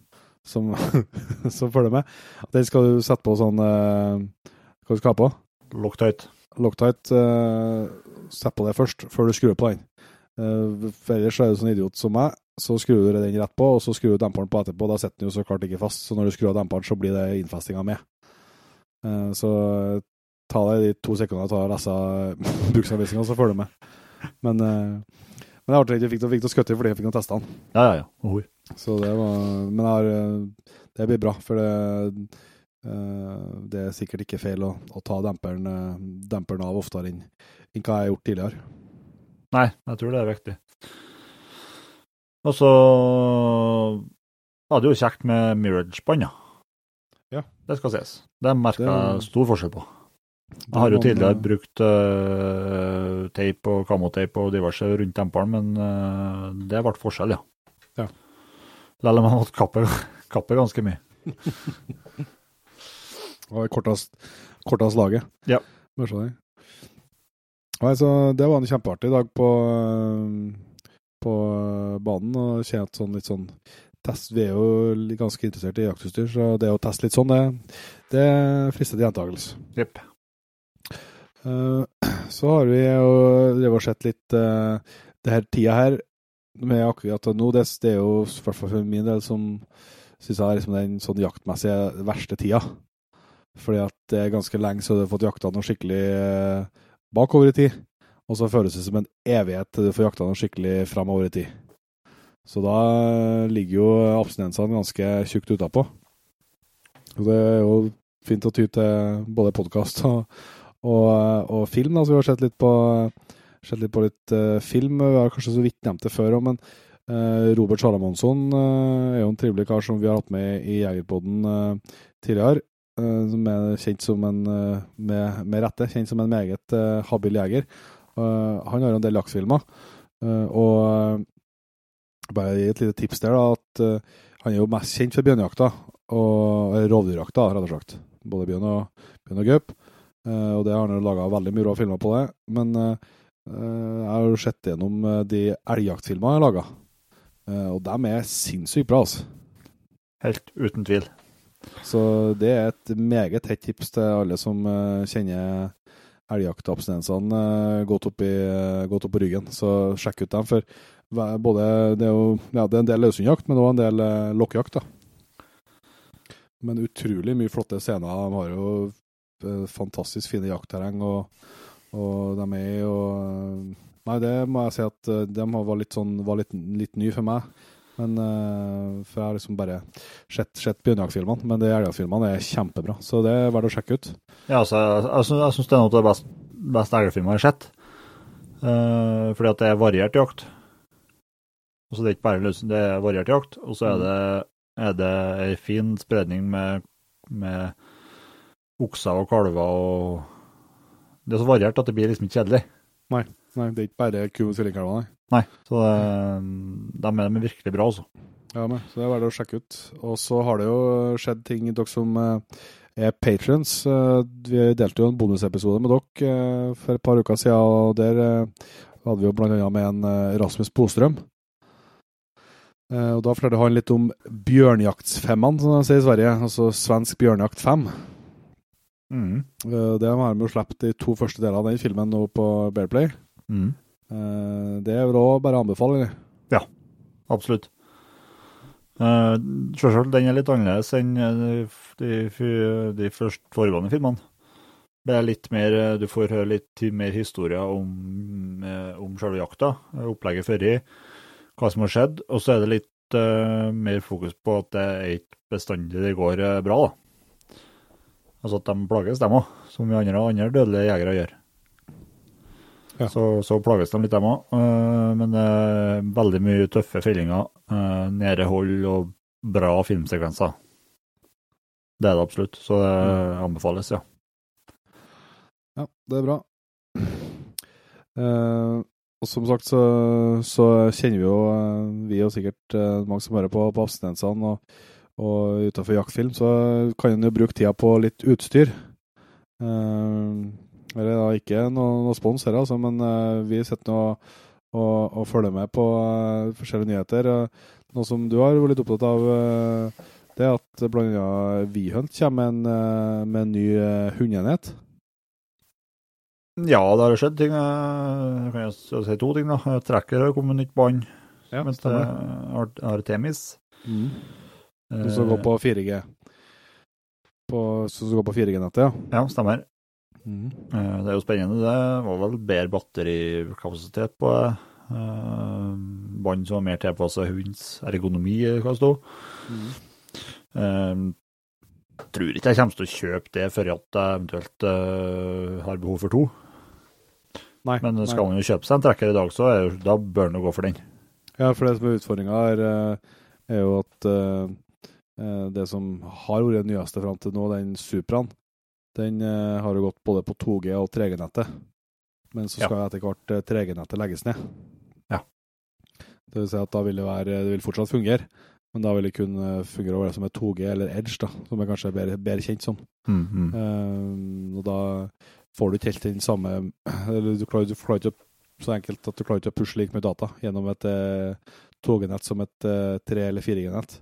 som, *laughs* som følger med. Den skal du sette på sånn uh, Hva du skal ha på? Loctite. Loctite. Uh, sett på det først, før du skrur på den. Uh, ellers er du sånn idiot som meg, så skrur du den rett på, og så skrur du demperen på etterpå. Da sitter den jo så klart ikke fast, så når du skrur av demperen, så blir det innfestinga med. Eh, så ta deg de to sekundene og lese *laughs* bruksanvisninga, så følger du med. Men, eh, men det er artig at jeg fikk til fikk å skutte fordi jeg fikk teste den. Ja, ja, ja. Ohoi. Så det var Men har, eh, det blir bra, for det, eh, det er sikkert ikke feil å, å ta demperen, eh, demperen av oftere enn enn hva jeg har gjort tidligere. Nei, jeg tror det er viktig. Og så var det jo kjekt med Mirage-bånd, ja. det skal sies. Det merka jeg stor forskjell på. Jeg har jo tidligere brukt uh, teip og kamoteip og diverse rundt demperen, men uh, det ble forskjell, ja. Ja. Selv om jeg måtte kappe, kappe ganske mye. *laughs* Og kortest, kortest laget. Ja. Bare det. Det var en kjempeartig dag på, øh, på øh, banen. Og sånn litt sånn test, Vi er jo ganske interessert i jaktutstyr, så det å teste litt sånn, det, det frister til gjentakelse. Yep. Uh, *clears throat* så har vi jo drevet og sett litt uh, det her tida her med akkurat nå. Det, det er jo i hvert fall for min del som syns jeg er liksom den sånn jaktmessige verste tida. Fordi at det er ganske lenge så du har fått jakta noe skikkelig uh, bakover i tid. Og så føles det som en evighet til du får jakta noe skikkelig framover i tid. Så da eh, ligger jo abstinensene ganske tjukt utapå. Og det er jo fint å ty til både podkast og, og, og, film. Da. Så vi har sett litt på, sett litt, på litt uh, film. Vi har kanskje så vidt nevnt det før men uh, Robert Salamonsson uh, er jo en trivelig kar som vi har hatt med i Jegerpodden tidligere. som er kjent som en, med, med, rette, kjent som en meget habil jeger. han har jo en del jaktfilmer. og bare gi et lite tips der, da, at han er jo mest kjent for bjørnejakta og rovdyrjakta, rett og slett. Både bjørn og, bjørn og gaup. Og det har han jo laga veldig mye bra filmer på det. Men jeg har jo sett gjennom de elgjaktfilmene jeg har laga, uh, og de er sinnssykt bra, altså. Helt uten tvil. Så det er et meget hett tips til alle som kjenner elgjaktabstinensene godt, opp i, godt opp på ryggen. Så sjekk ut dem, for både, det er jo ja, det er en del løshundjakt, men òg en del lokkjakt. da. Men utrolig mye flotte scener. De har jo fantastisk fine jaktterreng, og, og de er jo Nei, det må jeg si at de var litt sånn var litt, litt ny for meg. Men uh, For jeg har liksom bare sett, sett. Men de elgjaktfilmene er kjempebra, så det er verdt å sjekke ut. Ja, altså, jeg, jeg, jeg syns det er noe av det beste, beste elgfilmer jeg har sett. Uh, fordi at det er variert jakt. Altså det er ikke bare løsning, det er variert jakt. Og så er det, er det ei fin spredning med, med okser og kalver og Det er så variert at det blir liksom ikke kjedelig. Nei, nei det er ikke bare ku og tvillingkalver, nei. Nei, så det, de er virkelig bra, altså. Ja, men, så det er verdt å sjekke ut. Og så har det jo skjedd ting, dere som uh, er patrions. Uh, vi delte jo en bonusepisode med dere for et par uker siden, og der hadde vi jo blant annet med en Rasmus Bostrøm. og Da fortalte han litt om bjørnjaktsfemmene, som de sier i Sverige. Altså svensk bjørnjakt 5. Mm. det har vi sluppet de to første delene av den filmen nå på Bearplay. Mm. Det er vel òg bare å anbefale. Ja, absolutt. Uh, Selvsagt, den er litt annerledes enn de, de, de første foregående filmene. Det er litt mer, Du får høre litt mer historier om, om selve jakta, opplegget før i, hva som har skjedd. Og så er det litt uh, mer fokus på at det er ikke bestandig det går bra. da. Altså at de plages, dem òg, som vi andre, andre dødelige jegere gjør. Ja. Så, så, plages de litt, dem òg. Men det er veldig mye tøffe fellinger. Uh, nære hold og bra filmsekvenser. Det er det absolutt. Så det anbefales, ja. Ja, det er bra. *clears throat* og som sagt så, så, kjenner vi jo, vi og sikkert mange som hører på, på abstinensene og, og utenfor jaktfilm, så kan en jo bruke tida på litt utstyr. Uh, det er da ikke noe, noe spons her, altså, men uh, vi sitter nå og, og, følger med på uh, forskjellige nyheter. Uh, noe som du har vært litt opptatt av, det er at annet Vihunt kommer med en, med en ny hundeenhet. Ja, det har skjedd ting. Jeg kan jo si to ting. da. Trekker har kommet nytt bånd. Ja, mens det Artemis. Mm. Du skal gå på 4G. På, så du går på 4G-nettet, ja? Ja, stemmer. Mm. Det er jo spennende. Det var vel bedre batterikapasitet på det. Bånd som var mer tilpassa hundens ergonomi, hva det sto. Mm. Jeg tror ikke jeg kommer til å kjøpe det før jeg eventuelt uh, har behov for to. Nei, Men skal man jo kjøpe seg en trekker i dag, så er, da bør man gå for den. Ja, for det som er utfordringa her, er jo at uh, eh, det som har vært det nyeste fram til nå, den Supraen, den eh, har jo gått både på 2G og 3G-nettet. Men så Ja. skal etter hvert eh, 3G-nettet legges ned. Ja. Det vil si at da vil det være Det vil fortsatt fungere, men da vil det kun eh, fungere over det som er 2G eller Edge, da, som er kanskje bedre, bedre kjent som. Mm, mm. Um, og da får du ikke helt den samme *clears throat* Eller du klarer, du klarer ikke så enkelt at du klarer ikke å pushe like mye data gjennom et eh, 2G-nett som et eh, 3- eller 4G-nett.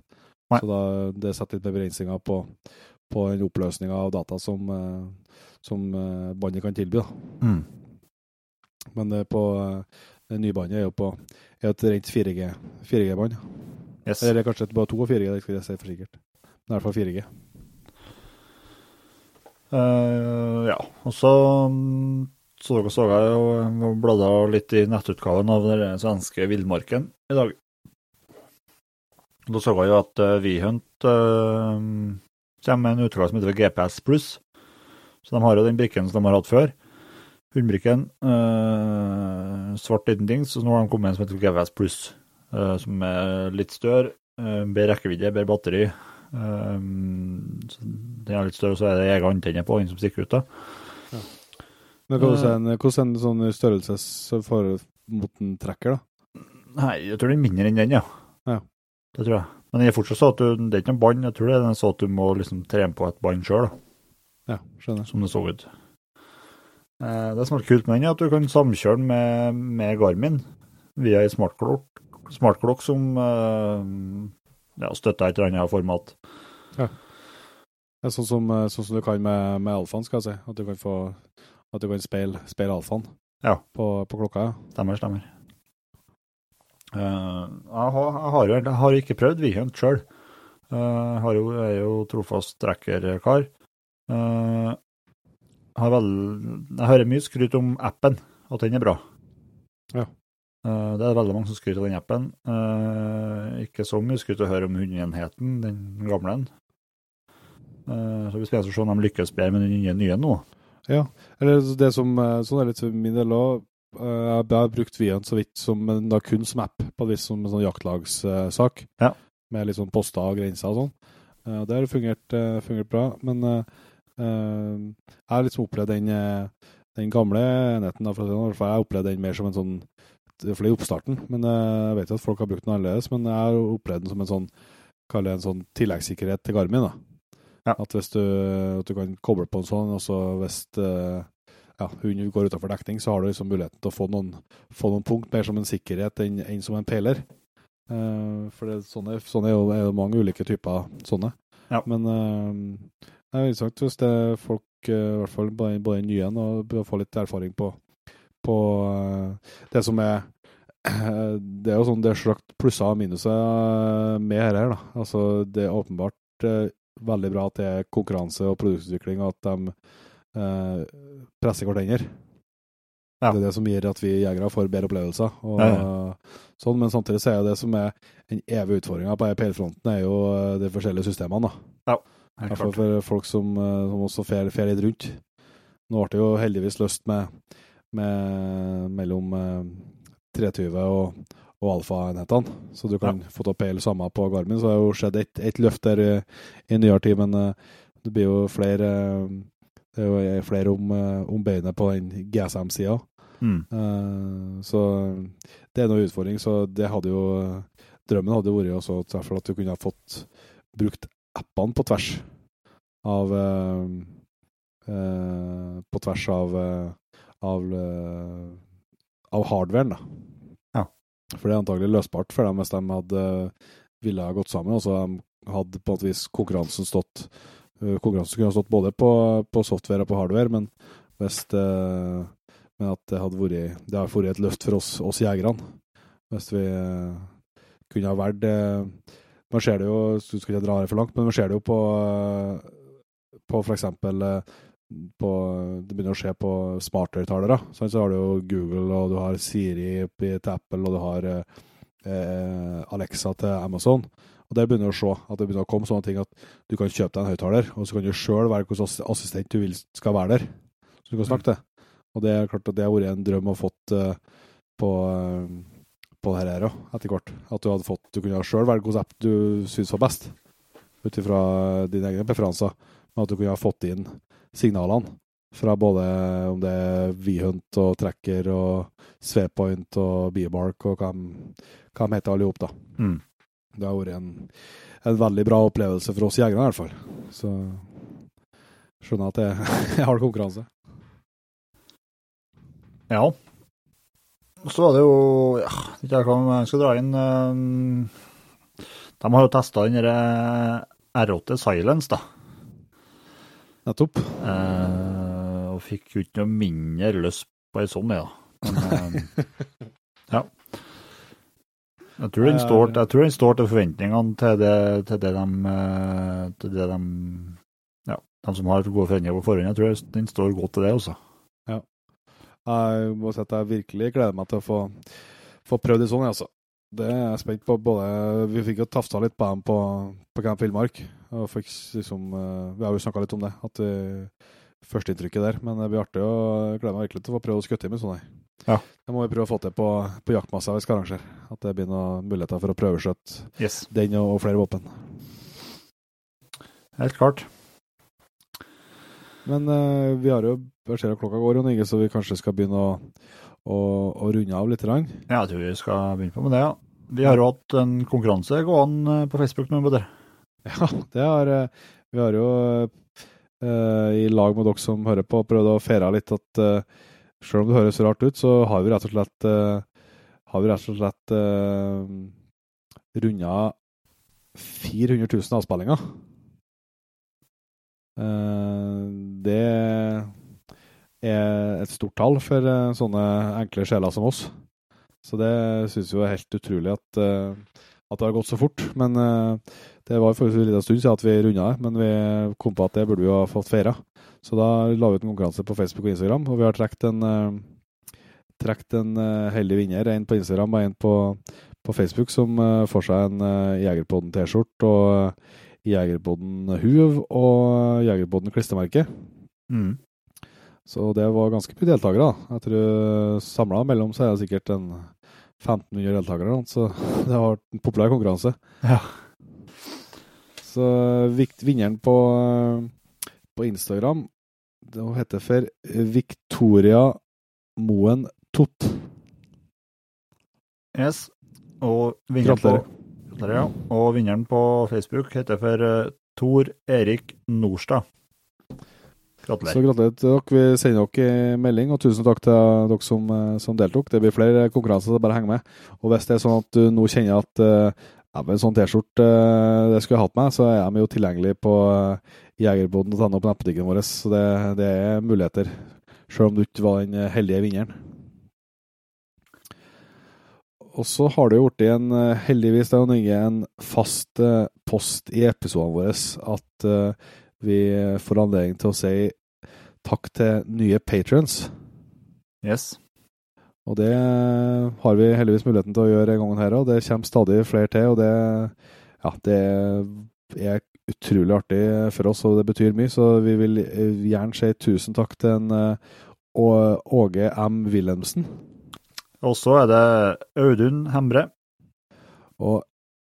Nei. Så da, det setter litt begrensninger på, på den oppløsninga av data som, eh, som båndet kan tilby. Mm. Men det på eh, det nye bandet er jo på er et rent 4G 4G-bånd. Yes. Eller er kanskje bare 2 og 4G, det skal jeg si for sikkert. Men i hvert fall 4G. Uh, ja, og så så dere så jeg jo bladde litt i nettutgaven av den svenske villmarken i dag. Da så jeg jo at Vihunt uh, kommer med en utgave som heter GPS pluss. Så de har jo den brikken som de har hatt før. Hundbrikken. Uh, svart liten ting. Så nå har de kommet med en som heter GPS pluss, uh, som er litt større. Bedre rekkevidde, bedre batteri. Så den er litt større, og så er det egen antenne på den som stikker ut. da. Men hva Eh. er hvordan er en sånn størrelsesforhold mot en trekker, da? Nei, jeg tror den er mindre enn den, ja. Det tror jeg. Men jeg fortsatt så at du, det er ikke noe bånd, jeg tror det er så at du må liksom trene på et bånd sjøl, Ja, skjønner. som det så ut. Eh, det som er kult med den, er at du kan samkjøre den med, med Garmin via ei smartklokk, smart som eh, ja, støtter et eller annet format. Ja. Det er sånn som, eh, sånn som du kan med, med alfaen, skal jeg si. At du kan få at du kan speile, speil alfaen Ja. på, på klokka. ja. Stemmer, stemmer. Eh, jeg, har, jeg, har jo, jeg har ikke prøvd Vihunt sjøl. jeg jo, jeg er jo trofast trekkerkar. Jeg, vel, jeg hører mye skryt om appen, at den er bra. Ja. Eh, det er veldig mange som skryter av den appen. Eh, ikke så mye skryt å høre om hundeenheten, den gamle. en. Eh, så vi skal se om de lykkes bedre med den nye, nye nå. Ja, eller det som, eh, sånn er det litt for min del òg. Jeg har brukt Viant så vidt som, men da kun som app, på et vis som en sånn jaktlagssak. Ja. Med litt sånn poster og grenser og sånn. Eh, og Det har fungert, eh, fungert bra. Men eh, eh, jeg har liksom opplevd den, eh, den gamle enheten. Da, for sånn, jeg har opplevd den mer som en sånn For det er oppstarten, men eh, jeg vet jo at folk har brukt den annerledes. Men jeg har opplevd den som en sånn kaller det en sånn tilleggssikkerhet til Garmin. da. Ja. At hvis du, at du kan koble på en sånn, og så hvis eh, ja, hunden går utenfor dekning, så har du liksom muligheten til å få noen, få noen punkt mer som en sikkerhet enn, enn som en peiler. Uh, for det, sånne, sånne er, jo, er jo mange ulike typer sånne. Ja. Men uh, det er interessant hvis det er folk, eh, i hvert fall både, både nye og bør få litt erfaring på, på eh, det som er *clears throat* det er jo sånn det er slakt plusser og minuser med dette her. da. Altså, det er åpenbart veldig bra at det er konkurranse og produktutvikling, og at de eh, presser hverandre. Ja. Det er det som gir at vi jegere får bedre opplevelser. Og, Ja, Sånn, men samtidig så er det som er den evige utfordringa på peilfronten, er jo eh, de forskjellige systemene. da. I hvert fall for folk som, eh, som også fer, fer litt rundt. Nå ble det jo heldigvis løst med, med mellom eh, 320 og, og alfa-enhetene, så du kan få til å peile samme på Garmin. Så det har jo skjedd et, et løft der i, i nyere tid, men eh, det blir jo flere eh, det er jo flere om, eh, om beinet på den GSM-sida. Mm. Uh, så det er noe utfordring. Så det hadde jo Drømmen hadde vært også at du kunne ha fått brukt appene på tvers av uh, uh, På tvers av av, av hardwaren, da. Ja. For det er antagelig løsbart for dem hvis de hadde ville ha gått sammen. Og så de hadde på et vis konkurransen stått Konkurransen kunne ha stått både på, på software og på hardware, men hvis det, men at det hadde vært Det har vært et løft for oss, oss jegerne. Hvis vi eh, kunne ha valgt eh, Man ser det jo, så skal ikke dra det for langt, men man ser det jo på eh, på eh, på, Det begynner å skje på smarthøyttalere. Så har du jo Google, og du har Siri til Apple, og du har eh, eh, Alexa til Amazon. Og Der begynner du å se at det begynner å komme sånne ting at du kan kjøpe deg en høyttaler, og så kan du sjøl være hvilken assistent du vil skal være der. Så du kan snakke til. Og det er klart at det har vært en drøm å fått eh, på, eh, på det her òg, etter hvert. At du hadde fått Du kunne sjøl velge hvilken app du syns var best. ut ifra dine egne preferanser, men at du kunne ha fått inn signalene fra både om det er V-hunt og tracker og Svepoint og Biobark og hva de, hva de heter alle ihop, da. Mm. Det har vært en, en veldig bra opplevelse for oss jegere, i hvert fall. Så skjønner at det er hard konkurranse. Ja. Så var det jo ja, ikke jeg kan, jeg skal dra inn eh, De har jo testa den R8 Silence, da. Nettopp. Eh, og fikk jo ikke noe mindre lyst på ei sånn, ja. Men, eh, *laughs* ja. Jeg tror, den står, jeg tror den står til forventningene til det, til det de eh, til det de, ja, de som har gode forventninger på forhånd. Jeg tror den står godt til det også. Jeg må si at jeg virkelig gleder meg til å få, få prøvd det sånn, altså. Det er jeg spent på. Både, vi fikk jo tafsa litt på dem på, på Camp Villmark. liksom, eh, Vi har jo snakka litt om det, at vi, førsteinntrykket der. Men det blir artig jeg gleder meg virkelig til å få prøve å skutte med sånn. Ja. Det må vi prøve å få til på, på jaktmassa vi skal arrangere. At det blir noen muligheter for å prøveskjøtte Yes. den og, og flere våpen. Helt klart. Men uh, vi har jo Jeg ser at klokka går, Jon Inge, så vi kanskje skal begynne å, å, å runde av litt. Grann. Ja, jeg tror vi skal begynne på med det, ja. Vi har jo hatt en konkurranse gående på Facebook nå, Budder. Ja, det har eh, Vi har jo uh, i lag med dere som hører på, prøvd å feire litt at uh, selv om det høres rart ut, så har vi rett og slett uh, har vi rett og slett runda 400 000 avspillinger. Uh, det er et stort tall for uh, sånne enkle sjeler som oss. Så det syns vi er helt utrolig at, at det har gått så fort. Men uh, det var faktisk en liten stund siden at vi runda det, men vi kom på at det burde vi ha fått feira. Så da la vi ut en konkurranse på Facebook og Instagram, og vi har trukket en, uh, trekt en uh, heldig vinner. En på Instagram og en på, på Facebook som får seg en uh, Jegerpodden T-skjorte og Jegerpodden Huv og Jegerpodden klistremerke. Mm. Så det var ganske mye deltakere. da. Jeg tror samla mellom så er det sikkert en 1500 deltakere, så *laughs* det har vært en populær konkurranse. Ja. Så vinneren på, på Instagram det heter for Victoria Moen Tott. Yes. Og vinneren på. Og vinneren på Facebook heter for uh, Tor Erik Norstad. Så Gratulerer. gratulerer til dere. Vi sender dere melding, og tusen takk til dere som, eh, som deltok. Det blir flere konkurranser, så bare heng med. Og hvis det er sånn at du nå kjenner at eh, ja, men en sånn T-skjorte eh, det skulle jeg hatt med, så er de jo tilgjengelig på jegerboden.no på nettbutikken vår. Så det, det er muligheter, selv om du ikke var den heldige vinneren. Og så har det jo blitt en, heldigvis det er en fast post i episodene våre at vi får anledning til å si takk til nye patrons. Yes. Og det har vi heldigvis muligheten til å gjøre en gang her, og det kommer stadig flere til. Og det, ja, det er utrolig artig for oss, og det betyr mye. Så vi vil gjerne si tusen takk til en Åge M. Wilhelmsen. Og så er det Audun Hembre. Og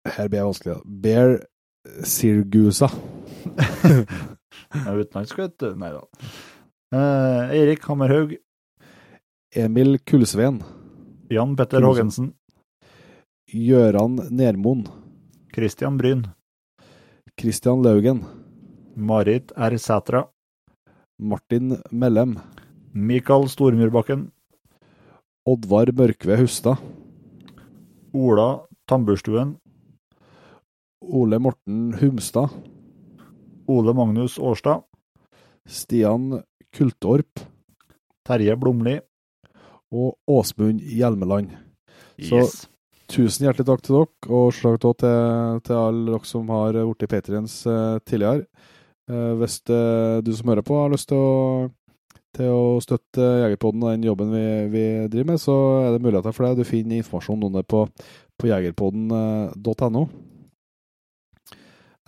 her blir jeg vanskelig. Bear Sirgusa. Utenlandsk, vet du. Nei da. Eh, Eirik Hammerhaug. Emil Kullsveen. Jan Petter. Haagensen. Gøran Nermoen. Christian Bryn. Christian Laugen. Marit R. Sætra. Martin Mellem. Mikael Stormyrbakken. Oddvar Mørkve Hustad. Ola Tamburstuen. Ole Morten Humstad. Ole Magnus Årstad. Stian Kultorp. Terje Blomli. Og Åsmund Hjelmeland. Så- Tusen hjertelig takk til dere, og slag til, til alle dere som har blitt patriens eh, tidligere. Eh, hvis eh, du som hører på har lyst til å, til å støtte Jegerpodden og den jobben vi, vi driver med, så er det muligheter for deg. Du finner informasjon om det på, på jegerpodden.no.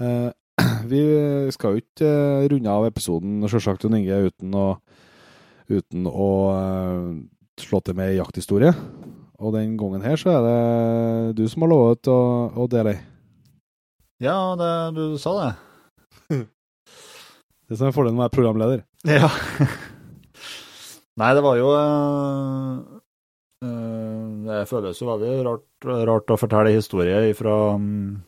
Eh, *clears throat* vi skal jo ikke eh, runde av episoden, sjølsagt, Inge, uten å, uten å eh, slå til med jakthistorie. Og den gangen her så er det du som har lovet å, å dele ei. Ja, det, du sa det. *laughs* Det som er fordelen med å være programleder. *laughs* Ja. Nei, det var jo uh, uh, Det føles jo veldig rart, rart å fortelle historier fra um,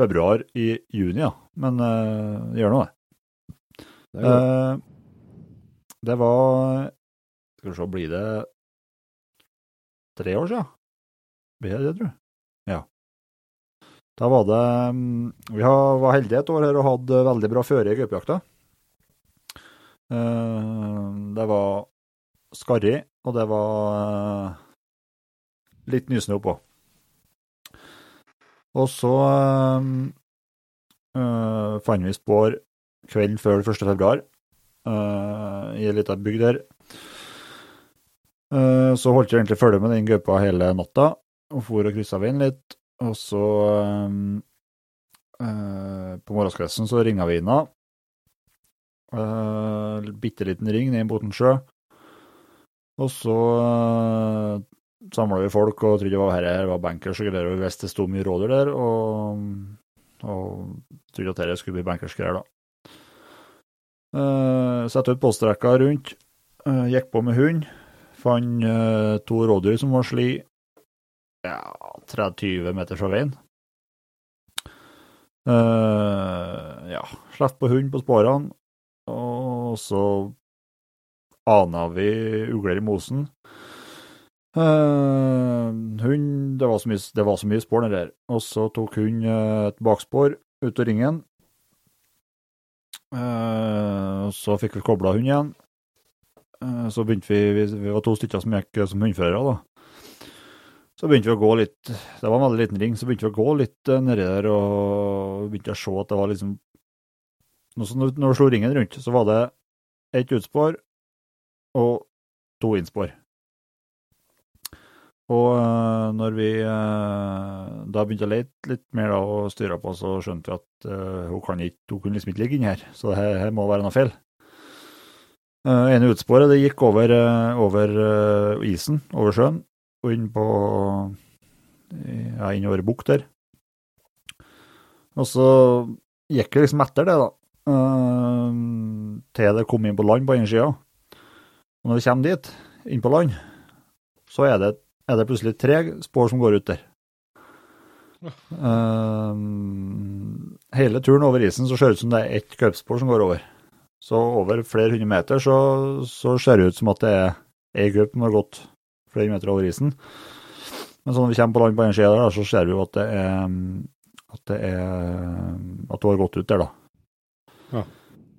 februar i juni, ja. Men uh, gjør nå det. Det. Uh, det var Skal vi se, blir det tre år siden? Blir det det, tror du? Ja. Da var det um, Vi har, var heldige et år her og hadde veldig bra føre i gaupejakta. Uh, det var skarrig, og det var litt nysnø oppå. Og så øh, fant vi spår kvelden før 1. februar øh, i ei lita bygd der. Så holdt jeg egentlig følge med den gaupa hele natta, og for og kryssa veien litt. Og så øh, På morgenskvisten så ringa vi henne. Uh, Bitte liten ring ned i Botensjø. Og så samla vi folk og trodde det var her var bankers og greier, og vi visste det sto mye rådyr der, og, og trodde at dette skulle bli bankers-greier, da. Uh, Sette ut postrekka rundt, uh, gikk på med hund, fant uh, to rådyr som var sli ja, 30 meter fra veien. Ja, slapp på hund på sporene, og så ana vi ugler i mosen. Uh, hun det var, så mye, det var så mye spor nedi der. Og så tok hun uh, et bakspor ut av ringen. Uh, så fikk vi kobla hund igjen. så begynte vi, vi, vi var to stykker som gikk som hundførere, da. Så begynte vi å gå litt Det var en veldig liten ring, så begynte vi å gå litt nedi der og begynte å se at det var liksom Når vi slo ringen rundt, så var det ett utspor og to innspor. Og uh, når vi uh, da begynte å lete litt mer da, og styre på, så skjønte vi at uh, hun, kan ikke, hun kunne liksom ikke ligge inni her, så det her, her må være noe feil. Uh, ene utsporet det gikk over, over isen, over sjøen, og inn på ja, innover bukt der. Og så gikk vi liksom etter det, da, til det kom inn på land på ene sida. Og når vi kommer dit, inn på land, så er det, er det plutselig tre spor som går ut der. Um, hele turen over isen så ser det ut som det er ett gaupespor som går over. Så over flere hundre meter så, så ser det ut som at det er ei gaup som har gått flere meter over isen. Men så når vi kommer på land på den sida der, så ser vi jo at det er at det er at hun har gått ut der, da. Ja.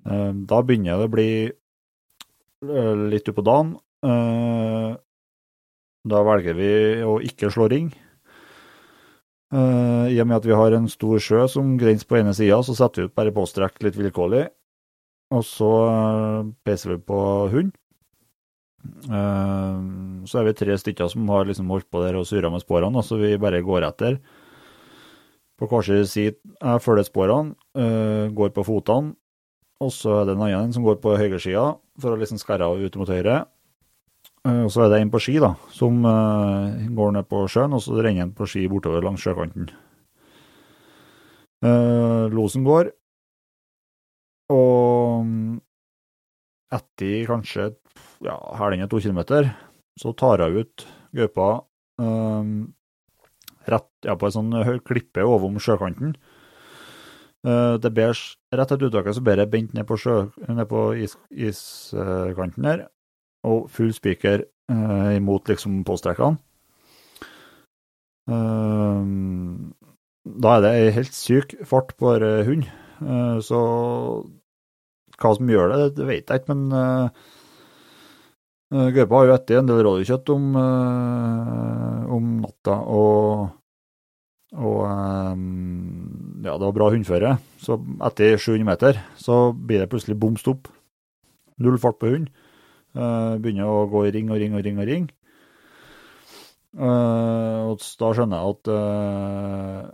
Um, da begynner det å bli litt utpå dagen. Uh, da velger vi å ikke slå ring. Uh, I og med at vi har en stor sjø som grenser på ene sida, så setter vi ut bare påstrekk litt vilkårlig. Og så uh, peiser vi på hund. Uh, så er vi tre stykker som har liksom holdt på der og surra med sporene, så vi bare går etter. På hver sin side følger sporene, går på fotene, og så er det en annen som går på høyresida for å liksom skarre av ut mot høyre. Og så er det en på ski, da, som uh, går ned på sjøen, og så renner en på ski bortover langs sjøkanten. Uh, losen går, og etter kanskje ja, halvannen to kilometer, så tar hun ut gaupa um, rett ja, på en sånn høy klippe overom sjøkanten. Uh, det ber, rett etter uttaket så ber jeg bent ned på, sjø, ned på is, iskanten her, og full spiker uh, imot liksom påstrekkene. Uh, da er det ei helt syk fart på uh, hund, så hva som gjør det, det vet jeg ikke, men uh, gaupa har jo spist en del rådyrkjøtt om, om natta, og og um, ja, det var bra hundføre. Så etter 700 meter så blir det plutselig bom stopp. Null fart på hund. Uh, begynner å gå i ring og ring og ring og ring. Uh, og da skjønner jeg at uh,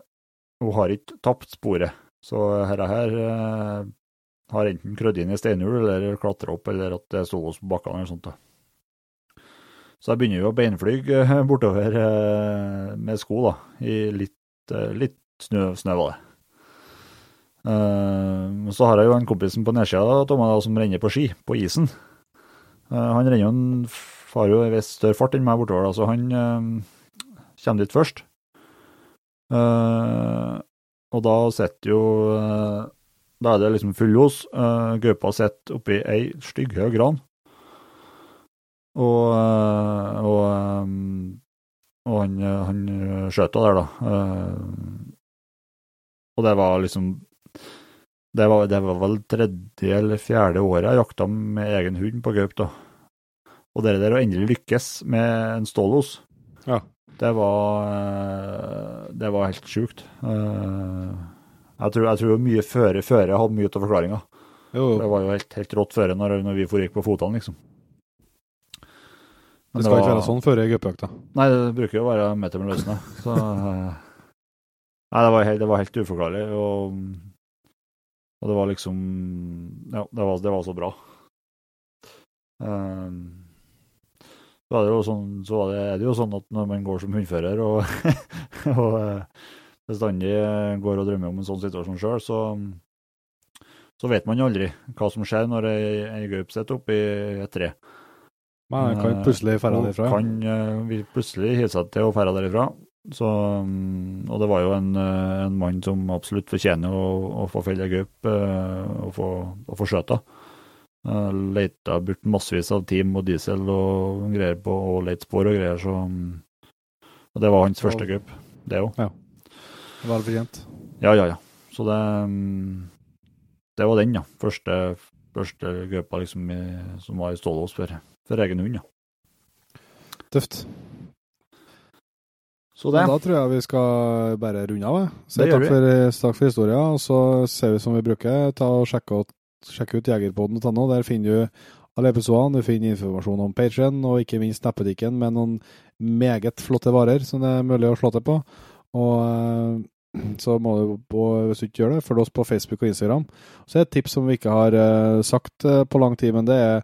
hun har ikke tapt sporet. Så dette her har enten krødd inn i steinhjul eller klatra opp, eller at det sto oss på bakkene eller sånt. da. Så jeg begynner jo å beinfly bortover med sko, da, i litt litt snø, snø var det. Uh, så har jeg jo en kompisen på nedsida som renner på ski, på isen. Uh, han renner jo en, far jo i viss større fart enn meg bortover, så han uh, kommer dit først. og da sitter jo Da er det liksom full los. Gaupa sitter oppi ei stygghøy gran. Og, og, og han, han skjøt henne der, da. Og det var liksom det var, det var, vel tredje eller fjerde året jeg jakta med egen hund på gaup. da. Og det der å endelig lykkes med en stålos, ja. det var eh, Det var helt sjukt. Eh, jeg tror, jeg tror mye føre føre hadde mye av forklaringa. Det var jo helt, helt rått føre når, når vi foregikk på fotene, liksom. Men det skal det var, ikke være sånn før gaupejakta? Nei, det bruker jo å være meter med løsne. Så eh, *laughs* Nei, det var helt, det var helt uforklarlig. og og det var liksom Ja, det var, det var så bra. Um, så, er sånn, så er det jo sånn at når man går som hundfører og, *laughs* og eh, bestandig går og drømmer om en sånn situasjon sjøl, så, så, vet man jo aldri hva som skjer når ei, gaup sitter oppi et tre. Man kan plutselig dra derifra. Kan uh, plutselig hive seg til å dra derifra. Så, mm, og det var jo en, eh, en mann som absolutt fortjener å, å få felle gaup eh, og få, å få skjøta. Uh, leita bort massevis av team og diesel og greier på og leit spor og greier, så mm, Og det var hans første gaup, det òg. Ja. Vel fortjent. Ja, ja, ja. Så det mm, Det var den, ja. Første, første gaupa liksom som var i stålås for, for egen hund, ja. Tøft. Så det. Da tror jeg vi skal bare runde av. Si takk for, takk for historia, og så ser vi som vi bruker. Ta og Sjekke, sjekk ut jegerpoden.no. Der finner du alle episodene. Du finner informasjon om Patrion, og ikke minst nettbutikken med noen meget flotte varer som det er mulig å slå til på. Og eh, så må du, på, hvis du ikke gjør det, følg oss på Facebook og Instagram. Så er et tips som vi ikke har uh, sagt på lang tid, men det er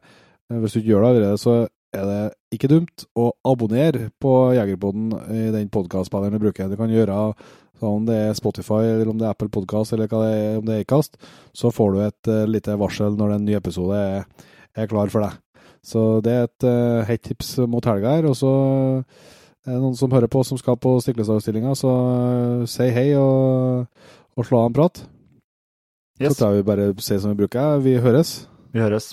hvis du ikke gjør det allerede, så er det ikke dumt å abonnere på Jegerpoden i den podkastspilleren du bruker. Du kan gjøre om det er Spotify, eller om det er Apple Podcast, eller det er, om det er Acast, så får du et uh, lite varsel når en ny episode er, er, klar for deg. Så det er et uh, hett tips mot helga her. Og så er det noen som hører på som skal på Stiklestad-utstillinga, så uh, si hei og, og slå av en prat. Yes. Så tror jeg vi bare sier som vi bruker. Vi høres. Vi høres.